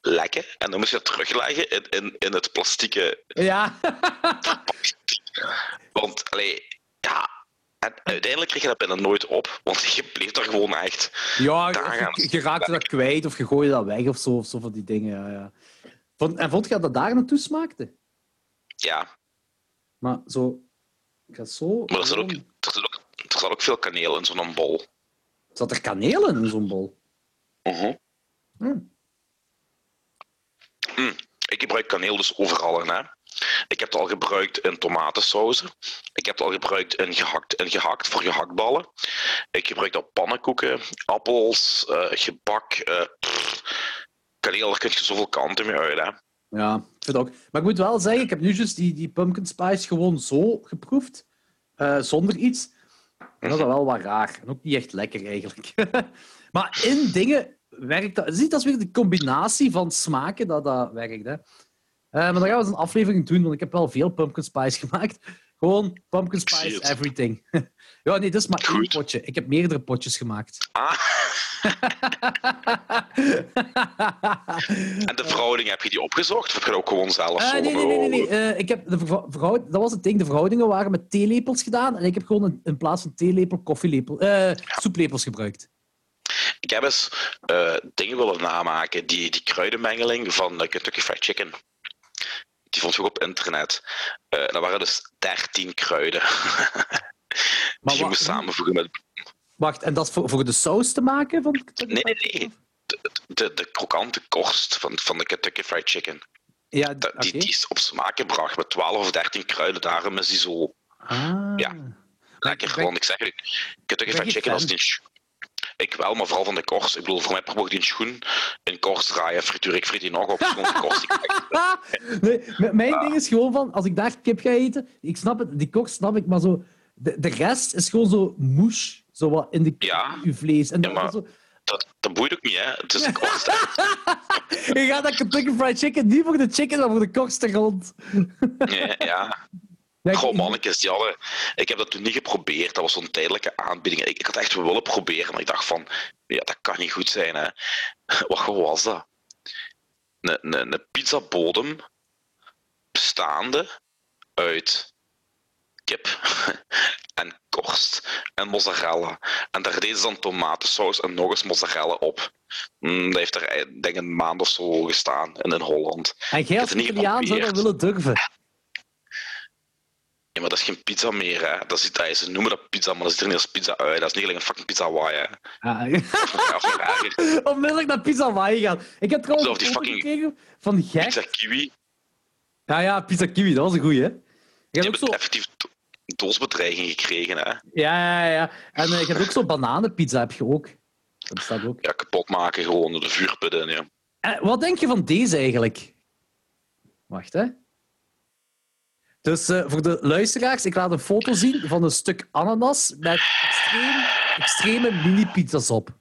lekken. En dan moest je het terugleggen in, in, in het plastieke. Ja, [laughs] Want, allee, ja... En uiteindelijk kreeg je dat bijna nooit op, want je bleef daar gewoon echt... ja je, je raakte dat kwijt of je gooide dat weg of zo, of zo van die dingen. Ja, ja. Vond, en vond je dat dat daar naartoe smaakte? Ja, Maar zo... Ik ga zo... maar er zit ook, er ook, er zat ook veel kaneel in zo'n bol. Zat er kaneel in, zo'n bol? Mhm. Hm. Mm, Ik gebruik kaneel dus overal in. Hè. Ik heb het al gebruikt in tomatensauzen. Ik heb het al gebruikt in gehakt, in gehakt voor gehaktballen. Ik gebruik dat pannenkoeken, appels, eh, gebak. pff. kaneel, daar kun je zoveel kanten mee uit. Ja, ik vind ook. Maar ik moet wel zeggen, ik heb nu juist die, die pumpkin spice gewoon zo geproefd, eh, zonder iets. En dat is wel wat raar. En ook niet echt lekker eigenlijk. [laughs] maar in dingen werkt dat. Zie, dat is weer de combinatie van smaken dat dat werkt. Hè. Eh, maar dan gaan we eens een aflevering doen, want ik heb wel veel pumpkin spice [laughs] gemaakt. Gewoon pumpkin spice, everything. [laughs] ja, nee, dat is maar één potje. Ik heb meerdere potjes gemaakt. Ah, [laughs] en de verhouding, heb je die opgezocht? Of heb je dat ook gewoon zelf Eh, zo? nee, nee, nee. nee, nee. Eh, ik heb de verhou- verhoud- dat was het ding. De verhoudingen waren met theelepels gedaan. En ik heb gewoon in, in plaats van theelepel koffielepel, eh, soeplepels gebruikt. Ik heb eens dingen willen namaken. Die, die kruidenmengeling van Kentucky Fried Chicken. Die vond je ook op internet. Eh dat waren dus 13 kruiden. [laughs] Die je wa- moest samenvoegen met. Wacht, en dat voor, voor de saus te maken? Van Nee, nee, nee. De, de, de krokante korst van, van de Kentucky Fried Chicken. Ja, Dat- die, die is op smaak gebracht met 12 of 13 kruiden. Daarom is die zo Ah. Ja. lekker. ik Want ik zeg Kentucky Fried Chicken, niet. sch- Ik wel, maar vooral van de korst. Ik bedoel, voor mij mocht die een schoen in korst draaien, frituur ik friet die nog op. Korst. [laughs] nee, mijn ding is gewoon van, als ik daar kip ga eten, ik snap het, die kok snap ik, maar zo, de, de rest is gewoon zo moes, zo wat in de Ja. uw vlees. En Ja, dat, maar- zo, Dat, dat boeit ook niet, hè? Het is korst. [laughs] je gaat dat Kentucky Fried Chicken niet voor de chicken, maar voor de korsten rond. Ja, ja. Goh, mannetjes, die hadden... Ik heb dat toen niet geprobeerd. Dat was zo'n tijdelijke aanbieding. Ik, ik had echt wel willen proberen, maar ik dacht van... Ja, dat kan niet goed zijn, hè. [laughs] Wat was dat? Een, een, een pizzabodem bestaande uit kip [laughs] en korst en mozzarella. En daar deden ze dan tomatensaus en nog eens mozzarella op. Mm, dat heeft er eh, denk ik een maand of zo gestaan in, in Holland. En jij als Italiaan zou dat willen durven. Maar dat is geen pizza meer, hè. Dat dat, ze noemen dat pizza, maar dat ziet er niet als pizza uit. Dat is niet gelijk een fucking pizza Hawaii, hè. Ah, [laughs] Onmiddellijk naar Pizza Hawaii gaan. Ik heb trouwens die een fucking- gekregen van Gert. pizza kiwi. Ja, ja, Pizza Kiwi, dat was een goeie, hè? Ik Die heb ook hebben zo... effectief do- doosbedreiging gekregen, hè. Ja, ja, ja. En eh, je hebt ook zo bananenpizza, heb je ook. Dat bestaat ook. Ja, kapot maken gewoon door de vuurput in, ja. Eh, wat denk je van deze eigenlijk? Wacht, hè. Dus eh, voor de luisteraars, ik laat een foto zien van een stuk ananas met extreem, extreme mini-pizza's op.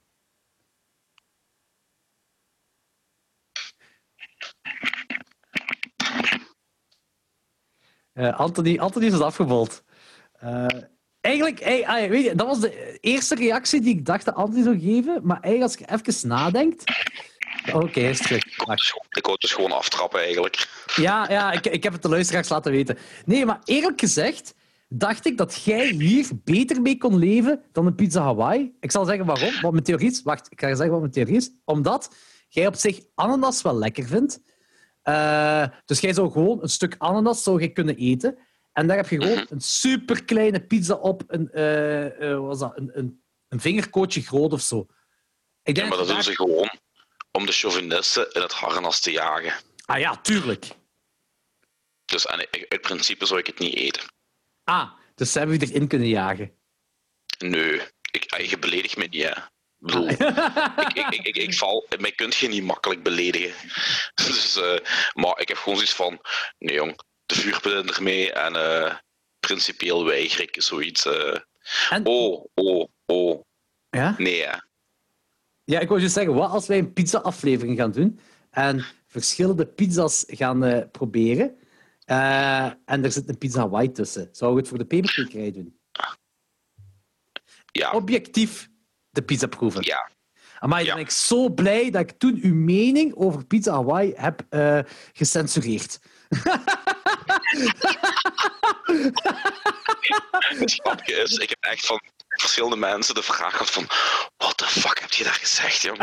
Eh, Anthony, Anthony is afgebold. Eh, eigenlijk, eh, ah, weet dat was de eerste reactie die ik dacht dat Anthony zou geven. Maar eigenlijk, als je even nadenkt... Oké, is terug. Ik wou gewoon- het dus gewoon aftrappen, eigenlijk. Ja, ja ik, ik heb het de luisteraars laten weten. Nee, maar eerlijk gezegd, dacht ik dat jij hier beter mee kon leven dan een pizza Hawaii. Ik zal zeggen waarom. Want mijn theorie is... Wacht, ik ga zeggen wat mijn theorie is. Omdat jij op zich ananas wel lekker vindt. Eh, dus jij zou gewoon een stuk ananas zou je kunnen eten. En daar heb je gewoon een superkleine pizza op. Een, eh, wat was dat? Een, een, een vingerkootje groot of zo. Ik Ja, denk maar dat doen daar- ze gewoon om de chauvinisten in het harnas te jagen. Ah ja, tuurlijk. Dus en uit principe zou ik het niet eten. Ah, dus ze hebben je erin kunnen jagen. Nee, ik, ah, je beledigt me niet, hè. Ik bedoel, [laughs] ik, ik, ik, val, mij kunt je niet makkelijk beledigen. [laughs] Dus, eh, maar ik heb gewoon zoiets van, nee jong, de vuurpil ermee en eh, principieel weiger ik zoiets. eh. En, oh, oh, oh, ja? nee hè. Ja, ik wou je zeggen, wat als wij een pizza-aflevering gaan doen en verschillende pizza's gaan eh, proberen eh, en er zit een pizza Hawaii tussen. Zou je het voor de peperkwekerij doen? Ja, Objectief de pizza proeven. ja. Maar Ja. ben ik zo blij dat ik toen uw mening over pizza Hawaii heb eh, gecensureerd. Het is, ik heb echt van verschillende mensen de vraag gehad van, what the fuck heb je daar gezegd, jong?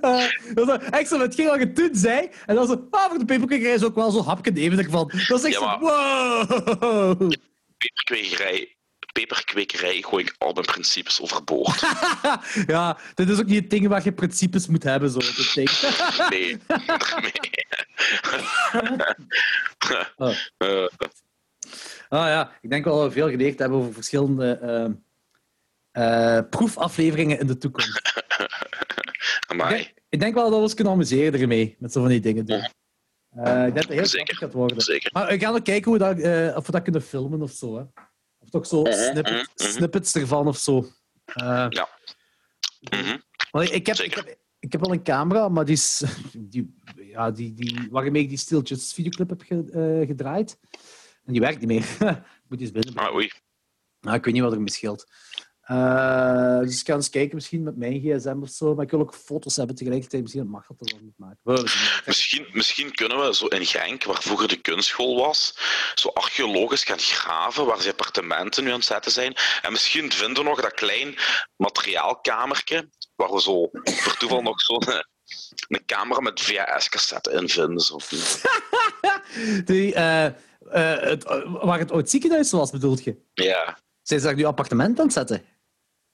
Eh, [laughs] dat was echt zo hetgeen wat je toen zei. En dan zo, ah, voor de peperkwekerij is ook wel zo'n hapje nemen ervan. Dat is echt Ja, zo, wow. Peperkwekerij, peperkwekerij gooi ik al mijn principes overboord. [laughs] ja, dit is ook niet het ding waar je principes moet hebben, zo. Dit ding. Nee. nee. [laughs] Oh. Ah ja, ik denk wel dat we veel geleerd hebben over verschillende eh, eh, proefafleveringen in de toekomst. [laughs] Ik amai. denk, ik denk wel dat we ons kunnen amuseren ermee, met zo van die dingen doen. Eh, ik denk dat het heel Zeker. gaat worden. Zeker. Maar we gaan ook kijken hoe dat, eh, of we dat kunnen filmen of zo. Hè. Of toch zo snippet, mhm, mhm. snippets ervan of zo. Ja. Mhm. want ik, ik, heb, ik, heb, ik heb wel een camera, maar die is, [laughs] die, ja, die, die, waarmee ik die stiltjes videoclip heb ge- gedraaid. En die werkt niet meer. [laughs] moet eens binnen. Ah, oei. Nou, ik weet niet wat er me scheelt. Eh, dus ik ga eens kijken, misschien met mijn gsm of zo. Maar ik wil ook foto's hebben tegelijkertijd. Misschien mag dat er wel niet maken. Misschien, misschien kunnen we zo in Genk, waar vroeger de kunstschool was, zo archeologisch gaan graven waar ze appartementen nu aan het zetten zijn. En misschien vinden we nog dat klein materiaalkamertje waar we zo voor toeval nog zo'n eh, een camera met VHS-cassette in vinden. Zo. [laughs] Die, eh, eh, het, eh, waar het oud ziekenhuis was, bedoelt je? Ja, Zijn ze daar nu appartement aan het zetten?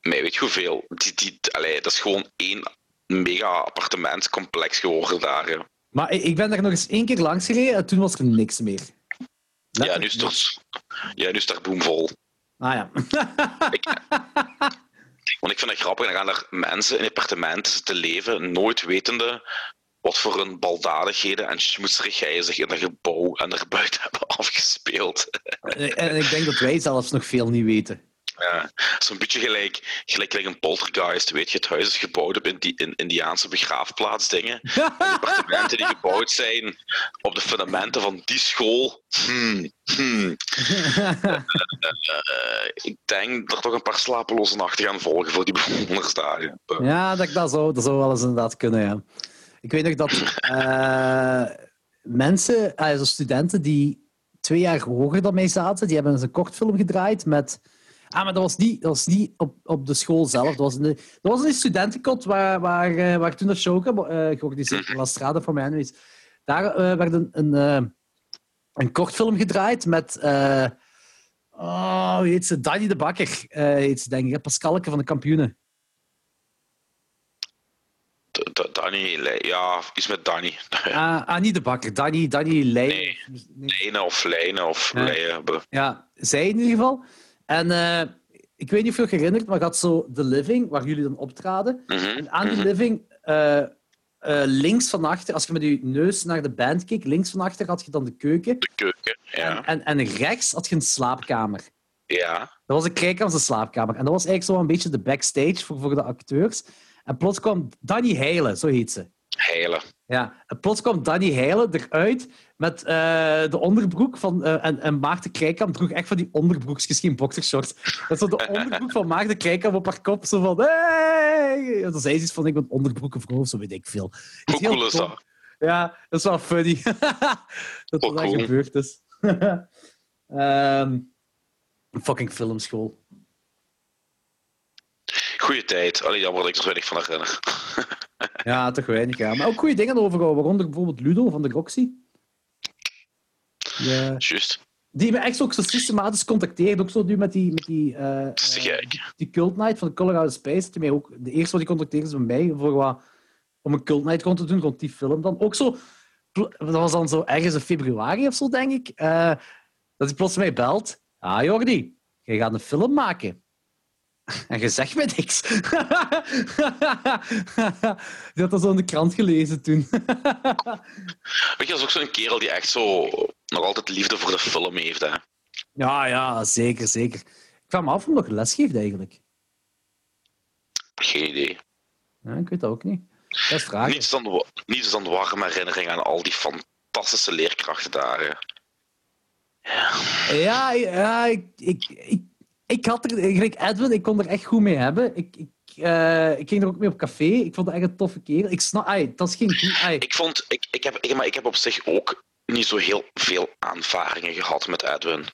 maar weet je hoeveel? Die, die, allee, dat is gewoon één mega appartementscomplex geworden daar. hè. Maar ik ik ben daar nog eens één keer langs gereden en toen was er niks meer. Ja, nu is het, er- ja, nu is het daar boomvol. Ah ja. [laughs] Want ik vind het grappig, dan gaan er mensen in appartementen zitten leven, nooit wetende wat voor een baldadigheden en schmoetserigheid zich in dat gebouw en erbuiten hebben afgespeeld. en ik denk dat wij zelfs nog veel niet weten. Ja, Zo'n beetje gelijk, gelijk, gelijk een poltergeist, weet je. Het huis is gebouwd op in die, in, Indiaanse begraafplaatsdingen. Appartementen die gebouwd zijn op de fundamenten van die school. Hmm, hmm. Eh, ik denk dat er toch een paar slapeloze nachten gaan volgen voor die bewoners daar. Ja. Ja, dat, dat, zou, dat zou wel eens inderdaad kunnen, ja. Ik weet nog dat eh, mensen, also studenten die twee jaar hoger dan mij zaten, die hebben eens een kortfilm gedraaid met... Ah, maar dat was niet, dat was niet op, op de school zelf. Dat was de, dat was een studentenkot waar, waar, eh, waar toen dat show eh georganiseerd Strada voor mij is. Daar werd een, een, een kortfilm gedraaid met... eh oh, heet ze? Danny de Bakker, heet ze, denk ik. Pascalke van de kampioenen. Danny, Le- ja, iets met Danny. Ah, ah, niet de bakker. Danny, Danny Leij. Nee. Of lijnen of Ja. Ja, zij in ieder geval. En eh, ik weet niet of je je herinnert, maar ik had zo The Living, waar jullie dan optraden. Mhm, En aan die mhm. Living, eh, eh, links van achter, als je met je neus naar de band keek, links van achter had je dan de keuken. De keuken, ja. En, en, en rechts had je een slaapkamer. Ja, Dat was een kijkans slaapkamer. En dat was eigenlijk zo een beetje de backstage voor, voor de acteurs. En plots kwam Danny Heilen, zo heet ze. heilen. Ja, en plots kwam Danny Heilen eruit met eh, de onderbroek van... eh, en, en Maarten Krijkamp droeg echt van die onderbroekjes, geen boxershorts. Dat zo de [laughs] onderbroek van Maarten Krijkamp op haar kop, zo van... Hey! En dan zei ze iets van, ik ben onderbroekenvrouw, of zo weet ik veel. Hoe cool is dat? Ja, dat is wel funny. [laughs] dat Oh, dat cool. gebeurd is. [laughs] Ehm, fucking filmschool. Goeie tijd. Alleen jammer dat ik er weinig van herinner. [laughs] Ja, toch weinig, ja. Maar ook goede dingen overgehouden, waaronder bijvoorbeeld Ludo van de Roxy. Ja. Juist. Die me echt ook zo systematisch contacteert. Ook zo nu met die, met die, eh, eh, die, Cult Night van de Colorado Space. Die mij ook, de eerste wat die contacteerde is bij mij voor wat, om een Cult Night rond te doen rond die film dan. Ook zo, dat was dan zo ergens in februari of zo, denk ik. eh, dat hij plots mij belt. Ah, Jordi, jij gaat een film maken. En je zegt me niks. [laughs] Die had dat zo in de krant gelezen toen. [laughs] Weet je, dat is ook zo'n kerel die echt zo nog altijd liefde voor de film heeft. Hè. Ja, ja, zeker, zeker. Ik vraag me af of hij nog les geeft eigenlijk. Geen idee. Ja, ik weet dat ook niet. Dat is vragen. Niets dan, niets dan warme herinnering aan al die fantastische leerkrachtdagen. Ja, ja ik, ik, ik, ik had er, gelijk Edwin, ik kon er echt goed mee hebben. Ik, ik, eh, ik ging er ook mee op café. Ik vond het echt een toffe kerel. Ik snap, ai, dat is geen ai. Ik vond, ik, ik, heb, ik, maar ik heb op zich ook niet zo heel veel aanvaringen gehad met Edwin.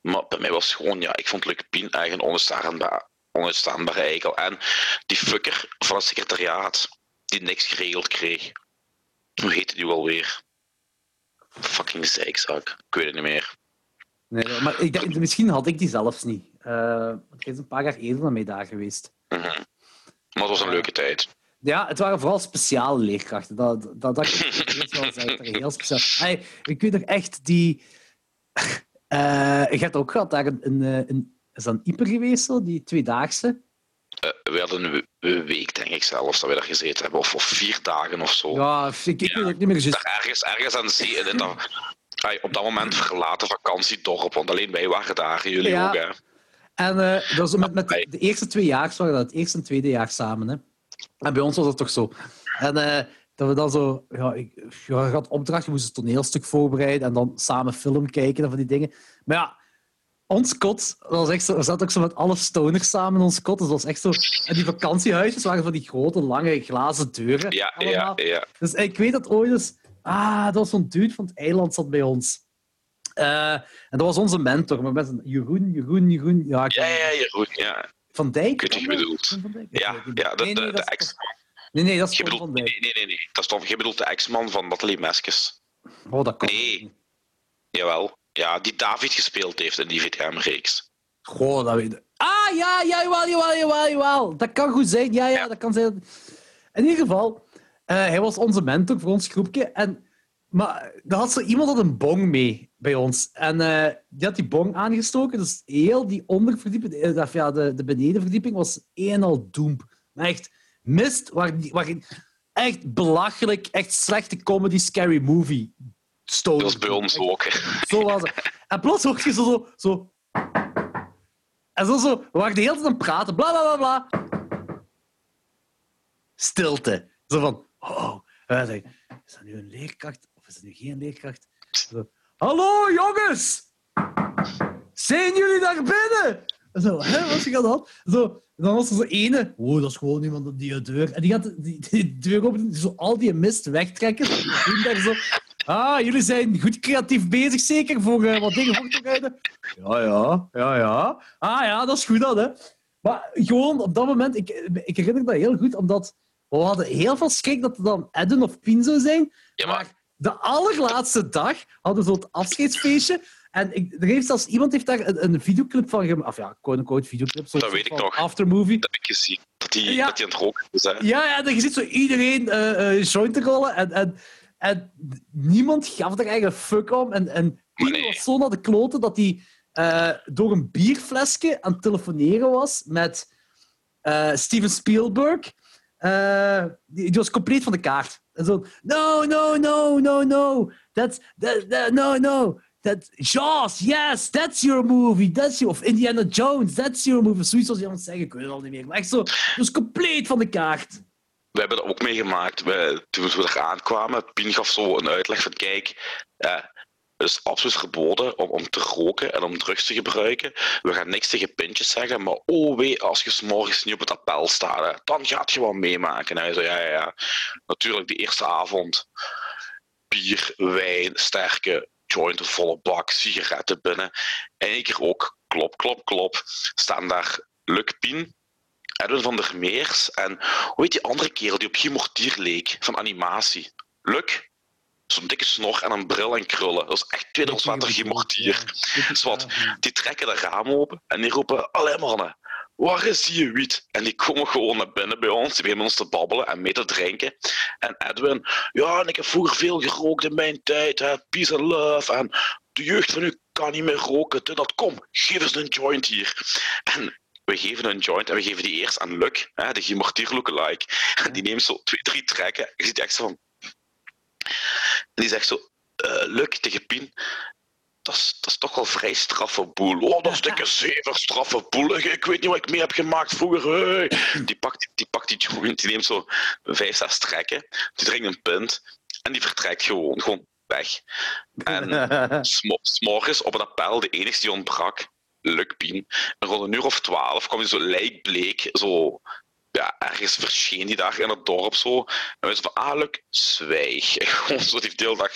Maar bij mij was het gewoon, ja, ik vond Luc Pien echt een onuitstaanbare, onuitstaanbare eikel. En die fucker van het secretariaat, die niks geregeld kreeg. Hoe heette die wel weer? Fucking zeikzak. Ik weet het niet meer. Nee, maar ik misschien had ik die zelfs niet. Eh, want hij is een paar jaar eerder dan mij daar geweest. Mhm. Maar het was een leuke tijd. Ja, het waren vooral speciale leerkrachten. Dat, dat, dat [laughs] ik wel zeggen. Heel speciaal. Ai, ik weet nog echt die... [laughs] eh je hebt ook gehad daar een, een, eh, een, is dat een Ieper geweest, zo, die tweedaagse? Eh, we hadden een we- week, denk ik zelfs, dat we daar gezeten hebben. Of, of vier dagen of zo. Ja, ik, ik Ja. weet het niet meer. Daar ergens, ergens aan de zee. Dat, [laughs] ai, op dat moment verlaten vakantiedorp. Want alleen wij waren daar. Jullie Ja. ook, hè. En eh, dat was met, met de eerste twee jaar waren dat het eerste en tweede jaar samen. Hè. En bij ons was dat toch zo. En eh, dat we dan zo... Ja, ik, ja, je had opdracht, je moest een toneelstuk voorbereiden en dan samen film kijken en van die dingen. Maar ja, ons kot, dat was echt zo, we zaten ook zo met alle stoners samen in ons kot. Dus dat was echt zo... En die vakantiehuisjes waren van die grote, lange glazen deuren. Ja, ja, allemaal. ja. Dus ik weet dat ooit eens... Ah, dat was zo'n dude van het eiland zat bij ons. Eh, en dat was onze mentor. Maar met een Jeroen, Jeroen, Jeroen... Ja, Ja, ja, Jeroen, ja. Van Dijk? Ik weet wat je bedoelt. Van Dijk? Ja, ja niet. de, Nee, de, dat ex... Nee, nee, dat is bedoelt, van nee, Dijk. nee, nee, nee. Dat is toch, je bedoelt de ex-man van Nathalie Meskes. Oh, dat kan Nee. niet. Jawel. Ja, die David gespeeld heeft in die VTM-reeks. Goh, dat weet ik. Ah, ja, ja, jawel, jawel, jawel, jawel. Dat kan goed zijn. Ja, ja, Ja. dat kan zijn. In ieder geval, eh, hij was onze mentor voor ons groepje. En, maar er had zo iemand had een bong mee bij ons. En eh, die had die bong aangestoken. Dus heel die onderverdieping, eh, of ja, de, de benedenverdieping, was en al doemp. Maar echt mist, waar, echt belachelijk, echt slechte comedy, scary movie stoot. Dat was bij ons ook. Zo was het. En plots hoor je zo, zo, zo. En zo, zo. We waren de hele tijd aan het praten, bla bla bla bla. Stilte. Zo van, oh. Dan is dat nu een leerkracht is nu geen leerkracht? Zo, Hallo jongens! Zijn jullie daar binnen? En zo, hè, wat de hand? Zo, en dan was er zo ene, oh, dat is gewoon iemand die deur. En die gaat die, die deur open, zo al die mist wegtrekken. Doen daar zo, ah, jullie zijn goed creatief bezig zeker voor eh, wat dingen voor te bereiden? Ja, ja, ja, ja. Ah ja, dat is goed dan, hè. Maar gewoon op dat moment, ik, ik herinner dat heel goed, omdat we hadden heel veel schrik dat het dan Edwin of Pien zou zijn. Ja, Maar de allerlaatste dag hadden we zo'n afscheidsfeestje. En ik, er heeft zelfs iemand heeft daar een, een videoclip van gemaakt. Of ja, quote-unquote videoclip. zo'n Dat weet ik nog. Aftermovie. dat heb ik gezien. Dat hij Ja. dat aan het roken is. Hè. Ja, ja, dan je ziet zo iedereen eh joint te rollen. En, en, en niemand gaf er eigenlijk fuck om. En, en nee. was zo naar de kloten dat hij eh, door een bierflesje aan het telefoneren was met Steven Spielberg. Eh, die, was compleet van de kaart. En zo, no, no, no, no, no. That's, that, no, no. That, Jaws, yes, that's your movie. That's your, of Indiana Jones, that's your movie. Zoiets was hij aan zeggen, ik weet het al niet meer. Maar echt zo, dus compleet van de kaart. We hebben dat ook meegemaakt. Toen we er aankwamen, Pien gaf zo een uitleg van kijk, eh, het is absoluut verboden om, om te roken en om drugs te gebruiken. We gaan niks tegen pintjes zeggen, maar oh wee, als je morgens niet op het appel staat, dan gaat je wel meemaken. En hij zei, ja, ja, ja. Natuurlijk, die eerste avond, bier, wijn, sterke, joint, een volle bak, sigaretten binnen. En één ook, klop, klop, klop, staan daar Luc Pien, Edwin van der Meers en hoe heet die andere kerel die op Guy leek, van animatie? Luc? Zo'n dikke snor en een bril en krullen. Dat is echt tweede water Mortier. Zwat, die trekken de raam open en die roepen, allee mannen, waar is die wiet? En die komen gewoon naar binnen bij ons, die beginnen met ons te babbelen en mee te drinken. En Edwin, ja, en ik heb vroeger veel gerookt in mijn tijd, hè, peace and love, en de jeugd van u kan niet meer roken, dus dat kom, geef eens een joint hier. En we geven een joint en we geven die eerst aan Luc, hè, de Gimortier lookalike. En die neemt zo twee, drie trekken. Je ziet echt zo van... En die zegt zo, uh, Luc tegen Pien, dat is, dat is toch wel vrij straffe boel. Oh, dat is dikke zever straffe boel. Ik weet niet wat ik mee heb gemaakt vroeger. Hey. Die, pakt, die pakt die joint, die neemt zo vijf, zes trekken. Die drinkt een punt en die vertrekt gewoon, gewoon weg. En [laughs] s'morgens op het appel, de enigste die ontbrak, Luc Pien. En rond een uur of twaalf kwam hij zo lijkbleek, zo ja, ergens verscheen die daar in het dorp zo. En we zeiden van, ah, zwijg. [laughs] Gewoon zo die hele dag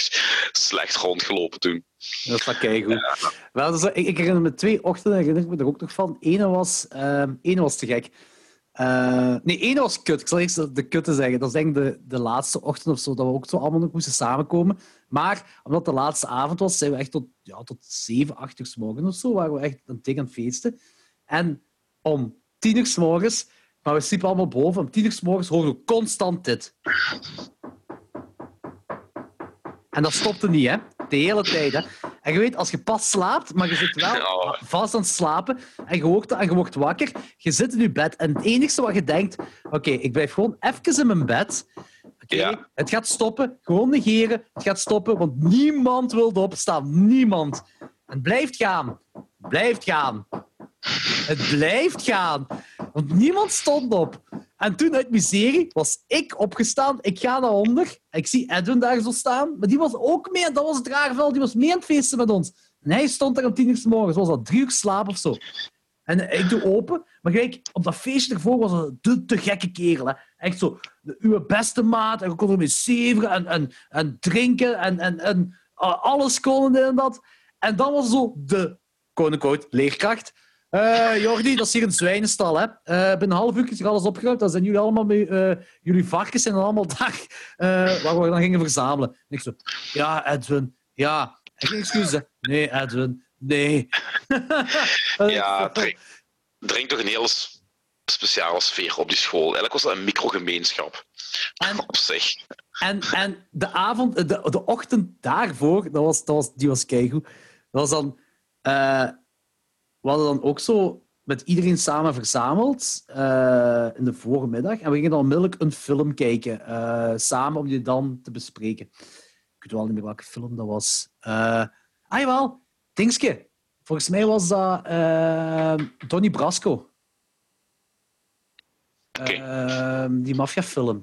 slecht rondgelopen toen. Dat is kei goed. Ja. Wel, dus, ik, ik, herinner me twee ochtenden, herinner ik me er ook nog van. Ene was, uh, ene was te gek. Uh, nee, één was kut. Ik zal eerst de kutte zeggen. Dat is denk ik de, de laatste ochtend of zo, dat we ook zo allemaal nog moesten samenkomen. Maar omdat de laatste avond was, zijn we echt tot, ja, tot 7, 8 uur s morgens of zo, waren we echt een tegen aan het feesten. En om 10 uur s morgens, maar we sliepen allemaal boven, om 10 uur s morgens horen we constant dit. En dat stopte niet, hè? De hele tijd, hè? En je weet, als je pas slaapt, maar je zit wel vast aan het slapen en je wordt, en je wordt wakker, je zit in je bed en het enige wat je denkt, oké, ik blijf gewoon even in mijn bed. Oké, Het gaat stoppen, gewoon negeren, het gaat stoppen, want niemand wil opstaan. Niemand. Het blijft gaan. Blijft gaan. Het blijft gaan. Want niemand stond op. En toen uit miserie was ik opgestaan. Ik ga naar onder. Ik zie Edwin daar zo staan. Maar die was ook mee. Dat was het rare Die was mee aan het feesten met ons. En hij stond daar om tien uur s morgens. Was dat drie uur slaap of zo. En ik doe open. Maar kijk, op dat feestje ervoor was dat de te gekke kerel. Hè. Echt zo, de, beste maat. En we konden ermee zeveren en, en, en drinken. En, en, en alles konden en dat. En dan was zo de, quote leerkracht. Uh, Jordi, dat is hier een zwijnenstal. Hè? Uh, binnen een half uur is alles opgeruimd. Dan zijn jullie allemaal mee, uh, jullie varkens zijn dan allemaal daar waar we dan gingen verzamelen. En ik zo, ja, Edwin, ja. Geen excuses. Nee, Edwin, nee. [laughs] ja, drink, drink toch een heel speciale sfeer op die school. Eigenlijk was dat een microgemeenschap. En, op zich. En, en de avond, de, de ochtend daarvoor, dat was, dat was, die was keigoed. Dat was dan we hadden dan ook zo met iedereen samen verzameld uh, in de voormiddag. En we gingen dan onmiddellijk een film kijken, uh, samen om die dan te bespreken. Ik weet wel niet meer welke film dat was. Uh, ah, jawel, Dingske. Volgens mij was dat Donnie Brasco. Okay. die maffiafilm.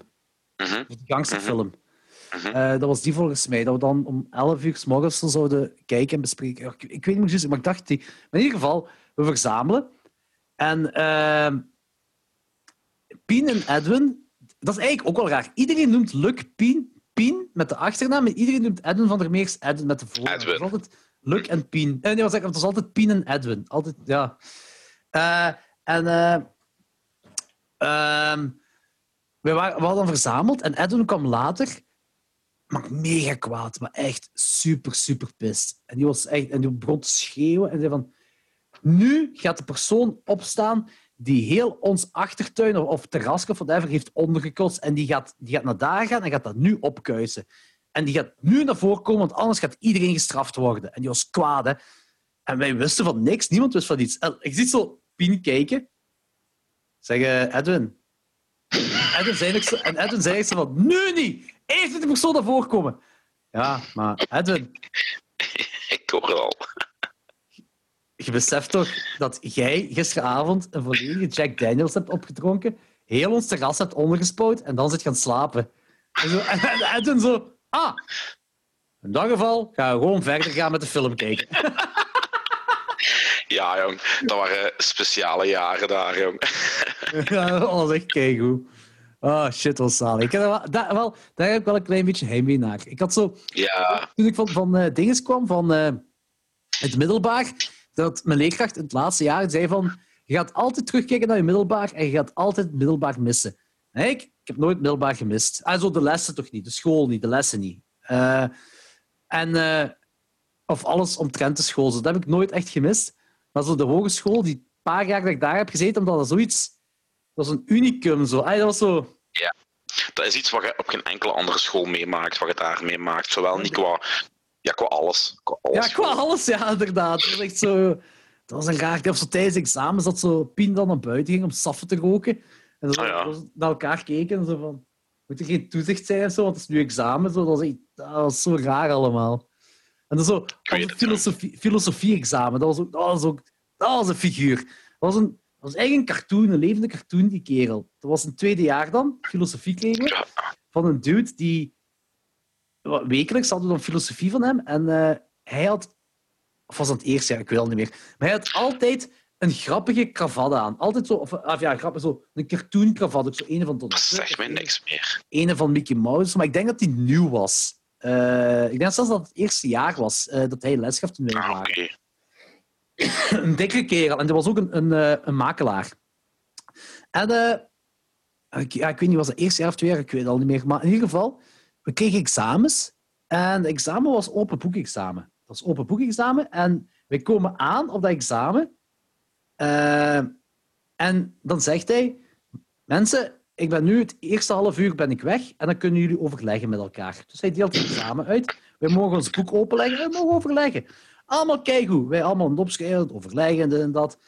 Uh -huh. Die gangsterfilm. -huh. Uh, dat was die volgens mij. Dat we dan om 11 uur s morgens zouden kijken en bespreken. Ik, ik weet niet precies, maar ik dacht die. Maar in ieder geval, we verzamelen. En uh, Pien en Edwin, dat is eigenlijk ook wel raar. Iedereen noemt Luc Pien, Pien met de achternaam, en iedereen noemt Edwin van der Meers Edwin met de voornaam. Altijd Luc en Pien. Eh, nee, het was altijd Pien en Edwin. Altijd, ja. Uh, en uh, we, waren, we hadden verzameld en Edwin kwam later maar mega kwaad, maar echt super, super pist. En die was echt, en die begon te schreeuwen en zei van, nu gaat de persoon opstaan die heel ons achtertuin of, terras of whatever heeft ondergekost en die gaat, die gaat naar daar gaan en gaat dat nu opkuisen. En die gaat nu naar voren komen, want anders gaat iedereen gestraft worden. En die was kwaad, hè. En wij wisten van niks, niemand wist van iets. Ik zie zo Pien kijken. Zeggen, Edwin. Edwin zei en Edwin zei zo van, nu niet! Eerst de persoon naar voren komen. Ja, maar Edwin... Ik hoor al je beseft toch dat jij gisteravond een volledige Jack Daniels hebt opgedronken, heel ons terras hebt ondergespouwd en dan zit gaan slapen. En, zo, en, en, zo, ah, in dat geval gaan we gewoon verder gaan met de film kijken. [laughs] Ja, jong. Dat waren speciale jaren daar, jong. [laughs] Ja, dat was echt keigoed. Oh shit, wat zalig. Ik heb wel, daar, wel, daar heb ik wel een klein beetje heimwee naar. Ik had zo, Ja, toen ik van, van eh, dinges kwam, van eh, het middelbaar, dat mijn leerkracht in het laatste jaar zei van, je gaat altijd terugkijken naar je middelbaar en je gaat altijd het middelbaar missen. En ik, ik heb nooit middelbaar gemist. Also de lessen toch niet, de school niet, de lessen niet. Eh, en, of alles omtrent de school, zo, dat heb ik nooit echt gemist. Maar zo de hogeschool, die paar jaar dat ik daar heb gezeten, omdat dat zoiets... Dat was een unicum, zo. Dat was zo... dat is iets wat je op geen enkele andere school meemaakt, wat je daar meemaakt. Zowel niet qua, ja, qua alles. Qua alles Ja, qua alles, ja, inderdaad. Dat was echt zo... Dat was een raar... Of zo tijdens examen zat zo Pien dan naar buiten ging om saffen te roken. En zo, ja. zo naar elkaar keken en zo van... Moet er geen toezicht zijn of zo, want het is nu examen. Zo. Dat, was echt, dat was zo raar allemaal. En dan zo... Een filosofie, filosofie-examen. Dat was ook... Dat was ook... Dat was een figuur. Dat was een... Dat was echt een cartoon, een levende cartoon, die kerel. Dat was een tweede jaar dan, filosofie kregen we Ja. van een dude die... Wekelijks hadden we dan filosofie van hem. En eh, hij had... Of was dat het eerste jaar? Ik weet het niet meer. Maar hij had altijd een grappige kravat aan. Altijd zo... Of, of ja, grappig, zo een cartoon kravat. Ook zo een van Donald Dat zegt mij niks meer. Een van Mickey Mouse. Maar ik denk dat die nieuw was. Eh, ik denk zelfs dat het eerste jaar was eh, dat hij les gaf toen wij Ah, [clears throat] een dikke kerel. En er was ook een, een, eh, een makelaar. En ik, ja, ik weet niet, was het eerste jaar of twee jaar? Ik weet het al niet meer. Maar in ieder geval, we kregen examens. En het examen was open boekexamen. Dat was open boekexamen. En wij komen aan op dat examen. En dan zegt hij... Mensen, ik ben nu het eerste half uur ben ik weg. En dan kunnen jullie overleggen met elkaar. Dus hij deelt het examen uit. Wij mogen ons boek openleggen. Wij mogen overleggen. Allemaal keigoed. Wij allemaal het opschrijven, het overleggen en dat.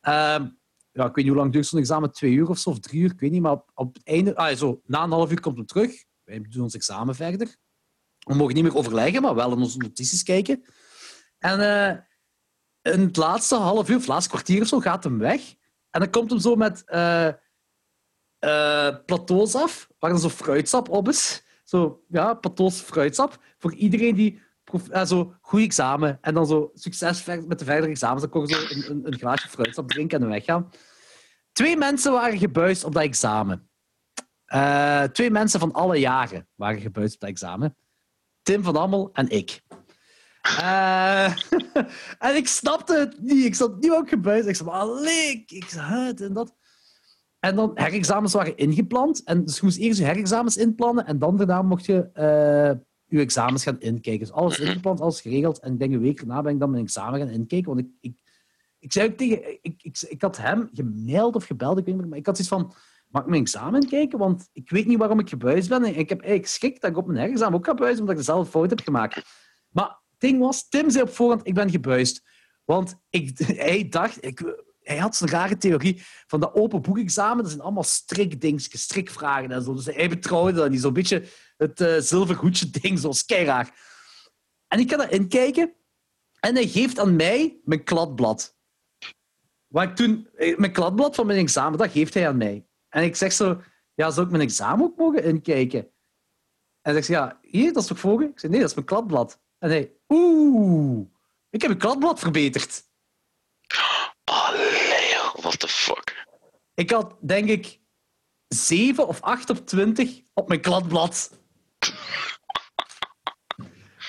Ehm, ja, ik weet niet hoe lang duurt zo'n examen, twee uur of zo, of drie uur, ik weet niet. Maar op, het einde, ah, zo, na een half uur komt het terug. Wij doen ons examen verder. We mogen niet meer overleggen, maar wel in onze notities kijken. En eh, in het laatste half uur, of laatste kwartier of zo, gaat hem weg. En dan komt hem zo met eh eh, plateaus af, waar dan zo fruitsap op is. Zo, ja, plateaus fruitsap. Voor iedereen die eh, zo goed examen en dan zo succes met de verdere examens. Dan kon zo een, een, een glaasje fruitsap drinken en weggaan. Twee mensen waren gebuist op dat examen. Eh, twee mensen van alle jaren waren gebuist op dat examen. Tim van Ammel en ik. [laughs] En ik snapte het niet. Ik zat niet ook gebuist. Ik zei, allee, ik, ik het en dat. En dan herexamens waren ingepland. En dus je moest eerst je herexamens inplannen en dan daarna mocht je eh, je examens gaan inkijken. Dus alles ingepland, alles geregeld. En ik denk een week daarna ben ik dan mijn examen gaan inkijken. Want ik, ik, ik zei ook tegen... Ik, ik, ik had hem gemaild of gebeld, ik weet niet meer, maar ik had zoiets van... Mag ik mijn examen inkijken? Want ik weet niet waarom ik gebuisd ben. En ik heb eigenlijk schrik dat ik op mijn herexamen ook ga buizen, omdat ik dezelfde fout heb gemaakt. Maar het ding was, Tim zei op voorhand, ik ben gebuist. Want ik, [laughs] hij dacht... Ik, hij had zo'n rare theorie van dat open boekexamen. Dat zijn allemaal strikdingetjes, strikvragen en zo. Dus hij betrouwde dat niet. Zo'n beetje het eh zilverhoedje [laughs] ding, zoals keiraar. En ik ga daar inkijken. En hij geeft aan mij mijn kladblad. Waar ik toen... eh, Mijn kladblad van mijn examen, dat geeft hij aan mij. En ik zeg zo... Ja, zou ik mijn examen ook mogen inkijken? En hij zegt, ja, hier, dat is toch u? Ik zeg, nee, dat is mijn kladblad. En hij, oeh, ik heb mijn kladblad verbeterd. What the fuck. Ik had, denk ik, 7 of 8 op 20 op mijn kladblad.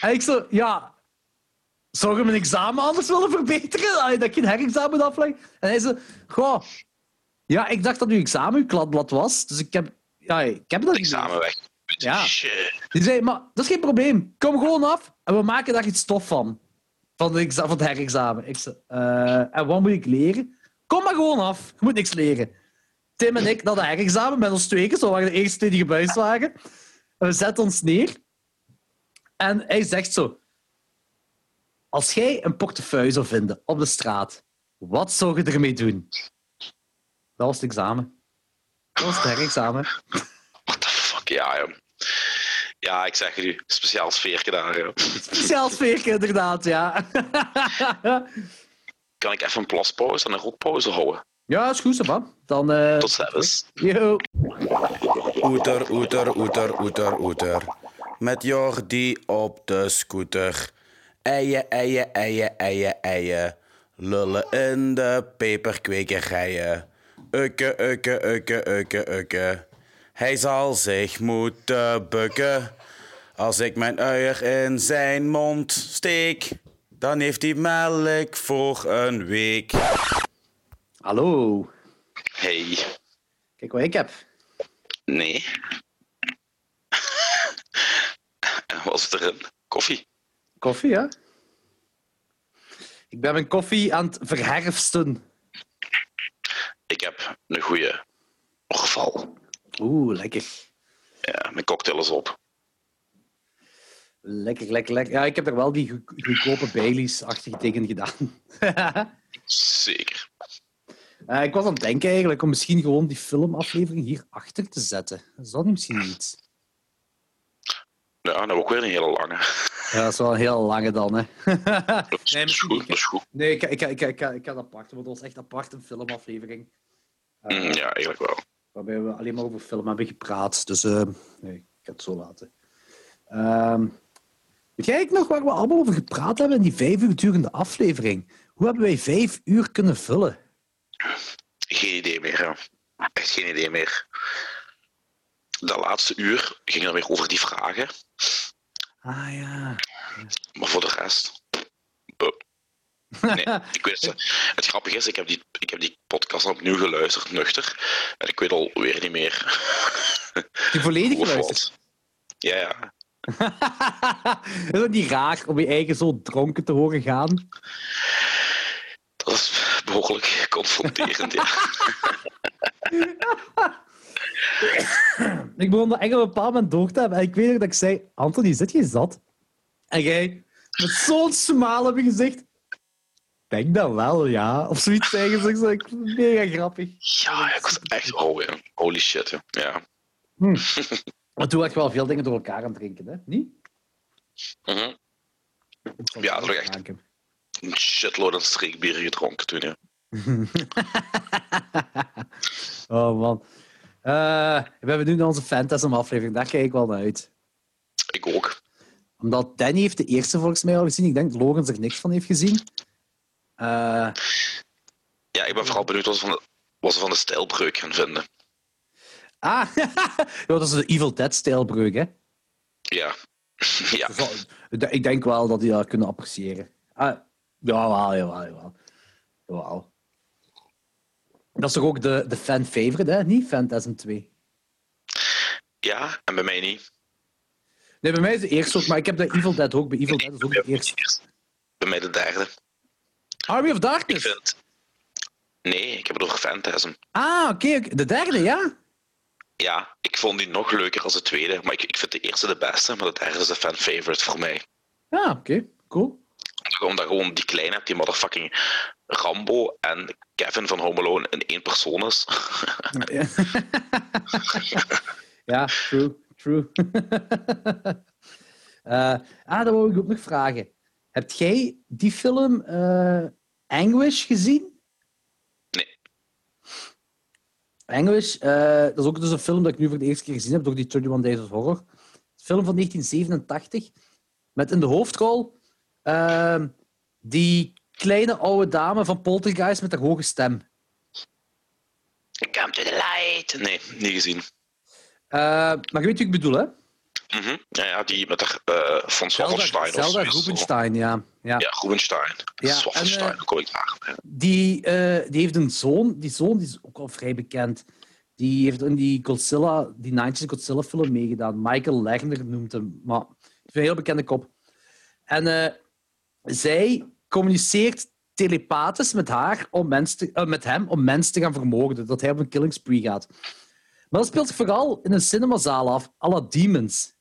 En ik zo, ja, zou je mijn examen anders willen verbeteren? Dat ik geen herexamen afleg? En hij zo, goh, ja, ik dacht dat uw examen uw kladblad was. Dus ik heb, ja, ik heb dat. Examen weg. Ja. Shit. Die zei, maar dat is geen probleem. Kom gewoon af en we maken daar iets stof van. Van, de van het herexamen. Ik zei, eh, en wat moet ik leren? Kom maar gewoon af. Je moet niks leren. Tim en ik dat herexamen met ons tweeën. Zo waren de eerste twee die gebuist waren. En we zetten ons neer. En hij zegt zo... Als jij een portefeuille zou vinden op de straat, wat zou je ermee doen? Dat was het examen. Dat was het herexamen. What the fuck, ja, joh. Ja, ik zeg het u. Speciaal sfeertje daar, joh. Speciaal sfeertje, inderdaad, ja. Kan ik even een plaspauze en een rotpauze houden? ja, is goed, Sabah. Dan... eh Tot ziens. yo. Oeter, oeter, oeter, oeter, oeter. Met Jordi op de scooter. Eien, eien, eien, eien, eien. Lullen in de peperkwekerijen. Ukke, ukke, ukke, ukke, ukke. Hij zal zich moeten bukken. Als ik mijn uier in zijn mond steek, dan heeft hij melk voor een week. Hallo. Hey. Kijk wat ik heb. Nee. En wat is erin? Koffie. Koffie, hè? Ik ben mijn koffie aan het verherfsten. Ik heb een goede geval. Oeh, lekker. Ja, mijn cocktail is op. Lekker, lekker, lekker. Ja, ik heb er wel die goe- goedkope Baileys-achtige dingen gedaan. [laughs] Zeker. Eh, ik was aan het denken eigenlijk om misschien gewoon die filmaflevering hier achter te zetten. Is dat misschien iets? Ja, dan ook weer een hele lange. Ja, dat is wel een heel lange dan, hè. [laughs] Dat is, Nee, dat is goed, dat is goed. Nee, ik, ik, ik, ik, ik dat apart, want dat was echt apart een filmaflevering. Eh, Mm, ja, eigenlijk wel. Waarbij we alleen maar over film hebben gepraat. Dus eh, nee, ik ga het zo laten. Ehm weet jij nog waar we allemaal over gepraat hebben in die vijf uur durende aflevering? Hoe hebben wij vijf uur kunnen vullen? Geen idee meer. hè. Echt geen idee meer. Dat laatste uur ging dan weer over die vragen. Ah ja. Maar voor de rest. buh. Nee, [laughs] ik weet het. Het grappige is, ik heb, die, ik heb die podcast opnieuw geluisterd, nuchter. En ik weet alweer niet meer. Die volledig [laughs] geluisterd. Ja, ja. [laughs] is dat niet raar om je eigen zo dronken te horen gaan? Dat is behoorlijk confronterend, ja. [laughs] Ik begon dat echt op een bepaald moment door te hebben. En ik weet nog dat ik zei, Anthony, zit je zat? En jij, met zo'n smaal heb je gezegd, denk dat wel, ja. Of zoiets ik vond het mega grappig. Ja, ik was echt... Oh. Holy shit, ja. ja. [laughs] Maar toen je wel veel dingen door elkaar aan het drinken, hè? Niet? Dat zal Ja, was echt- maken. Een shitload aan streekbier gedronken toen, ja. [laughs] Oh, man. Eh, we hebben nu onze Phantasm aflevering. Daar kijk ik wel naar uit. Ik ook. Omdat Danny heeft de eerste volgens mij al gezien. Ik denk dat Logan er niks van heeft gezien. Eh, Ja, ik ben vooral benieuwd wat ze van de, wat ze van de stijlbreuk gaan vinden. Ah, ja, [laughs] dat is de Evil Dead-stijlbreuk, hè? Ja. [laughs] ja. Ik denk wel dat die dat kunnen appreciëren. Ah, jawel, jawel, jawel. jawel. Dat is toch ook de, de fan-favorite, hè? Niet Phantasm 2. Ja, en bij mij niet. Nee, bij mij is de eerste ook, maar ik heb de Evil Dead ook. Bij Evil Dead is ook de eerste. Bij mij de derde. Army of Ik Darkness. vind... Nee, ik heb het over Phantasm. Ah, oké. oké. De derde, ja? Ja, ik vond die nog leuker als de tweede. Maar ik, ik vind de eerste de beste, maar de derde is de fan-favorite voor mij. Ja, oké. Cool. Omdat gewoon die kleine hebt, die motherfucking Rambo en Kevin van Home Alone in één persoon is. ja, [laughs] true, true. [laughs] Eh, ah, dat wil ik ook nog vragen. Heb jij die film eh, Anguish gezien? Nee. Anguish, eh, dat is ook dus een film dat ik nu voor de eerste keer gezien heb door die 31 Days of Horror. Een film van 1987 met in de hoofdrol ehm, die kleine oude dame van Poltergeist met haar hoge stem. Come to the light. Nee, niet gezien. Eh, maar je weet wie ik bedoel, hè? Mhm. ja, ja, die met de uh, van Swaffelstein. of Zelda. Rubenstein, ja. ja. Ja, Rubenstein. Ja, Swaffelstein, en, eh, kom ik daar? Ja. Die, eh, die heeft een zoon. Die zoon die is ook al vrij bekend. Die heeft in die Godzilla, die 90s Godzilla film meegedaan. Michael Lerner noemt hem. Maar het is een heel bekende kop. En zij communiceert telepathisch met, haar om mensen te- met hem om mensen te gaan vermoorden. Dat hij op een killing spree gaat. Maar dat speelt zich vooral in een cinemazaal af, à la Demons.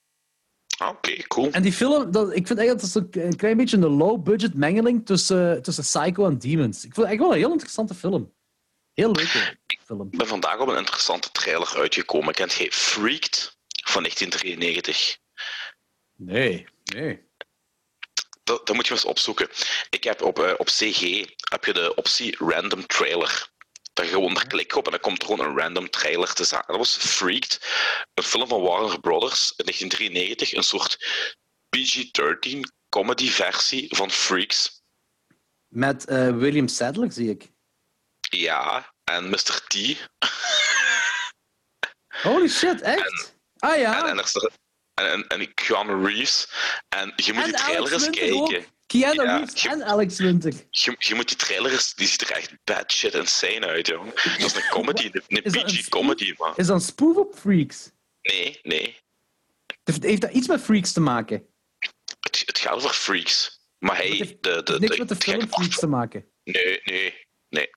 Oké, cool. En die film, dat, ik vind eigenlijk dat is een, klein beetje een low-budget mengeling tussen, tussen Psycho en Demons. Ik vond het echt wel een heel interessante film. Heel leuke film. Ik ben vandaag op een interessante trailer uitgekomen. Kent jij Freaked van 1993? Nee, nee. Dat, dat moet je eens opzoeken. Ik heb op, eh, op CG heb je de optie random trailer. Daar gewoon daar klik op en dan komt er gewoon een random trailer te staan. Dat was Freaked, een film van Warner Brothers in 1993. Een soort PG-13 comedy versie van Freaks. Met eh, William Sadler, zie ik. Ja, en Mr. T. [laughs] Holy shit, echt? ah ja. En, en, er en, en, Keanu Reeves. En je moet En die trailer eens kijken. ook. Keanu Ja, Reeves je- en Alex Winter. Je, je moet die trailer eens, die ziet er echt bad shit insane uit, jong. Dat is een comedy, een, [laughs] een Is dat een PG comedy, man. Is dat een spoof op Freaks? Nee, nee. Heeft, heeft dat iets met Freaks te maken? Het, het gaat over freaks. Maar hij, heeft- de, de, Niks de, met de film Freaks te maken. Nee, nee, nee.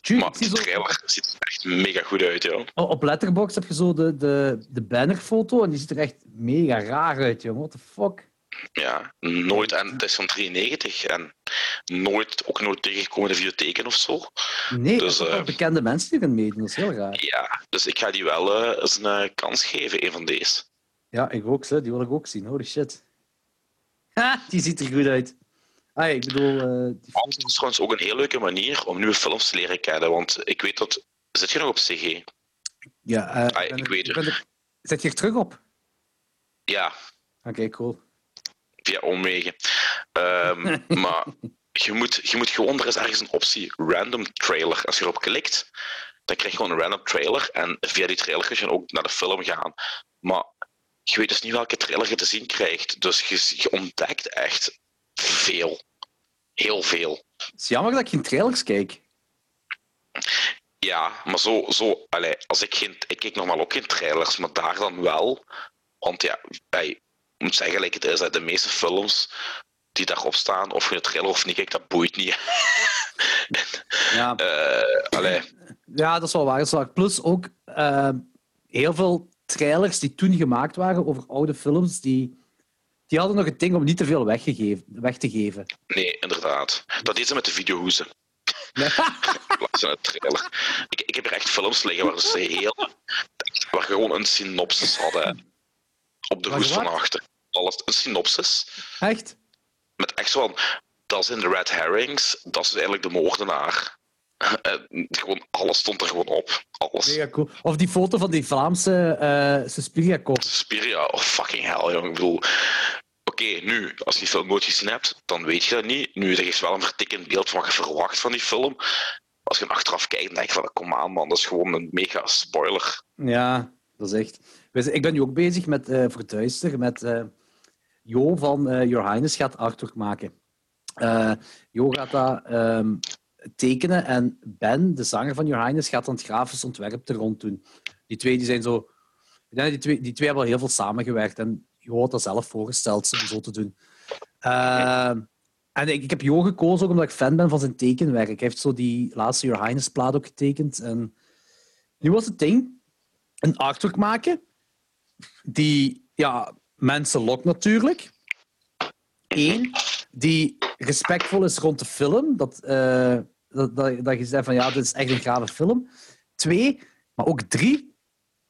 Tju, Maar de zo, trailer ziet er echt mega goed uit, joh. Oh, op Letterboxd heb je zo de, de, de bannerfoto en die ziet er echt mega raar uit, jongen. What the fuck? Ja, nooit, en het is van 93 en nooit, ook nooit tegengekomen in de videotheken of zo. Nee, Dus, dat eh, bekende mensen die erin meedoen. Dat is heel raar. Ja, dus ik ga die wel eh, eens een eh, kans geven, een van deze. Ja, ik ook, hè. die wil ik ook zien. Holy shit. Ha, die ziet er goed uit. Ah, ik bedoel, die het is trouwens ook een heel leuke manier om nieuwe films te leren kennen, want ik weet dat... Zit je nog op CG? Ja, Ah, ik er- weet het. er- Zet je er terug op? Ja, Oké, cool. Via omwegen. Ehm, [laughs] maar je moet, je moet gewoon, er is ergens een optie, random trailer. Als je erop klikt, dan krijg je gewoon een random trailer. En via die trailer kun je ook naar de film gaan. Maar je weet dus niet welke trailer je te zien krijgt. Dus je, je ontdekt echt veel. Heel veel. Het is jammer dat ik geen trailers kijk. Ja, maar zo, zo als ik geen, ik kijk normaal ook geen trailers, maar daar dan wel. Want ja, bij, moet zeggen, het is, hè, de meeste films die daarop staan, of je een trailer of niet kijkt, dat boeit niet. [laughs] Ja, Eh, allee, ja dat is wel waar. Dat is waar. Plus ook eh, heel veel trailers die toen gemaakt waren over oude films, die, die hadden nog het ding om niet te veel weggegeven, weg te geven. nee, inderdaad. Dat is ze met de videohoezen. Een [laughs] trailer. Ik, ik heb er echt films liggen waar ze heel. waar gewoon een synopsis hadden. Op de Waar hoes van achter. Alles, een synopsis. Echt? Met echt zo van. Dat zijn de red herrings, dat is eigenlijk de moordenaar. [laughs] En gewoon, alles stond er gewoon op. Alles. Mega cool. Of die foto van die Vlaamse eh Suspiria-kop. Spiria, oh fucking hell, jong. Ik bedoel, oké, nu, als je die film nooit gezien hebt, dan weet je dat niet. Nu, dat geeft wel een vertikkend beeld van wat je verwacht van die film. Als je hem achteraf kijkt, dan denk je van, kom aan man, dat is gewoon een mega spoiler. Ja, dat is echt. Zijn- Ik ben nu ook bezig met eh Verduister, met eh, Jo van eh Your gaat artwork maken. Jo gaat dat ehm, tekenen en Ben, de zanger van Highness, gaat dan het grafisch ontwerp er rond doen. Die twee die zijn zo... Die twee, die twee hebben al heel veel samengewerkt en Jo had dat zelf voorgesteld om zo te doen. En ik, heb Jo gekozen ook omdat ik fan ben van zijn tekenwerk. Hij heeft zo die laatste Highness plaat ook getekend. En nu was het ding een artwork maken die ja, mensen lokt natuurlijk. Eén, die respectvol is rond de film. Dat, eh, dat, dat, je zegt van ja, dit is echt een gave film. Twee, maar ook drie,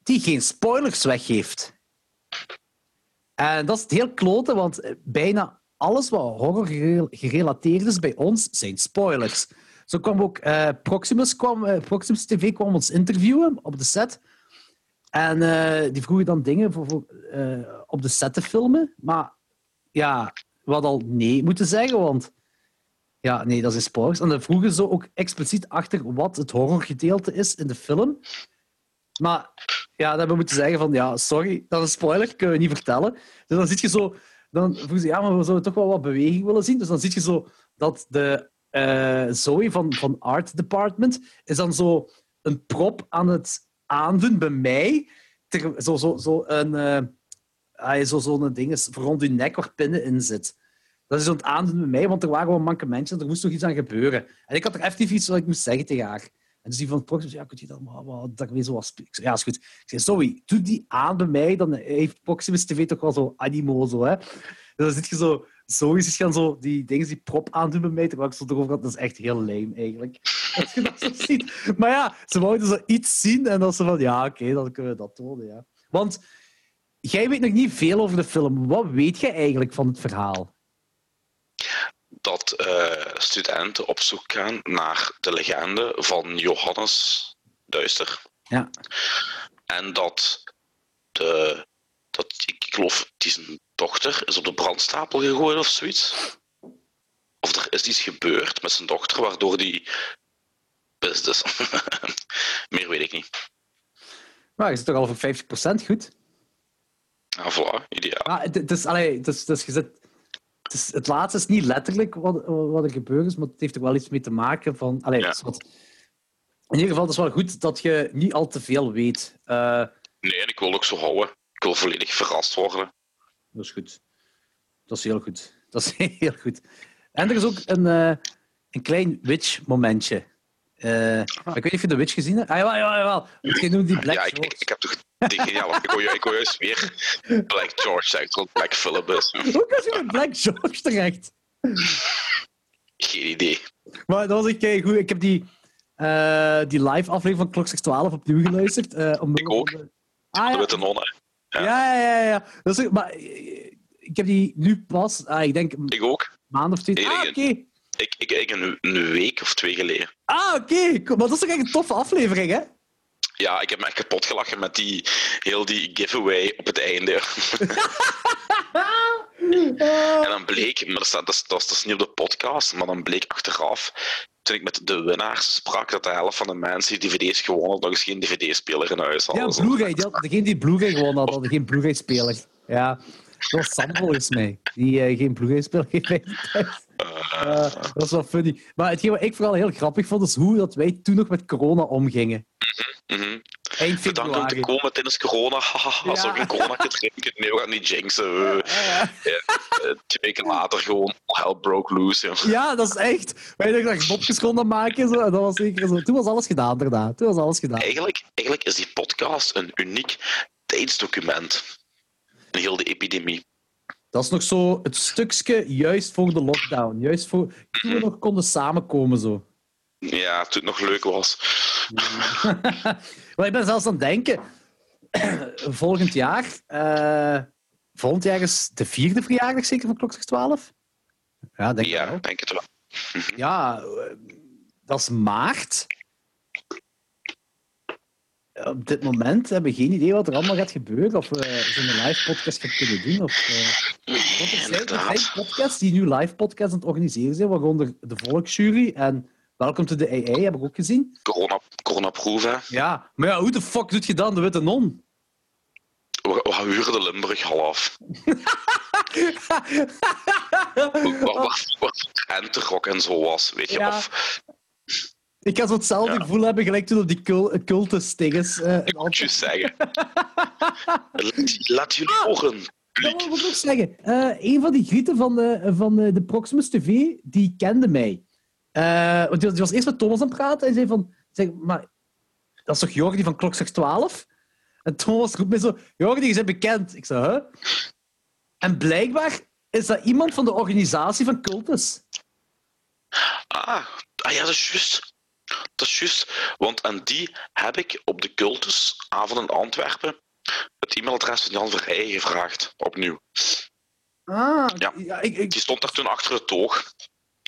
die geen spoilers weggeeft. En dat is het heel klote, want eh, bijna alles wat horror gere- gerelateerd is bij ons zijn spoilers. Zo kwam ook eh, Proximus, kwam, Proximus TV kwam ons interviewen op de set. En eh, die vroegen dan dingen voor, voor, eh, op de set te filmen. Maar ja, we hadden al nee moeten zeggen, want ja, nee, dat is spoilers. En dan vroegen ze ook expliciet achter wat het horrorgedeelte is in de film. Maar ja, dan hebben we moeten zeggen van ja, sorry, dat is een spoiler, kunnen we niet vertellen. Dus dan zit je zo, dan vroegen ze ja, maar we zouden toch wel wat beweging willen zien. Dus dan zit je zo dat de eh Zoe van, van Art Department is dan zo een prop aan het aandoen bij mij. Zo, zo, zo een, eh ah, zo, zo'n ding is rond je nek waar pinnen in zit. Dat is zo aan het aandoen bij mij, want er waren wel mankementjes en er moest nog iets aan gebeuren. En ik had er effectief iets wat ik moest zeggen tegen haar. En dus die van Proximus, ja, kun je dat maar zo. Ik zei, ja, is goed. Ik zei, sorry, doe die aan bij mij, dan heeft Proximus TV toch wel zo animo, zo, hè. Dus dan zit je zo, zo is gaan zo die dingen die prop aandoen bij mij, terwijl ik zo erover had, dat is echt heel lame, eigenlijk. Als je dat zo ziet. Maar ja, ze wouden zo iets zien en dan ze van, ja, oké, dan kunnen we dat tonen, ja. Want jij weet nog niet veel over de film. Wat weet jij eigenlijk van het verhaal? Dat eh, studenten op zoek gaan naar de legende van Johannes Duister. Ja. En dat de. Dat, ik geloof, die zijn dochter is op de brandstapel gegooid of zoiets. Of er is iets gebeurd met zijn dochter, waardoor die. Business. [laughs] Meer weet ik niet. Maar je zit toch al voor 50% goed? Ja, voilà, ideaal. Maar het, is, allee, het, is, het, is, je zit- het, is, het laatste is niet letterlijk wat, wat er gebeurd is, maar het heeft er wel iets mee te maken van... Allee, Ja. wat, in ieder geval, het is wel goed dat je niet al te veel weet. Eh, Nee, en ik wil ook zo houden. Ik wil volledig verrast worden. dat is goed. Dat is heel goed. Dat is [laughs] heel goed. En er is ook een, eh, een klein witch-momentje. Maar ik weet niet of je de witch gezien hebt. Ah, jawel, jawel, jawel. Je noemt die Black ja, ik, ik, heb toch die geniale... Ik hoor, ik hoor juist weer Black George terwijl het Black Phillip is. Hoe was je met Black George terecht? Geen idee. Maar dat was ik kei goed. Ik heb die, eh, die live aflevering van Klok 12 opnieuw geluisterd. eh, om Ik ook. Ah, De ja. witte nonnen. Ja, ja, ja. ja. Dat is, maar ik heb die nu pas, ah, ik denk een Ik ook. maand of twee. Ah, oké. Ik, ik, ik een, een week of twee geleden. Ah, oké. Kom, Maar dat is toch echt een toffe aflevering, hè? Ja, ik heb me echt kapot gelachen met die, heel die giveaway op het einde. [laughs] En dan bleek, maar dat, staat, dat, is, dat is niet op de podcast, maar dan bleek achteraf, toen ik met de winnaars sprak, dat de helft van de mensen die dvd's gewonnen hadden, nog eens geen dvd-speler in huis hadden. Ja. Blu-ray. Degene die Blu-ray gewonnen had, had geen Blu-ray-speler. Ja. Dat was Sam volgens mij, die eh, geen Blu-ray-speler heeft thuis. Eh, dat is wel funny. Maar hetgeen wat ik vooral heel grappig vond, is hoe dat wij toen nog met corona omgingen. Mhm. Eind Bedankt om te komen tijdens corona. [laughs] Hahaha, Ja. Een corona drinken? Nee, we gaan niet jinxen. Ja, ja, eh, twee weken later gewoon hell broke loose. Ja. Dat is echt. Wij dachten dat mopjes konden maken. Zo, en dat was zeker zo. Toen was alles gedaan daarna. Toen was alles gedaan. Eigenlijk, eigenlijk is die podcast een uniek tijdsdocument. Heel de epidemie. Dat is nog zo het stukje juist voor de lockdown. Juist voor, toen we nog konden samenkomen. Zo. Ja, toen het nog leuk was. [laughs] maar ik ben zelfs aan het denken. [clears throat] volgend jaar. eh, volgend jaar is de vierde verjaardag zeker van Klokslag 12? Ja, denk ik Ja, wel. denk het wel. Ja, eh, dat is maart. Op dit moment hebben we geen idee wat er allemaal gaat gebeuren. Of we zo'n live podcast gaan kunnen doen. Of, eh, want er zijn, er zijn podcasts die nu live podcasts aan het organiseren zijn, waaronder de Volksjury en Welcome to the AI, heb ik ook gezien. Corona, coronaproef, hè. Ja, maar ja, hoe de fuck doet je dan de Witte Non? We, we huren de Limburg. Wat, wat, wat renterok en zo was, weet je. Ja. Of, Ik zo hetzelfde Ja. gevoel hebben gelijk toen op die cul cultus-dinges. eh, in ik moet je zeggen. [laughs] laat, laat jullie Ah. Dat wil ik ook zeggen. Eh, een van die grieten van de, van de, de Proximus TV, die kende mij. Eh, want die was, die was eerst met Thomas aan het praten en zei van... Zeg, maar dat is toch Jordi van Klokslag 12? En Thomas roept mij zo... Jordi, je bent bekend. Ik zei, huh? En blijkbaar is dat iemand van de organisatie van Cultus. Ah, ah ja, dat is juist. Dat is juist. Want aan die heb ik op de cultusavond in Antwerpen het e-mailadres van Jan Verheijen gevraagd. Opnieuw. Ah, Ja. ik, ik, Die stond daar toen achter het toog.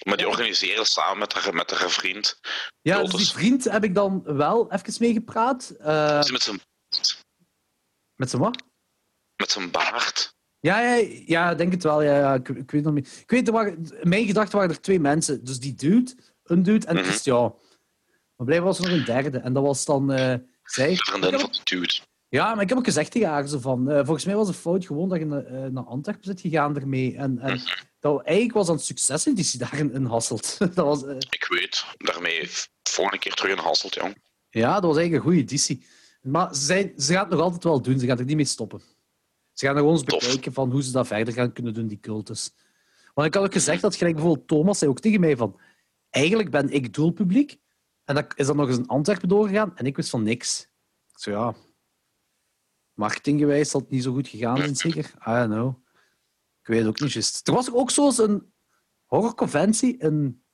Maar die organiseerde samen met haar, met haar vriend. ja, dus die vriend heb ik dan wel even mee gepraat. Eh, Met zijn, met z'n wat? met zijn baard. Ja, ja, ja, denk het wel. Ja, ja. Ik, ik weet nog niet. Ik weet, er waren, mijn gedachten waren er twee mensen. Dus die dude, een dude en Mhm. Christian. Maar blijkbaar was er nog een derde. En dat was dan eh, zij. Vriendin van de dude. Ja, maar ik heb ook gezegd tegen haar zo van... eh, volgens mij was het fout gewoon dat je na- eh, naar Antwerpen zit gegaan ermee. En, en dat eigenlijk was het succes in die ze daarin in Hasselt. [laughs] dat was, Ik weet. Daarmee volgende keer terug in Hasselt, jong. ja, dat was eigenlijk een goede editie. Maar ze, zijn, ze gaat het nog altijd wel doen. Ze gaat er niet mee stoppen. Ze gaan nog eens bekijken van hoe ze dat verder gaan kunnen doen, die cultus. Want ik had ook gezegd dat gelijk bijvoorbeeld Thomas zei ook tegen mij van eigenlijk ben ik doelpubliek. En dat is dan nog eens in Antwerpen doorgegaan en ik wist van niks. Ik zei ja, marketinggewijs zal het niet zo goed gegaan zijn, zeker? I don't know. Ik weet het ook niet juist. Er was ook zo eens een horrorconventie in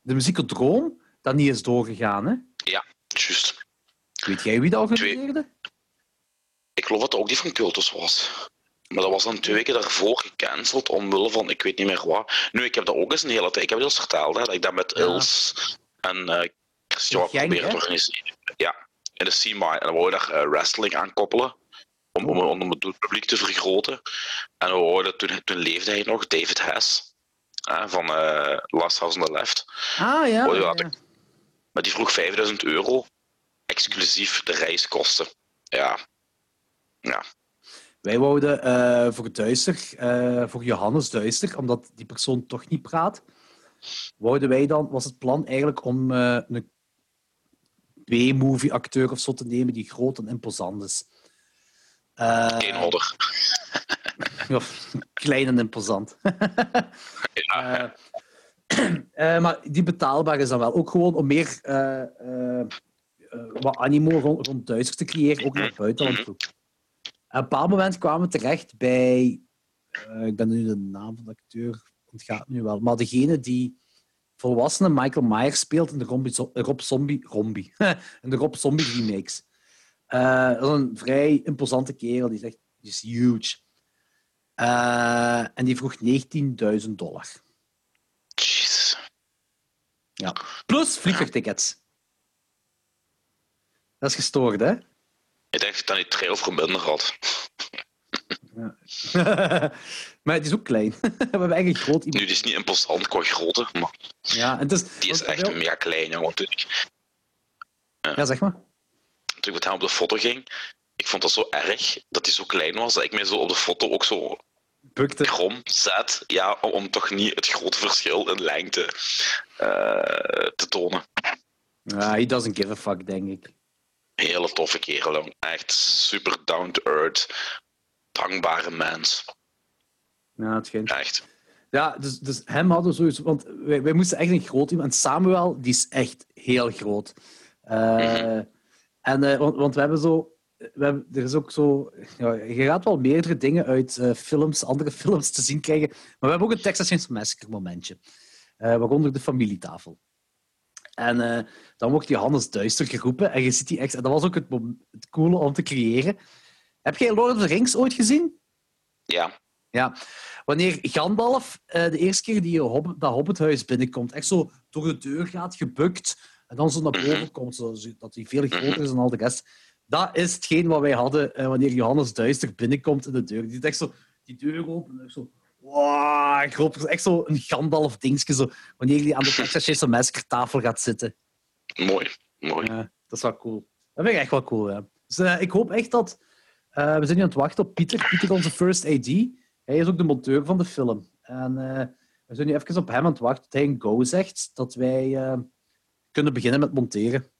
de Muziekerdroom dat niet is doorgegaan, hè? Ja, juist. Weet jij wie dat organiseerde? Ik geloof dat het ook die van Cultus was. Maar dat was dan twee weken daarvoor gecanceld omwille van ik weet niet meer wat. Nu, ik heb dat ook eens een hele tijd. Ik heb het eens verteld, hè, dat ik dat met Ja. Els en eh Te hè? organiseren. Ja, in de SEMA. En dan wou je daar eh, wrestling aan koppelen. Om, om, om het doelpubliek te vergroten. En we wouden, toen, toen leefde hij nog, David Hess. hè, van eh, Last House on the Left. Ah, ja. Ja, ja, Maar die vroeg 5000 euro. Exclusief de reiskosten. ja. Ja. Wij wouden eh, voor Duister, voor Johannes Duister, omdat die persoon toch niet praat, wouden wij dan, was het plan eigenlijk om een B-movie-acteur of zo te nemen die groot en imposant is. Eh, Geen [laughs] of klein en imposant. [laughs] Ja. Eh, [clears throat] eh, maar die betaalbaar is dan wel ook gewoon om meer wat animo rond, rond Duitsers te creëren, ook naar het buitenland toe. Op een bepaald moment kwamen we terecht bij, ik ben nu de naam van de acteur, ontgaat nu wel, maar degene die volwassene Michael Myers speelt in de Rob, Rob Zombie, Rombie, [laughs] in de Rob Zombie remakes. Eh, dat is een vrij imposante kerel, die is echt die is huge. Eh, en die vroeg 19.000 dollar. Jezus. Ja. Plus vliegtuigtickets. Dat is gestoord, hè? Ik denk dat hij trail voor minder had. [laughs] maar het is ook klein. [laughs] We hebben eigenlijk groot Nu, iemand. die is niet imposant qua grootte, maar Ja, het is, die is echt mega klein. jongen. Toen ik, Ja, zeg maar. toen ik met hem op de foto ging, ik vond dat zo erg dat hij zo klein was, dat ik mij zo op de foto ook zo Bukte. krom zet, ja, om, toch niet het grote verschil in lengte eh, te tonen. Ja, he doesn't give a fuck, denk ik. Hele toffe kerel, echt super down to earth, dankbare mens, Ja, het schijnt. echt. Ja, dus, dus hem hadden we sowieso... Want wij, wij moesten echt een groot iemand... En Samuel, die is echt heel groot. Eh, Mhm. En, eh, want, want we hebben zo... We hebben, er is ook zo... Ja, je gaat wel meerdere dingen uit eh, films, andere [laughs] films te zien krijgen. Maar we hebben ook een Texas Chainsaw Massacre momentje. Waaronder de familietafel. En dan wordt Johannes Duister geroepen. En je ziet die echt... En dat was ook het, het coole om te creëren. Heb jij Lord of the Rings ooit gezien? Ja, Ja, wanneer Gandalf eh, de eerste keer die Hobbit, dat Hobbithuis binnenkomt, echt zo door de deur gaat, gebukt, en dan zo naar boven komt, zo, dat hij veel groter is dan al de rest. Dat is hetgeen wat wij hadden eh, wanneer Johannes Duister binnenkomt in de deur. Die doet echt zo die deur open en echt zo... Wow, groot, echt zo een Gandalf-dingetje, zo, wanneer hij aan de Texas tafel gaat zitten. mooi, mooi. Ja, dat is wel cool. Dat vind ik echt wel cool, ja. Dus eh, ik hoop echt dat... eh, we zijn nu aan het wachten op Pieter. Pieter, onze first AD. Hij is ook de monteur van de film. En eh, we zijn nu even op hem aan het wachten tot hij een go zegt, dat wij eh, kunnen beginnen met monteren.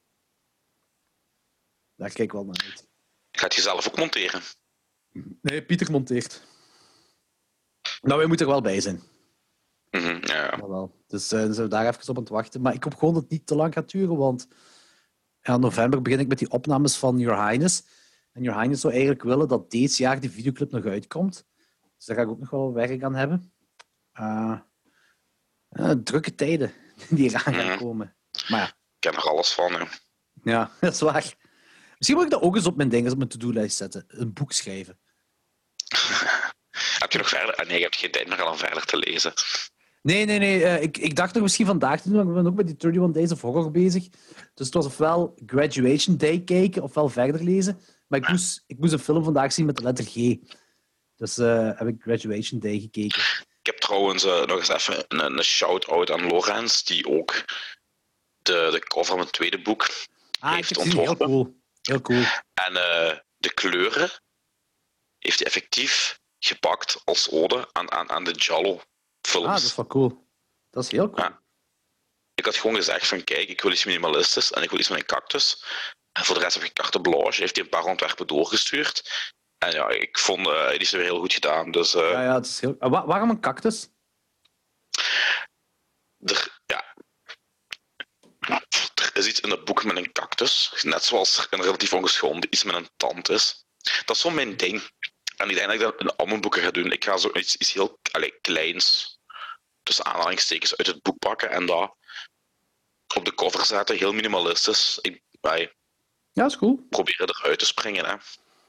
Daar kijk ik wel naar uit. Gaat je zelf ook monteren? Nee, Pieter monteert. Nou, wij moeten er wel bij zijn. Mhm, ja. Dat. Dus dan zijn we daar even op aan het wachten. Maar ik hoop gewoon dat het niet te lang gaat duren, want in november begin ik met die opnames van Your Highness. En Your Highness zou eigenlijk willen dat dit jaar die videoclip nog uitkomt. Dus daar ga ik ook nog wel werk aan hebben. Eh, eh, drukke tijden die eraan gaan Mhm. komen. Maar ja, Ik ken er alles van. Ja. ja, [laughs] dat is waar. Misschien moet ik dat ook eens op mijn ding, op mijn to-do-lijst zetten. Een boek schrijven. [laughs] Heb je nog verder? Ah, nee, je hebt geen tijd meer om verder te lezen. Nee, nee, nee. eh, ik, ik dacht nog misschien vandaag te doen, maar ik ben ook met die 31 Days of Horror bezig. Dus het was ofwel Graduation Day kijken, ofwel verder lezen. Maar ik moest, ik moest een film vandaag zien met de letter G. Dus eh, heb ik Graduation Day gekeken. Ik heb trouwens eh, nog eens even een, een shout-out aan Lorenz, die ook de, de cover van mijn tweede boek Ah, heeft het gezien. Heel ontworpen. cool. Heel cool. En eh, de kleuren heeft hij effectief gepakt als ode aan, aan, aan de Jallo-films. Ah, dat is wel cool. Dat is heel cool. Ja. Ik had gewoon gezegd van kijk, ik wil iets minimalistisch en ik wil iets met een cactus. En voor de rest heb ik blanche. Heeft hij een paar ontwerpen doorgestuurd. En ja, ik vond uh, die weer heel goed gedaan. Dus uh, Ja, ja, het is heel... Ah, wa- waarom een cactus? er, ja. er is iets in het boek met een cactus. Net zoals er een relatief ongeschonden iets met een tand is. Dat is zo mijn ding. En ik denk dat ik dat in al mijn boeken ga doen. Ik ga zo iets, iets heel allez, kleins, tussen aanhalingstekens, uit het boek pakken en dat op de cover zetten. Heel minimalistisch. Ik, wij Ja, dat is cool. proberen eruit te springen. Hè.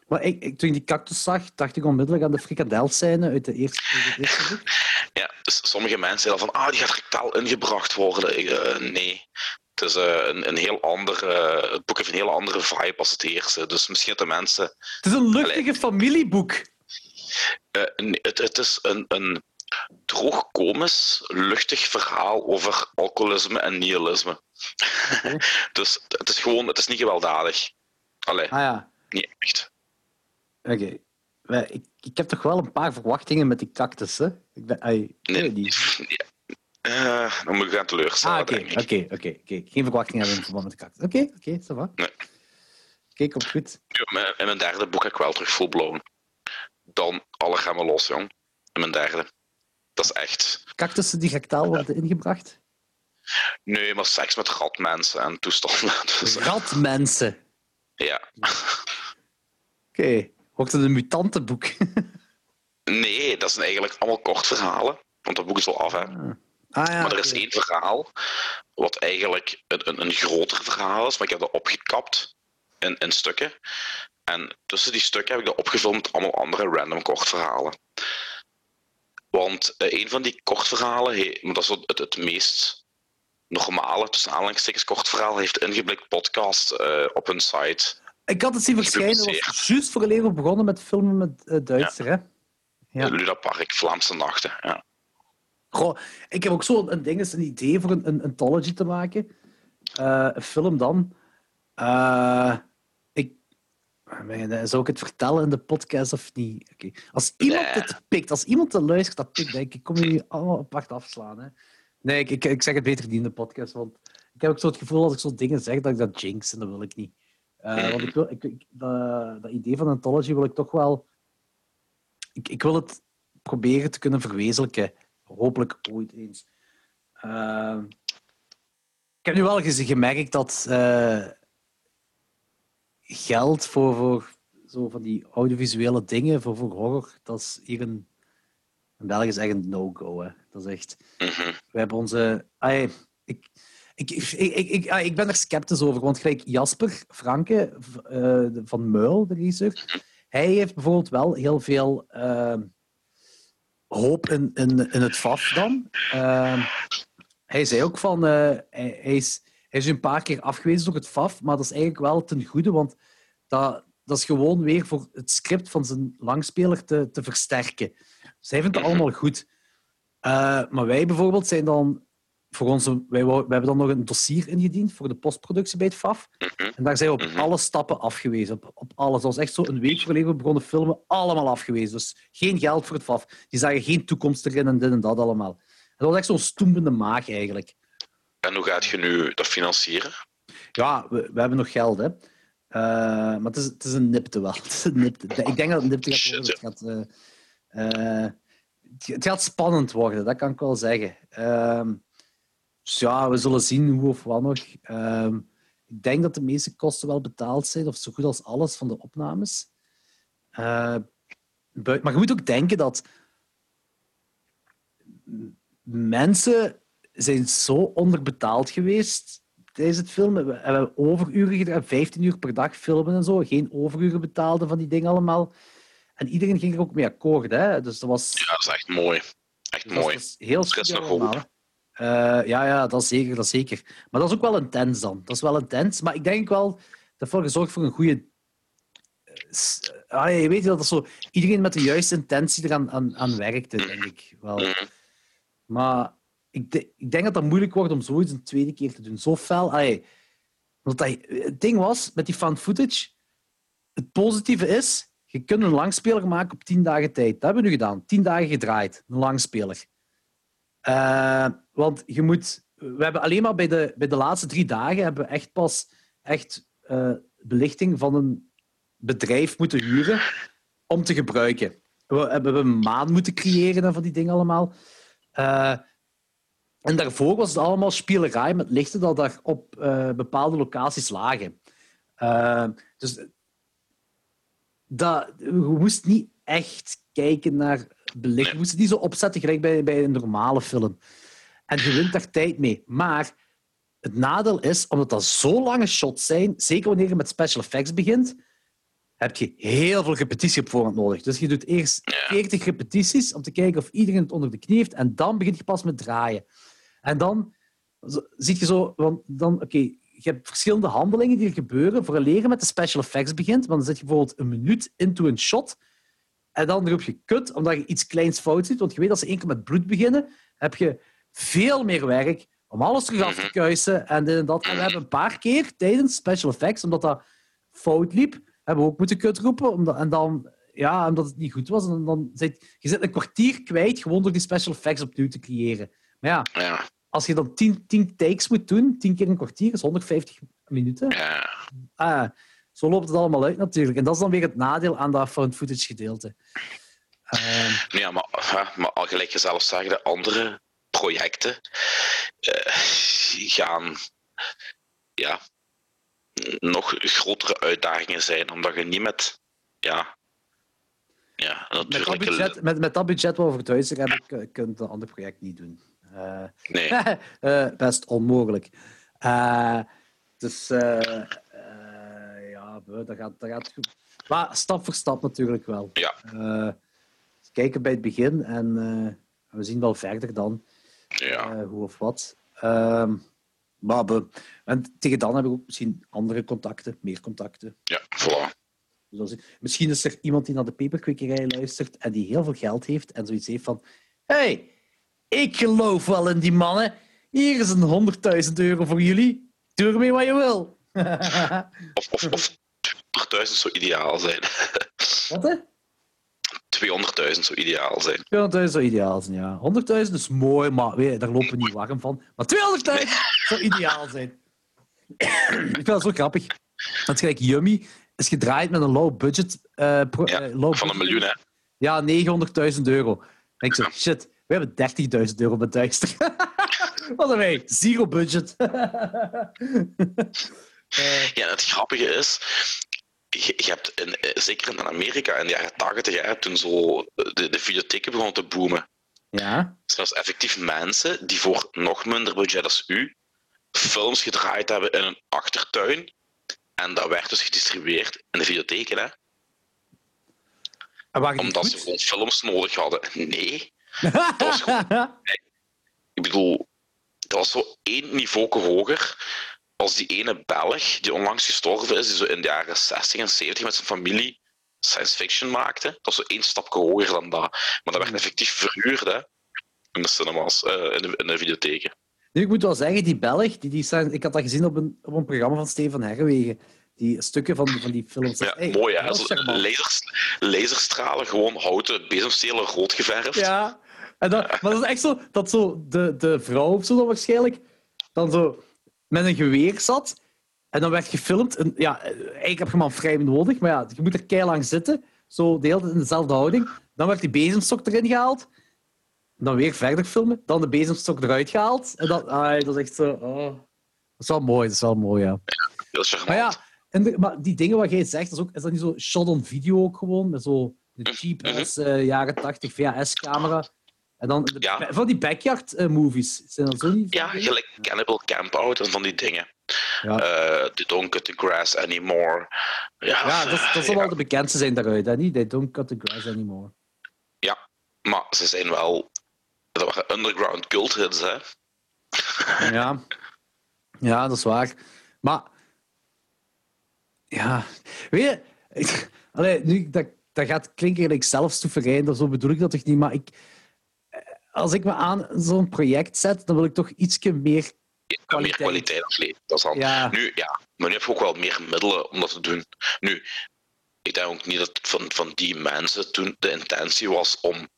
Maar ik, ik, toen ik die cactus zag, dacht ik onmiddellijk aan de frikadelscène uit de eerste, uit het eerste boek. [laughs] Ja, dus sommige mensen zeggen van, ah, die gaat rectaal ingebracht worden. Ik, uh, nee, het is uh, een, een heel andere, uh, het boek heeft een heel andere vibe als het eerste. Dus misschien dat de mensen... Het is een luchtige Allee. familieboek. Uh, het, het is een, een droog komisch, luchtig verhaal over alcoholisme en nihilisme. Okay. [laughs] dus het is gewoon, het is niet gewelddadig. Allee, ah, ja. niet echt. Oké. Ik, ik heb toch wel een paar verwachtingen met die cactus, hè? Ik ben, ai, Nee, niet. Eh, dan moet ik gaan teleurstellen, Ah, oké, denk ik. oké, oké, oké. Geen verwachtingen hebben in verband met de cactus. Oké, oké, ça va. Nee. Oké, komt goed. Ja, mijn- In mijn derde boek heb ik wel terug full blown. Dan alle gaan we los, jong. In mijn derde. Dat is echt... Cactussen die rectaal worden ingebracht? Nee, maar seks met ratmensen en toestanden. [laughs] Dus, Ratmensen. ja. Oké. Wordt het een mutantenboek? [laughs] Nee, dat zijn eigenlijk allemaal kort verhalen. Want dat boek is wel af, hè. Ah ja. maar er is één verhaal wat eigenlijk een, een, een groter verhaal is, maar ik heb dat opgekapt in, in stukken. En tussen die stukken heb ik dat opgevuld met allemaal andere random kortverhalen. Want eh, een van die kortverhalen, he- dat is het, het meest normale, tussen aanhalingstekens, kortverhaal, heeft een ingeblikt podcast eh, op hun site. Ik had het zien verschijnen. Het was juist voor een begonnen met filmen met eh, Duitser, hè? Ja. Luna Park, Vlaamse Nachten. Ja. Goh, ik heb ook zo een ding, is een idee voor een, een anthology te maken. Eh, een film dan. Ik, zou ik het vertellen in de podcast of niet? Oké. Als iemand Nee. het pikt, als iemand het luistert, dat pikt, denk ik, kom je nu allemaal apart afslaan. Hè? Nee, ik, ik, zeg het beter niet in de podcast, want ik heb ook zo het gevoel als ik zo dingen zeg dat ik dat jinx en dat wil ik niet. Eh, want ik wil, ik, dat, idee van anthology wil ik toch wel. Ik, ik wil het proberen te kunnen verwezenlijken. Hopelijk ooit eens. Eh, ik heb nu wel gemerkt dat eh, geld voor, voor zo van die audiovisuele dingen, voor, voor horror, dat is hier een. In België is no-go. Dat is echt. Mhm. We hebben onze. ai, ik, ik, ik, ik, ik, ah, ik ben er sceptisch over, want gelijk Jasper Franke eh, van Muil, de regisseur, hij heeft bijvoorbeeld wel heel veel eh, hoop in, in, in het VAF dan. Eh, hij zei ook van, eh, hij, hij is, hij is een paar keer afgewezen door het VAF, maar dat is eigenlijk wel ten goede, want dat, dat is gewoon weer voor het script van zijn langspeler te, te versterken. Dus hij vindt het allemaal goed. Eh, maar wij bijvoorbeeld zijn dan voor onze, wij, hebben dan nog een dossier ingediend voor de postproductie bij het FAF. En daar zijn we op Mhm. alle stappen afgewezen. Op, op alles. Dat was echt zo een week geleden we begonnen filmen, allemaal afgewezen. Dus geen geld voor het FAF. Die zagen geen toekomst erin en dit en dat allemaal. Dat was echt zo'n stoembende maag eigenlijk. En hoe gaat je nu dat financieren? Ja, we, we hebben nog geld, hè. Eh, maar het is, het is een nipte wel. [laughs] Het is een nipte. Ik denk dat het een nipte gaat gaat, eh, het- gaat spannend worden, dat kan ik wel zeggen. Ehm, dus ja, we zullen zien hoe of wat nog. Ehm, ik denk dat de meeste kosten wel betaald zijn, of zo goed als alles van de opnames. Eh, bui- maar je moet ook denken dat mensen zijn zo onderbetaald geweest tijdens het filmen. We hebben overuren gedaan, 15 uur per dag filmen en zo. Geen overuren betaalde van die dingen allemaal. En iedereen ging er ook mee akkoord. Hè? Dus dat was, Ja, dat is echt mooi. Echt mooi. dat heel hè. Eh, ja, ja, dat is zeker, dat is zeker. Maar dat is ook wel intens dan. Dat is wel intens. Maar ik denk wel, dat wel gezorgd voor een goede... eh, s- ah, je weet dat dat zo... Iedereen met de juiste intentie eraan aan, aan werkte, denk ik wel. Mhm. Maar ik, de- ik denk dat dat moeilijk wordt om zoiets een tweede keer te doen. Zo fel. Allee, dat, het ding was, met die fan footage, het positieve is, je kunt een langspeler maken op tien dagen tijd. Dat hebben we nu gedaan. Tien dagen gedraaid, een langspeler. Eh, want je moet... We hebben alleen maar bij de, bij de laatste drie dagen hebben we echt pas echt eh, belichting van een bedrijf moeten huren om te gebruiken. We hebben een maan moeten creëren en van die dingen allemaal. Eh, en daarvoor was het allemaal spielerij met lichten dat daar op eh, bepaalde locaties lagen. Eh, dus dat, we moesten niet echt kijken naar belichting. We moesten het niet zo opzetten gelijk bij, bij een normale film. En je wint daar tijd mee. Maar het nadeel is, omdat dat zo lange shots zijn, zeker wanneer je met special effects begint, heb je heel veel repetitie op voorhand nodig. Dus je doet eerst 40 repetities om te kijken of iedereen het onder de knie heeft en dan begint je pas met draaien. En dan zie je zo, want dan, oké, je hebt verschillende handelingen die er gebeuren voor leren met de special effects begint. Want dan zit je bijvoorbeeld een minuut into een shot en dan roep je kut omdat je iets kleins fout ziet. Want je weet als ze één keer met bloed beginnen, heb je veel meer werk om alles terug af te kuisen en dit en dat. En we hebben een paar keer tijdens special effects, omdat dat fout liep, hebben we ook moeten kutroepen. Omdat, en dan, ja, omdat het niet goed was. En dan zit je zit een kwartier kwijt gewoon door die special effects opnieuw te creëren. Maar ja, Ja, als je dan 10 10 takes moet doen, 10 keer een kwartier, is 150 minuten. ja. Ah, zo loopt het allemaal uit natuurlijk. En dat is dan weer het nadeel aan dat found footage gedeelte. Ehm, Ja, maar, maar al gelijk je zelf de andere projecten eh, gaan ja, nog grotere uitdagingen zijn, omdat je niet met ja, ja, met, dat budget, met, met dat budget wat we voor het huis hebben, kun kun je een ander project niet doen. Eh, nee, [laughs] Eh, best onmogelijk. Eh, dus eh, eh, ja, dat gaat, dat gaat goed. Maar stap voor stap natuurlijk wel. ja, Eh, kijken bij het begin en eh, we zien wel verder dan ja, eh, hoe of wat. Ehm, maar be- en tegen dan hebben we ook misschien andere contacten, meer contacten. ja, voilà. Dus misschien is er iemand die naar de peperkwekerij luistert en die heel veel geld heeft en zoiets heeft van hey, ik geloof wel in die mannen. Hier is een 100.000 euro voor jullie. Doe ermee wat je wil. [laughs] Of, of, of 200.000 zou ideaal zijn. [laughs] wat hè? 200.000 zou ideaal zijn. 200.000 zou ideaal zijn, ja. 100.000 is mooi, maar weet je, daar lopen we niet warm van. Maar 200.000 zou ideaal zijn. [coughs] ik vind dat zo grappig. Is gelijk Yummy is gedraaid met een low budget. pro- Ja, eh, low Van een miljoen, hè? Ja, 900.000 euro. En ik zo, shit, we hebben 30.000 euro met Duister. [laughs] Wat hebben wij? Zero budget. [laughs] Eh, Ja, het grappige is, je, je hebt in, eh, zeker in Amerika in de jaren 80, hè, toen zo de, de videotheken begonnen te boomen, ja. er effectief mensen die voor nog minder budget als u films gedraaid hebben in een achtertuin. En dat werd dus gedistribueerd in de videotheken, hè? Omdat ze gewoon films nodig hadden. Nee, [laughs] was gewoon- ik bedoel, dat was zo één niveau hoger als die ene Belg die onlangs gestorven is, die zo in de jaren 60 en 70 met zijn familie science fiction maakte. Dat was zo één stapje hoger dan dat. Maar dat werd effectief verhuurd hè, in de cinemas, eh, in, de, in de videotheken. Nu, ik moet wel zeggen, die Belg, die, die zijn, ik had dat gezien op een, op een programma van Stefan Herwegen. Die stukken van, van die films. Ja, Hey, mooi hè, lasers, laserstralen, gewoon houten bezemstelen rood geverfd. Ja, en dat, maar dat is echt zo dat zo de, de vrouw of zo dan waarschijnlijk dan zo met een geweer zat. En dan werd gefilmd. En, ja, eigenlijk heb je vrij nodig, maar ja, je moet er keihard lang zitten. Zo de hele tijd in dezelfde houding. Dan werd die bezemstok erin gehaald. Dan weer verder filmen. Dan de bezemstok eruit gehaald. En dan, ah, dat is echt zo. Oh. Dat is wel mooi, dat is wel mooi, ja. Heel charmant. Maar ja, en de- maar die dingen wat jij zegt, is, ook, is dat niet zo shot on video ook gewoon? Met zo de cheap ass eh, jaren 80 VHS-camera. En dan de, Ja. van die backyard eh, movies. Zijn dat zo niet? Ja, gelijk Cannibal Campout en van die dingen. Ja. They don't cut the grass anymore. Ja, Ja, dat, dat zal wel de bekendste zijn daaruit, hè? Niet? They don't cut the grass anymore. Ja, maar ze zijn wel. Dat waren underground cult hits, hè? Ja. ja, dat is waar. Maar, ja, weet je, allee, nu, dat, dat gaat klinken gelijk zelfstoeverijn, zo bedoel ik dat toch niet, maar ik, als ik me aan zo'n project zet, dan wil ik toch ietsje meer Ja, meer Kwaliteit. kwaliteit afleveren. Dat is dan. Ja. Nu, ja, maar nu heb je ook wel meer middelen om dat te doen. Nu, ik denk ook niet dat het van, van die mensen toen de intentie was om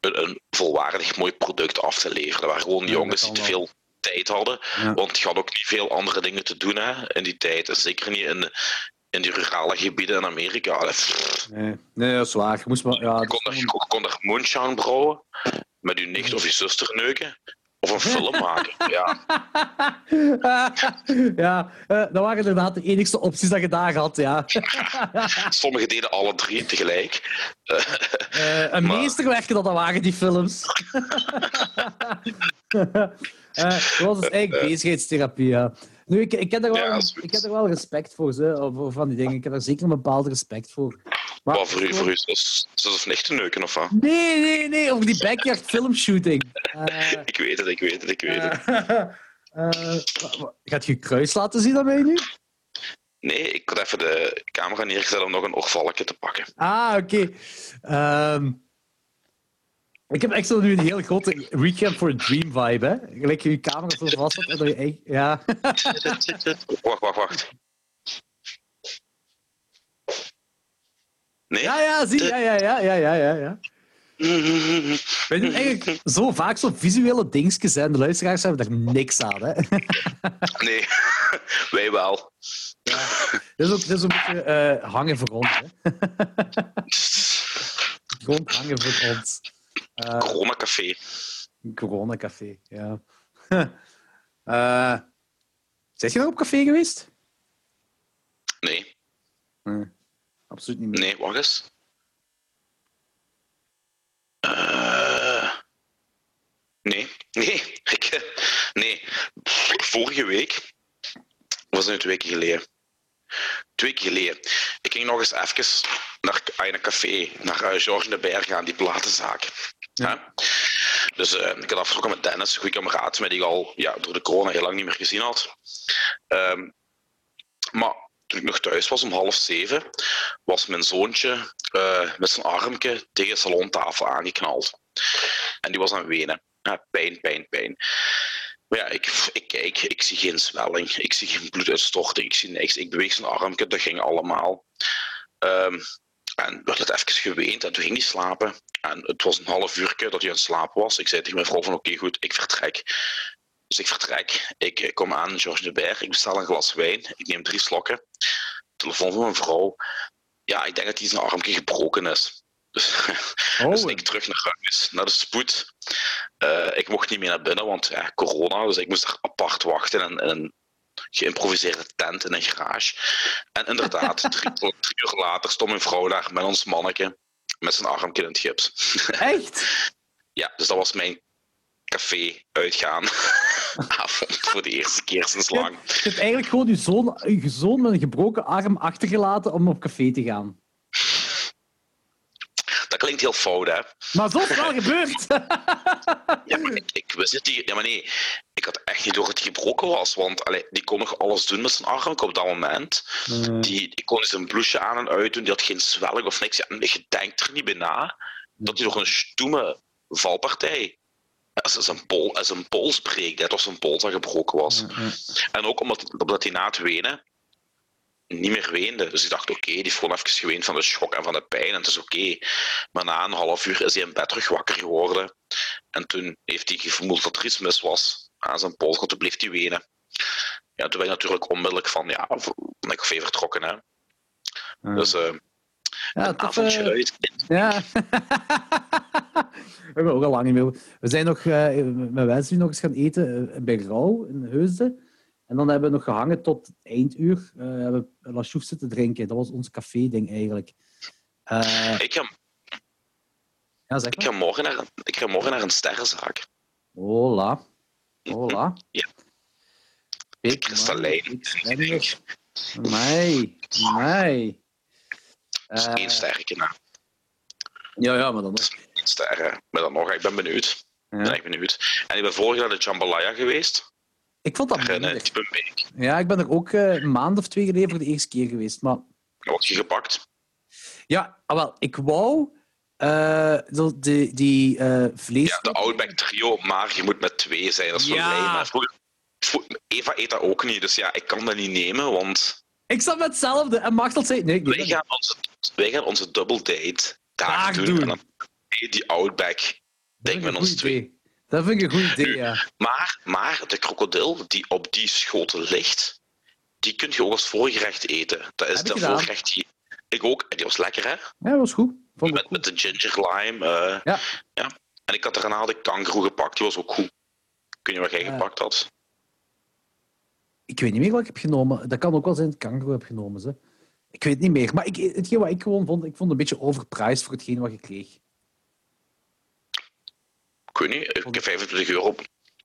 een, een volwaardig mooi product af te leveren. Er waren gewoon Ja, jongens dat die te veel tijd hadden. Ja. Want je had ook niet veel andere dingen te doen hè, in die tijd. Zeker niet in, in die rurale gebieden in Amerika. Pff, Nee, nee, dat is waar. Je moest maar, ja, Je kon, er, je kon er moonshine brouwen, met je nicht of je zuster neuken, of een film maken. [laughs] Ja, [laughs] ja, eh, dat waren inderdaad de enigste opties dat je daar had, ja. [laughs] sommigen deden alle drie tegelijk. Eh, een Maar- meesterwerken dat dat waren, die films. Dat was dus eigenlijk bezigheidstherapie, ja. Nu, ik, ik, heb er wel, Ja, ik heb er wel respect voor, ze, voor van die dingen. Ik heb er zeker een bepaald respect voor. Maar, voor u, voor of nicht te neuken, of wat? Nee, nee, nee, over die backyard filmshooting. Eh, [laughs] Ik weet het, ik weet het, ik weet het. eh, [laughs] eh, wa- gaat je kruis laten zien aan mij nu? Nee, ik had even de camera neergezet om nog een oorvalkje te pakken. Ah, oké. Ehm, ik heb echt zo nu een heel grote recap voor een dream vibe, hè? Gelijk je camera zo vast had en dat je echt... Ja. [laughs] Wacht, wacht, wacht. Nee? Ja, ja, zie. Ja, ja, ja, ja, ja, ja. ja. Weet je, eigenlijk zo vaak zo visuele dingetjes zijn. De luisteraars hebben daar niks aan. Hè? [laughs] Nee, [laughs] wij wel. Dat is ook dat is een beetje eh, hangen voor ons. Hè? Gewoon hangen voor ons. Eh Corona Café. Corona-café, ja. [laughs] Eh Zet je nog op café geweest? Nee, absoluut niet meer. nee, wacht eens. Eh, nee, [laughs] nee, ik, nee. Vorige week, was het nu twee weken geleden? Twee weken geleden. Ik ging nog eens even naar een café, naar uh, Georges de Berg aan die platenzaak. Ja. Dus eh, ik had afgesproken met Dennis, een goede kameraad, met die ik al ja, door de corona heel lang niet meer gezien had. Ehm, maar toen ik nog thuis was om half zeven, was mijn zoontje eh, met zijn armje tegen de salontafel aangeknald. En die was aan het wenen. Pijn, pijn, pijn. Maar ja, ik, ik kijk, ik zie geen zwelling, ik zie geen bloeduitstorting, ik zie niks. Ik beweeg zijn armje, dat ging allemaal. Ehm, en werd het even geweend en toen ging hij slapen. En het was een half uur dat hij aan het slapen was. Ik zei tegen mijn vrouw van oké goed, ik vertrek. Dus ik vertrek. Ik eh, kom aan Georges de Berg. Ik bestel een glas wijn. Ik neem drie slokken. Telefoon van mijn vrouw. Ja, ik denk dat hij zijn armje gebroken is. Dus, [laughs] Oh, dus ik terug naar huis, naar de spoed. Eh, ik mocht niet meer naar binnen, want ja, corona. Dus ik moest er apart wachten in, geïmproviseerde tent in een garage. En inderdaad, [laughs] drie, drie uur later stond mijn vrouw daar met ons manneke met zijn armje in het gips. echt? [laughs] Ja, dus dat was mijn café uitgaan [laughs] avond voor de eerste keer sinds lang. Je hebt eigenlijk gewoon je zoon, je zoon met een gebroken arm achtergelaten om op café te gaan. Dat klinkt heel fout, hè? Maar zo is het wel gebeurd. [laughs] Ja, maar ik, ik wist het niet. Ja, maar nee, ik had echt niet door dat hij gebroken was. Want allee, die kon nog alles doen met zijn arm op dat moment. Die, die kon zijn blouseje aan en uit doen. Die had geen zwelling of niks. Ja, en je denkt er niet bij na dat hij nog een stoeme valpartij. Als zijn, pol, als zijn pols breekt, net als zijn pols dat gebroken was. En ook omdat, omdat hij na het wenen niet meer weende. Dus ik dacht, oké, die heeft gewoon even geweend van de schok en van de pijn. En het is oké. Maar na een half uur is hij in bed terug wakker geworden. En toen heeft hij gevoeld dat er iets mis was aan zijn pols. Want toen bleef hij wenen. Ja, toen ben ik natuurlijk onmiddellijk van, ja, van de café vertrokken. Hè. Dus eh ja, een tof, avondje eh, uit. Ja. [laughs] We hebben ook al lang meer. We zijn nog eh, met Wesley nog eens gaan eten eh, bij Rauw in Heusden. En dan hebben we nog gehangen tot einduur. eh hebben we La Chouf zitten drinken. Dat was ons café-ding eigenlijk. Eh, Ik ga, ja, zeg ik, ga morgen naar, ik ga morgen naar een sterrenzaak. Hola. Hola. Ja. Big Kristallijn. Dus Eh, één sterke na. ja, ja, maar dan nog. Eén sterren. Maar dan nog, ik ben benieuwd. Ik ben Ja. echt benieuwd. En ik ben vorig jaar naar de Jambalaya geweest. Ik vond dat. Diepenbeek. Ja, ik ben er ook eh, een maand of twee geleden voor de eerste keer geweest. Maar Word je gepakt? ja, ah, wel, ik wou eh, zo die, die eh, vlees... Ja, de Outback Trio, maar je moet met twee zijn. Dat is voor Ja. Maar vroeger- Eva eet dat ook niet, dus ja, ik kan dat niet nemen, want Ik zat met hetzelfde en Machtel zei... Nee, wij gaan onze, wij gaan onze double date daar, Daar doen. doen. En dan eet die Outback, denk met ons twee. Dat vind ik een goed idee, Nu, ja. Maar, maar de krokodil die op die schotel ligt, die kun je ook als voorgerecht eten. Dat is de voorgerecht die ik ook, en die was lekker hè? Ja, dat was goed. Vond Met, goed. met de ginger lime. eh, Ja. ja. En ik had daarna de kangaroo gepakt, die was ook goed. Kun je wat jij gepakt had? Ik weet niet meer wat ik heb genomen. Dat kan ook wel zijn dat ik kangaroo heb genomen. Ze. Ik weet het niet meer. Maar ik, hetgeen wat ik gewoon vond, ik vond het een beetje overpriced voor hetgeen wat je kreeg. Ik weet niet, ik heb 25 euro,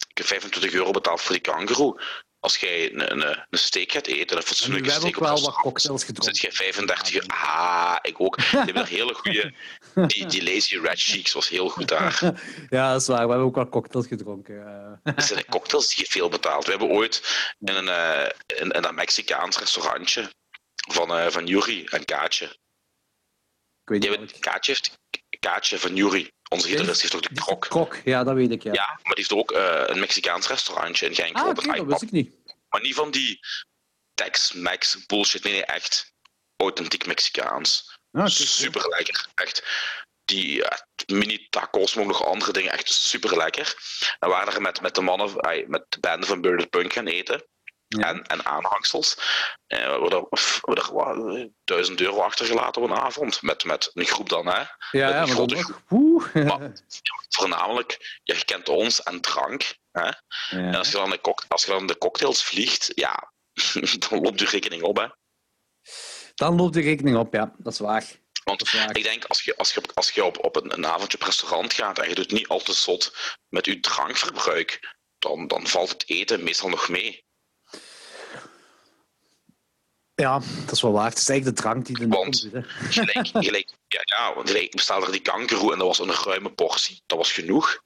ik heb 25 euro betaald voor die kangaroo. Als jij een, een, een steak gaat eten, een En fatsoenlijke we hebben steak ook wel wat cocktails zit gedronken. jij 35 euro. Ah, ik ook. Die hebben daar hele [laughs] goede. Die, die Lazy Red Cheeks was heel goed daar. [laughs] Ja, dat is waar. We hebben ook wel cocktails gedronken. eh. Dat zijn cocktails die je veel betaalt. We hebben ooit in een, eh, in, in een Mexicaans restaurantje van, eh, van Yuri en Kaatje. Ik weet niet. Kaatje heeft Kaatje van Yuri, onze gitarist, heeft ook de krok. Krok, ja, dat weet ik, ja. Ja, maar die heeft ook eh, een Mexicaans restaurantje in Genk ah, op het dat wist ik niet. Maar niet van die Tex-Mex bullshit. Nee, nee, echt authentiek Mexicaans. Ah, super lekker. Echt. Die ja, mini tacos, maar ook nog andere dingen. Echt super lekker. En we waren er met, met de mannen, ay, met de banden van Birded Punk gaan eten. Ja. En, en aanhangsels. En we hebben er, er wat, duizend euro achtergelaten op een avond. Met, met een groep dan, hè. Ja, ja, maar grote. Maar voornamelijk, je kent ons en drank. Hè? En als je, dan de cock- als je dan de cocktails vliegt, ja, [laughs] dan loopt je rekening op. Hè? Dan loopt de rekening op, ja. Dat is waar. Want ik denk, als je, als je, als je op, op een, een avondje op restaurant gaat en je doet niet al te zot met je drankverbruik, dan, dan valt het eten meestal nog mee. Ja, dat is wel waar. Het is eigenlijk de drank die de Want- doet, hè. Gelijk, [laughs] gelijk, ja, ja, want gelijk, ik bestelde er die kankerroe en dat was een ruime portie. Dat was genoeg.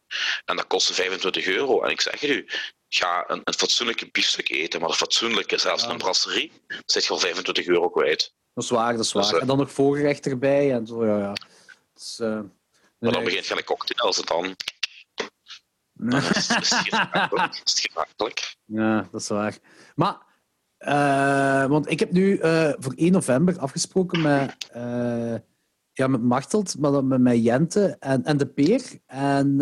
En dat kostte 25 euro. En ik zeg het u, ga een, een fatsoenlijke biefstuk eten, maar een fatsoenlijke, zelfs Ja. een brasserie, dan zit je al 25 euro kwijt. Dat is waar, dat is waar. Dus, eh, En dan nog voorgerecht erbij en zo, ja, ja. Dus, Maar dan begint je aan een cocktail, als het dan nee. [laughs] is, is het gemakkelijk. [laughs] Ja, dat is waar. Maar, eh, want ik heb nu eh, voor 1 november afgesproken met, eh ja, met Machteld, maar dan met, met Jente en, en de Peer en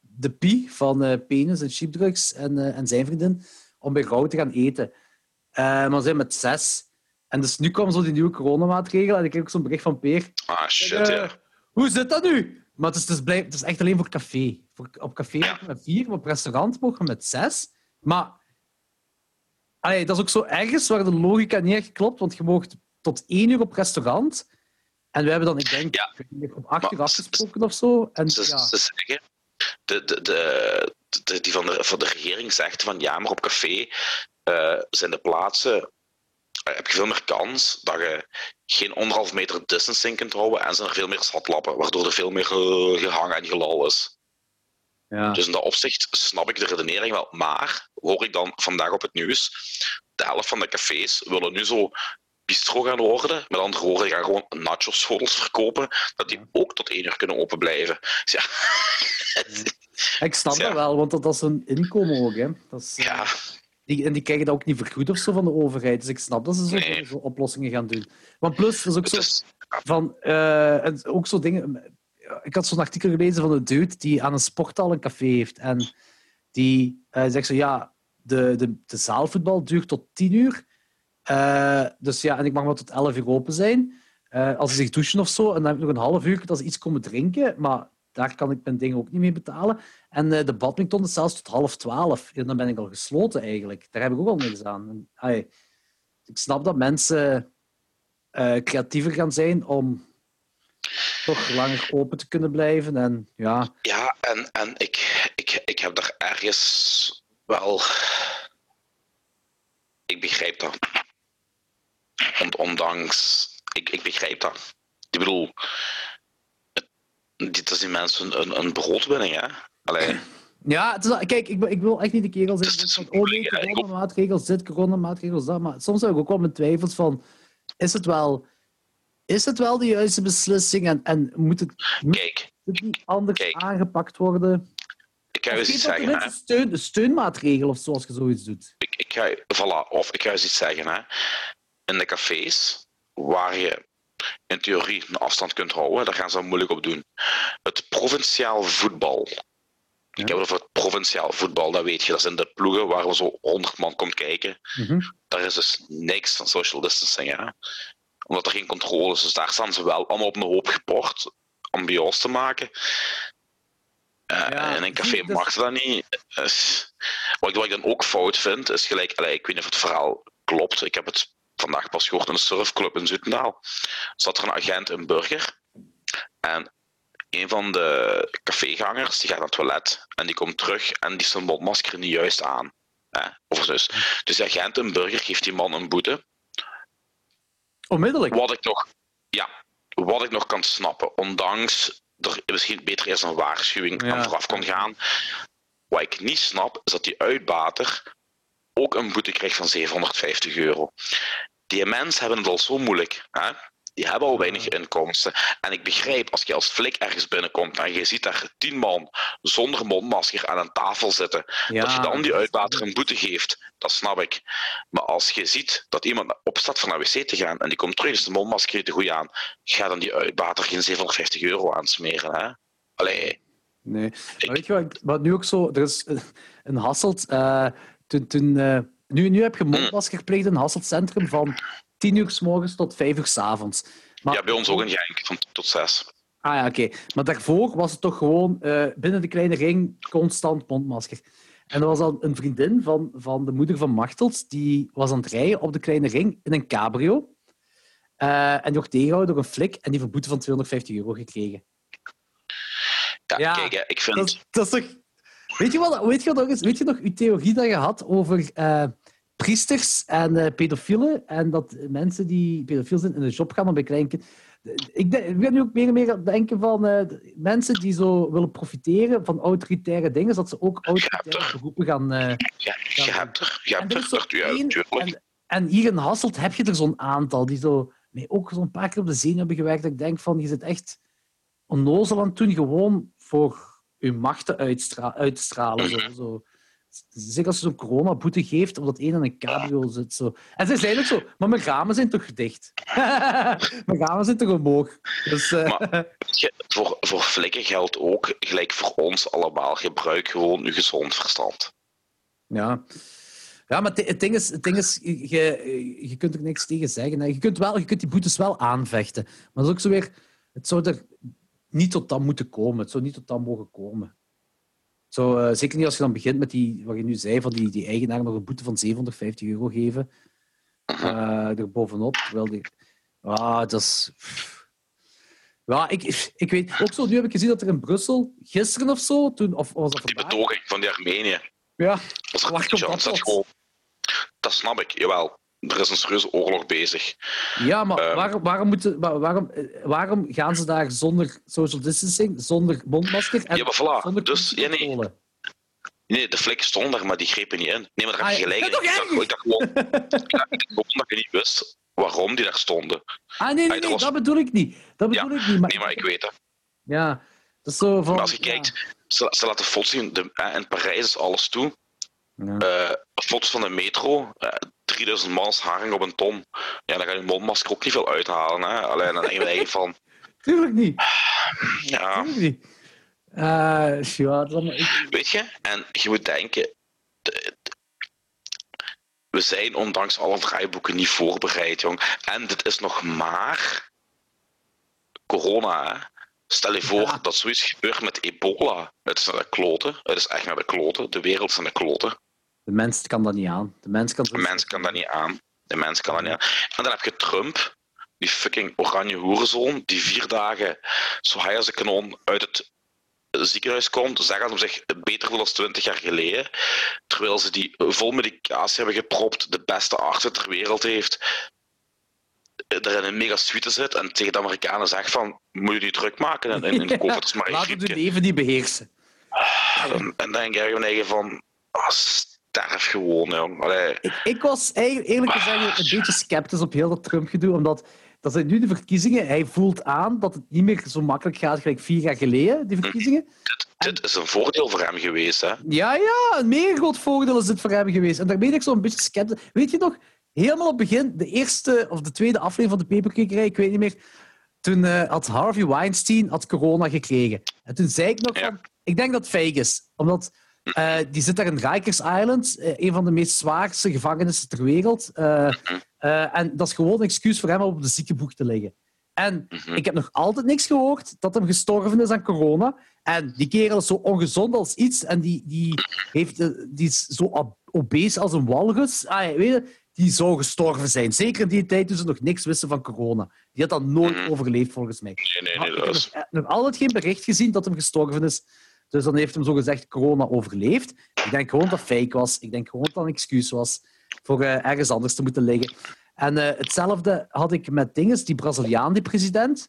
de Pie van Penis en Sheepdrugs en, en zijn vriendin om bij Rauw te gaan eten. Maar we zijn met zes. En dus nu kwam zo die nieuwe coronamaatregelen en ik kreeg ook zo'n bericht van Peer. Ah, shit, ja. Hoe zit dat nu? Maar het is, dus blij- het is echt alleen voor café. Voor, op café Ja. mogen we met vier, maar op restaurant mogen we met zes. Maar allee, dat is ook zo ergens waar de logica niet echt klopt, want je mag tot één uur op restaurant. En we hebben dan, ik denk, Ja. om acht uur afgesproken of zo. En, Ze, ja. ze zeggen, de, de, de, de- die van de, van de regering zegt van ja, maar op café eh, zijn de plaatsen, eh, heb je veel meer kans dat je geen anderhalf meter distancing kunt houden en zijn er veel meer zatlappen, waardoor er veel meer eh, gehangen en gelal is. Ja. Dus in dat opzicht snap ik de redenering wel. Maar hoor ik dan vandaag op het nieuws, de helft van de cafés willen nu zo bistro gaan worden. Met andere woorden, gaan gewoon nacho-schotels verkopen, dat die ook tot één uur kunnen open blijven. Dus [laughs] ja, Ik snap Ja. dat wel, want dat, is een inkomen ook. Hè. Dat is, eh, ja, Die, en die krijgen dat ook niet vergoed of zo van de overheid. Dus ik snap dat ze zo, Nee. zo oplossingen gaan doen. Want plus, is ook zo is, van eh, en ook zo dingen. Ik had zo'n artikel gelezen van een dude die aan een sporthal een café heeft. En die eh, zegt zo: ja, de, de, de zaalvoetbal duurt tot tien uur. Eh, dus ja, en ik mag maar tot elf uur open zijn. Eh, als ze zich douchen of zo. En dan heb ik nog een half uur dat ze iets komen drinken. Maar daar kan ik mijn dingen ook niet mee betalen. En de badminton is zelfs tot half twaalf. En dan ben ik al gesloten eigenlijk. Daar heb ik ook al niks aan. Ik snap dat mensen creatiever gaan zijn om toch langer open te kunnen blijven. En ja, ja en, en ik, ik, ik heb daar ergens wel. Ik begrijp dat. On- ondanks. Ik, ik begrijp dat. Ik bedoel. het- Dit is die mensen een, een broodwinning, hè? Allee. ja het is, kijk, ik, ik wil echt niet de kerel zijn is van oh nee, coronamaatregels dit, coronamaatregels dat. Maar soms heb ik ook wel mijn twijfels van, is het wel, is het wel de juiste beslissing en, en moet, het, Kijk, niet anders Kijk. aangepakt worden? ik ga eens iets zeggen, tenminste steun, een steunmaatregel of zo, als je zoiets doet. ik, ik ga, voilà, of ik ga eens iets zeggen. Hè. In de cafés, waar je in theorie een afstand kunt houden, daar gaan ze moeilijk op doen. Het provinciaal voetbal. Ik heb het over het provinciaal voetbal, dat weet je. Dat zijn de ploegen waar we zo 100 man komt kijken. Mhm. Daar is dus niks van social distancing. Hè. Omdat er geen controle is. Dus daar staan ze wel allemaal op een hoop geport. Ambiance te maken. Eh, Ja, in een café mag dat niet. Dus, wat, ik, wat ik dan ook fout vind, is gelijk... allee, ik weet niet of het verhaal klopt. Ik heb het vandaag pas gehoord in een surfclub in Zutendaal. Zat er een agent in Burger. En een van de cafégangers die gaat naar het toilet. En die komt terug en die zijn mondmasker niet juist aan. Of dus. dus de agent in Burger geeft die man een boete. Onmiddellijk. Wat ik nog, ja, wat ik nog kan snappen, ondanks er misschien beter eerst een waarschuwing Ja. aan vooraf kon gaan. Wat ik niet snap, is dat die uitbater ook een boete krijgt van 750 euro. Die mensen hebben het al zo moeilijk. Hè? Die hebben al weinig inkomsten. En ik begrijp, als je als flik ergens binnenkomt en je ziet daar tien man zonder mondmasker aan een tafel zitten, dat je dan die uitbater een boete geeft, dat snap ik. Maar als je ziet dat iemand opstaat voor naar wc te gaan en die komt terug, is de mondmasker te goed aan, ga dan die uitbater geen 750 euro aansmeren. Hè? Allee. Nee. Weet je wat, wat nu ook zo... Er is een Hasselt... Uh, toen, toen, uh, nu, nu heb je mondmasker gepleegd in een Hasselt Centrum van 10 uur s morgens tot 5 uur s avonds. Maar, ja, bij ons ook een Genk, van tot 6. Ah ja, oké. Okay. Maar daarvoor was het toch gewoon uh, binnen de kleine ring constant mondmasker. En er was al een vriendin van, van de moeder van Machtels, die was aan het rijden op de kleine ring in een cabrio. Uh, en die wordt tegengehouden door een flik en die verboete van 250 euro gekregen. Ja, ja kijk, ik vind... Dat, dat is toch... Weet je, wat, weet, je nog eens, weet je nog uw theorie dat je had over uh, priesters en uh, pedofielen. En dat mensen die pedofiel zijn in de job gaan om bij kleinkinderen... Ik, ik ben nu ook meer en meer aan het denken van uh, mensen die zo willen profiteren van autoritaire dingen, dat ze ook autoritaire beroepen gaan... Uh, ja, je hebt er, je hebt er, ja, en, en hier in Hasselt heb je er zo'n aantal die zo, mij ook zo'n paar keer op de zenuw hebben gewerkt, dat ik denk van, je zit echt onnozel aan toen gewoon voor je machten uitstra uitstralen. Zo, zo. Zeker als je zo'n coronaboete geeft, omdat één in een cabrio zit. Zo. En ze zijn ook zo, maar mijn ramen zijn toch dicht? [laughs] mijn ramen zijn toch omhoog? Dus, uh... maar, voor, voor flikken geldt ook, gelijk voor ons allemaal, gebruik gewoon je gezond verstand. Ja. Ja, maar het ding is, het ding is je, je kunt er niks tegen zeggen. Je kunt, wel, je kunt die boetes wel aanvechten. Maar dat is ook zo weer... Het zou er niet tot dan moeten komen. Het zou niet tot dan mogen komen. Zo, uh, zeker niet als je dan begint met die, wat je nu zei, van die, die eigenaar nog een boete van 750 euro geven. Uh, er bovenop. Terwijl die, ah, dat is. Ja, ik, ik weet ook zo. Nu heb ik gezien dat er in Brussel gisteren of zo, toen, of was dat Die betoging van die Armenië. Ja, dat, dat, dat, dat snap ik, jawel er is een serieuze oorlog bezig. Ja, maar um, waarom, waarom, moeten, waarom, waarom gaan ze daar zonder social distancing, zonder mondmasker en ja, maar voilà. zonder dus, ja, nee. Nee, de flikken stonden daar, maar die grepen niet in. Nee, maar daar heb je ah, gelijk in. Ik dacht, ik dacht gewoon, dat je niet wist waarom die daar stonden. Ah, nee, nee, nee, was... dat bedoel ik niet. Dat bedoel ja, ik niet. Maar... Nee, maar ik weet het. Ja, dat is zo van... Maar als je kijkt, ja. ze, ze, laten foto's zien, de, in Parijs is alles toe. Ja. Uh, foto's van de metro, uh, 3000 mans haring op een ton. Ja, dan ga je mondmasker ook niet veel uithalen. Hè? Alleen dan denk je van. [laughs] Tuurlijk niet. [sighs] Ja. Tuurlijk niet. Uh, ja, dan... Weet je, en je moet denken. De, de, we zijn ondanks alle draaiboeken niet voorbereid, jong. En dit is nog maar corona. Hè? Stel je voor ja. dat zoiets gebeurt met ebola. Het is naar de kloten. Het is echt naar de kloten. De wereld is naar de kloten. De mens kan dat niet aan. De mens kan, de mens kan dat niet aan. De mens kan dat niet aan. En dan heb je Trump, die fucking oranje hoerenzoon, die vier dagen zo high als een kanon uit het ziekenhuis komt, zeggen ze zich beter dan 20 jaar geleden, terwijl ze die vol medicatie hebben gepropt, de beste artsen ter wereld heeft, er in een mega suite zit en tegen de Amerikanen zegt van, moet je die druk maken en in, in [laughs] COVID is maar Laat het leven niet beheersen. En, dan denk ik van, oh, sterf gewoon, jong. Ik, ik, was eigenlijk, eerlijk gezegd een beetje sceptisch op heel dat Trump-gedoe, omdat dat zijn nu de verkiezingen. Hij voelt aan dat het niet meer zo makkelijk gaat gelijk vier jaar geleden, die verkiezingen. Dit, dit is een voordeel voor hem geweest, hè? Ja, ja, een mega groot voordeel is dit voor hem geweest. En daar ben ik zo'n beetje sceptisch. Weet je nog, helemaal op het begin, de eerste of de tweede aflevering van de Paperclipperij, ik weet niet meer, toen uh, had Harvey Weinstein had corona gekregen. En toen zei ik nog van, ik denk dat het fake is. Omdat uh, die zit daar in Rikers Island, uh, een van de meest zwaarste gevangenissen ter wereld. Uh, en dat is gewoon een excuus voor hem om op de ziekenboeg te liggen. En ik heb nog altijd niks gehoord dat hem gestorven is aan corona. En die kerel is zo ongezond als iets. En die, die, heeft, die is zo obese als een walrus. Ah, weet je, die zou gestorven zijn. Zeker in die tijd toen ze nog niks wisten van corona. Die had dat nooit overleefd, volgens mij. Nee, nee, nee, dat. Ik heb nog, nog altijd geen bericht gezien dat hem gestorven is. Dus dan heeft hem zo gezegd corona overleefd. Ik denk gewoon dat het fake was. Ik denk gewoon dat het een excuus was voor uh, ergens anders te moeten liggen. En uh, hetzelfde had ik met dinges, die Braziliaan, die president.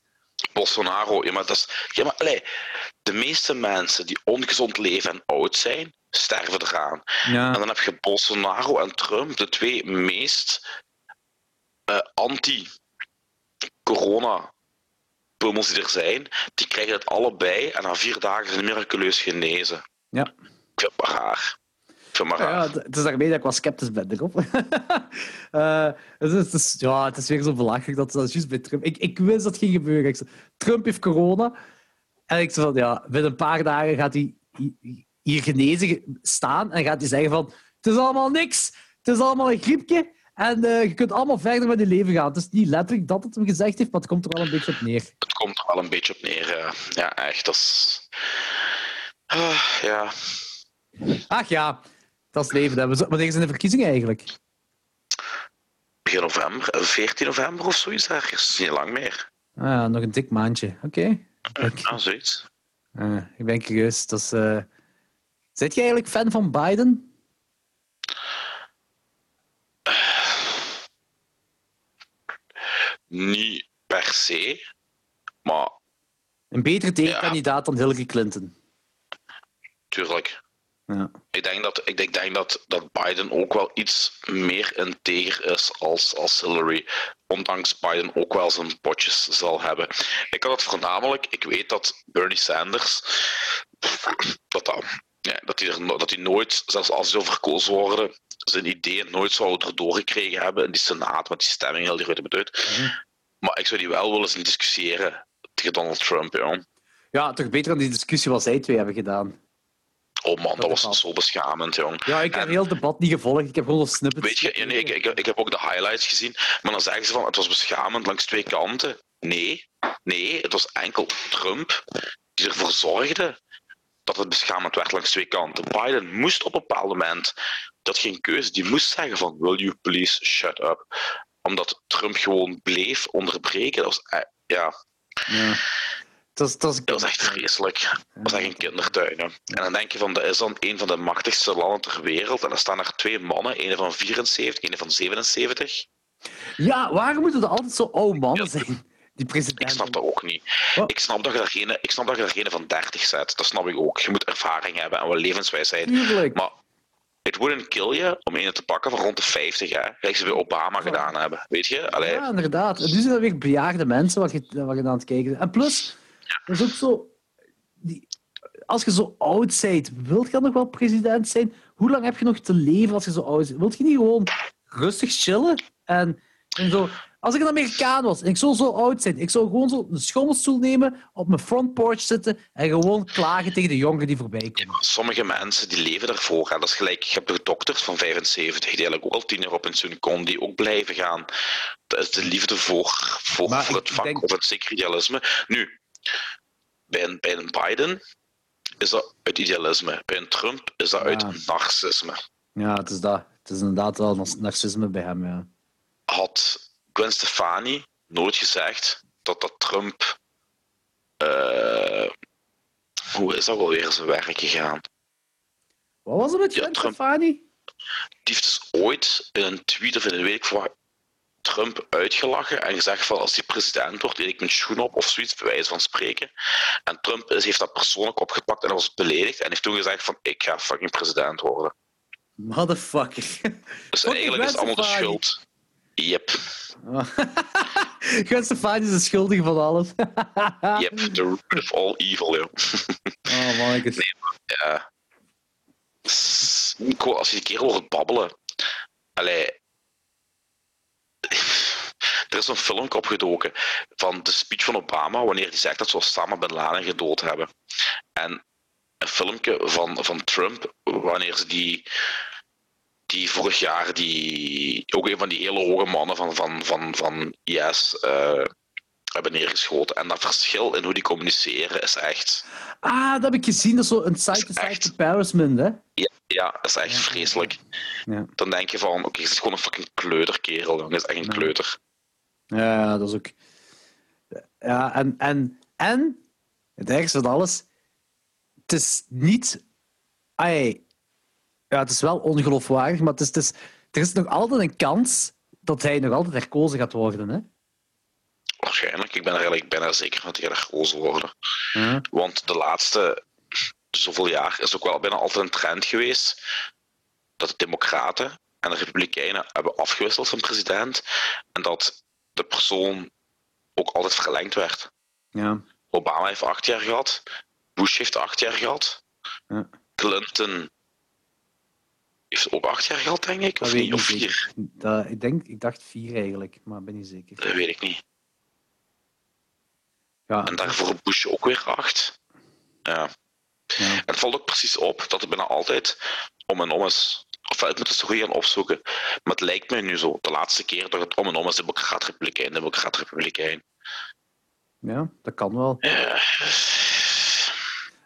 Bolsonaro, ja, maar, dat is, ja, maar allez, de meeste mensen die ongezond leven en oud zijn, sterven eraan. Ja. En dan heb je Bolsonaro en Trump, de twee meest uh, anti corona-pummels die er zijn, die krijgen het allebei en na vier dagen zijn miraculeus genezen. Ja. Ik vind het maar raar. Het maar Ja, raar. het het is daarmee dat ik wel sceptisch ben erop. [laughs] Eh, het, is, het, is, ja, het is weer zo belachelijk dat dat is juist bij Trump. Ik, ik wist dat het ging gebeuren. Ik zei, Trump heeft corona. En ik zei van ja, binnen een paar dagen gaat hij hi- hier genezen staan en gaat hij zeggen van het is allemaal niks. Het is allemaal een griepje. En eh, je kunt allemaal verder met je leven gaan. Het is niet letterlijk dat het hem gezegd heeft, maar het komt er wel een beetje op neer. Het komt er wel een beetje op neer. eh. Ja, echt. Dat is... Ah, ja. Ach ja, dat is leven. hè. Wanneer zijn de verkiezingen eigenlijk? Begin november, eh, 14 november of zoiets ergens. Dat is niet lang meer. Ah, ja, nog een dik maandje. Oké. Kijk. Ja, zoiets. Ah, ik ben curieus. Dat is, eh, Zit je eigenlijk fan van Biden? Niet per se, maar Een betere tegenkandidaat dan Hillary Clinton. tuurlijk. Ja. Ik denk, dat, ik denk, denk dat, dat Biden ook wel iets meer integer is als, als Hillary. Ondanks Biden ook wel zijn potjes zal hebben. Ik had het voornamelijk, ik weet dat Bernie Sanders, dat, dat, ja, dat, hij er, dat hij nooit, zelfs als hij zou verkozen worden, zijn ideeën nooit zou erdoor gekregen hebben in die senaat met die stemming, heel die grote beduid. Mhm. Maar ik zou die wel willen zien discussiëren tegen Donald Trump, joh. ja, toch beter dan die discussie wat zij twee hebben gedaan. Oh man, dat was zo beschamend, jong. Ja, ik heb En- heel het debat niet gevolgd. Ik heb gewoon een snippet. Weet je, ja, nee, ik, ik, ik heb ook de highlights gezien, maar dan zeggen ze van het was beschamend langs twee kanten. Nee, nee, het was enkel Trump die ervoor zorgde dat het beschamend werd langs twee kanten. Biden moest op een bepaald moment, dat geen keuze, die moest zeggen van will you please shut up. Omdat Trump gewoon bleef onderbreken. Dat was, eh, ja, Ja. Dat is, dat is, dat was echt vreselijk. Dat was echt een kindertuin. hè. En dan denk je van, dat is dan een van de machtigste landen ter wereld. En dan staan er twee mannen, een van 74, een van 77. Ja, waarom moeten er altijd zo oude mannen zijn? Die president. Ik snap dat ook niet. Wat? Ik snap dat je er geen, ik snap dat je geen van 30 zet. Dat snap ik ook. Je moet ervaring hebben en wel levenswijsheid. Tuurlijk. Maar it wouldn't kill je om een te pakken van rond de 50, hè? Gelijk ze bij Obama gedaan hebben. Weet je? Allee, Ja, inderdaad. Nu zijn er weer bejaarde mensen waar je, waar je aan het kijken bent. En plus, dat is ook zo... Die, als je zo oud bent, wilt je nog wel president zijn? Hoe lang heb je nog te leven als je zo oud bent? Wilt je niet gewoon rustig chillen? En, en zo... Als ik een Amerikaan was en ik zou zo oud zijn, ik zou gewoon zo een schommelstoel nemen, op mijn front porch zitten en gewoon klagen tegen de jongeren die voorbij komen. sommige mensen die leven ervoor. En dat is gelijk, je hebt de dokters van 75 die eigenlijk ook al tien jaar op pensioen komen, die ook blijven gaan. Dat is de liefde voor, voor, Maar voor ik het vak denk- of het zeker idealisme. Nu, bij een, bij een Biden is dat uit idealisme. Bij een Trump is dat Ja. uit narcisme. Ja, het is dat. Het is inderdaad wel nar- narcisme bij hem, ja. had Gwen Stefani nooit gezegd dat dat Trump. eh, hoe is dat wel weer zijn werk gegaan? Wat was er met Gwen. Stefani? Die heeft dus ooit in een tweet of in een week voor Trump uitgelachen en gezegd van als hij president wordt, eet ik mijn schoen op of zoiets, bij wijze van spreken. En Trump heeft dat persoonlijk opgepakt en was beledigd en heeft toen gezegd van ik ga fucking president worden. Motherfucker. Dus eigenlijk is het allemaal de schuld. Yep, [laughs] Gwen Stefani is de schuldige van alles. [laughs] yep, the [laughs] root of all evil, joh. Oh, mannetjes. Ja. S- Nico, als je een keer hoort babbelen. Allee. Er is zo'n filmpje opgedoken van de speech van Obama wanneer hij zegt dat ze Osama Bin Laden gedood hebben. En een filmpje van, van Trump wanneer ze die, die vorig jaar die, ook een van die hele hoge mannen van, van, van, van IS eh, hebben neergeschoten. En dat verschil in hoe die communiceren is echt... Ah, dat heb ik gezien. Dat is zo een side-to-side echt- comparison, hè? Ja, ja, dat is echt Ja, vreselijk. Ja. Dan denk je van, oké, het is gewoon een fucking kleuterkerel. Het is echt een Ja. kleuter. Ja, dat is ook... Ja, en... En, en het ergste van alles... Het is niet... Ai, ja, het is wel ongeloofwaardig, maar het is, het is, er is nog altijd een kans dat hij nog altijd herkozen gaat worden, hè? Waarschijnlijk. Ik ben er eigenlijk bijna zeker van dat hij roze worden. Ja. Want de laatste zoveel jaar is ook wel bijna altijd een trend geweest dat de Democraten en de Republikeinen hebben afgewisseld van president. En dat de persoon ook altijd verlengd werd. Ja. Obama heeft acht jaar gehad. Bush heeft acht jaar gehad. Ja. Clinton heeft ook acht jaar gehad, denk ik. Of niet, of vier. Dat, ik, denk, ik dacht vier eigenlijk, maar ben niet zeker. Dat weet ik niet. Ja, En daarvoor Bush ook weer acht. Ja. ja. En het valt ook precies op dat het bijna altijd om en om is. Of ik moet het zo goed gaan opzoeken. Maar het lijkt me nu zo, de laatste keer dat het om en om is, democraat-republikein, democraat-republikein. ja, dat kan wel. Ja.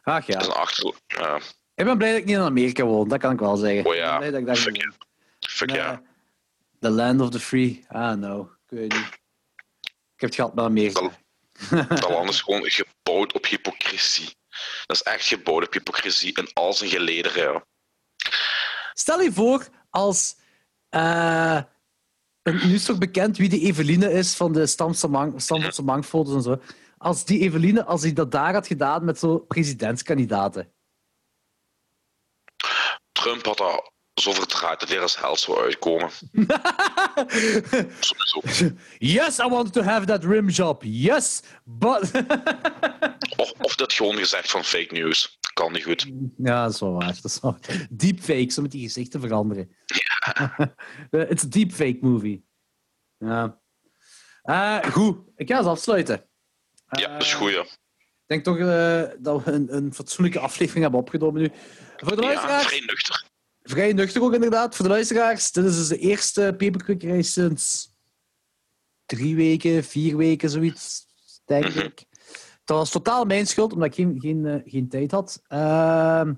Ach Dat is ja, een achter... Ja. Ik ben blij dat ik niet in Amerika woon, dat kan ik wel zeggen. Oh ja, Ik dat fuck woon. Fuck Nee, ja. The land of the free. Ah, no. Ik weet niet. Ik heb het gehad met Amerika. Dat land is gewoon gebouwd op hypocrisie. Dat is echt gebouwd op hypocrisie in al zijn gelederen. Ja. Stel je voor als... eh, een- nu is toch bekend wie die Eveline is van de Stamfordse Mangfoto's en zo. Als die Eveline, als hij dat daar had gedaan met zo'n presidentskandidaten. Trump had dat zo verdraaid dat hij er als held zou uitkomen. Sowieso. [laughs] Yes, I wanted to have that rim job. Yes, but... [laughs] Of, of dat gewoon gezegd van fake news. Kan niet goed. ja, dat is wel waar. Dat is wel... Deepfake, zo met die gezichten veranderen. [laughs] Eh, It's a deepfake movie. Ja. Eh, goed, ik ga eens afsluiten. Ja, dat is Eh, goed, ja. Ik denk toch dat we een, een fatsoenlijke aflevering hebben opgenomen nu. Voor de Ja, luisteraars, vrij nuchter. vrij nuchter ook inderdaad. Voor de luisteraars, dit is dus de eerste paperquickerij sinds drie weken, vier weken, zoiets, denk Mhm. ik. Dat was totaal mijn schuld, omdat ik geen, geen, eh, geen tijd had. Ehm,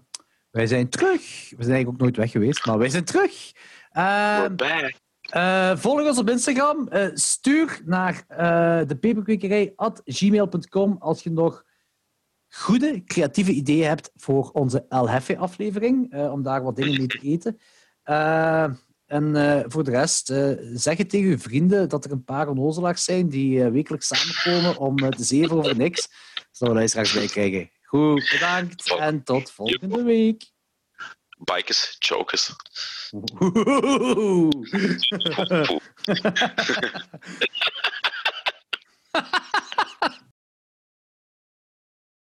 wij zijn terug. We zijn eigenlijk ook nooit weg geweest, maar wij zijn terug. Eh, volg ons op Instagram. Eh, stuur naar uh, de peperkwekerij at gmail.com als je nog goede, creatieve ideeën hebt voor onze El Hefe aflevering, eh, om daar wat dingen mee te eten. Eh, en eh, voor de rest, zeg het tegen uw vrienden dat er een paar onnozelaars zijn die wekelijks samenkomen om te zeven over niks, zodat we luisteraars bij krijgen. Goed, bedankt en tot volgende week. Bikers, chokers. [laughs] [laughs]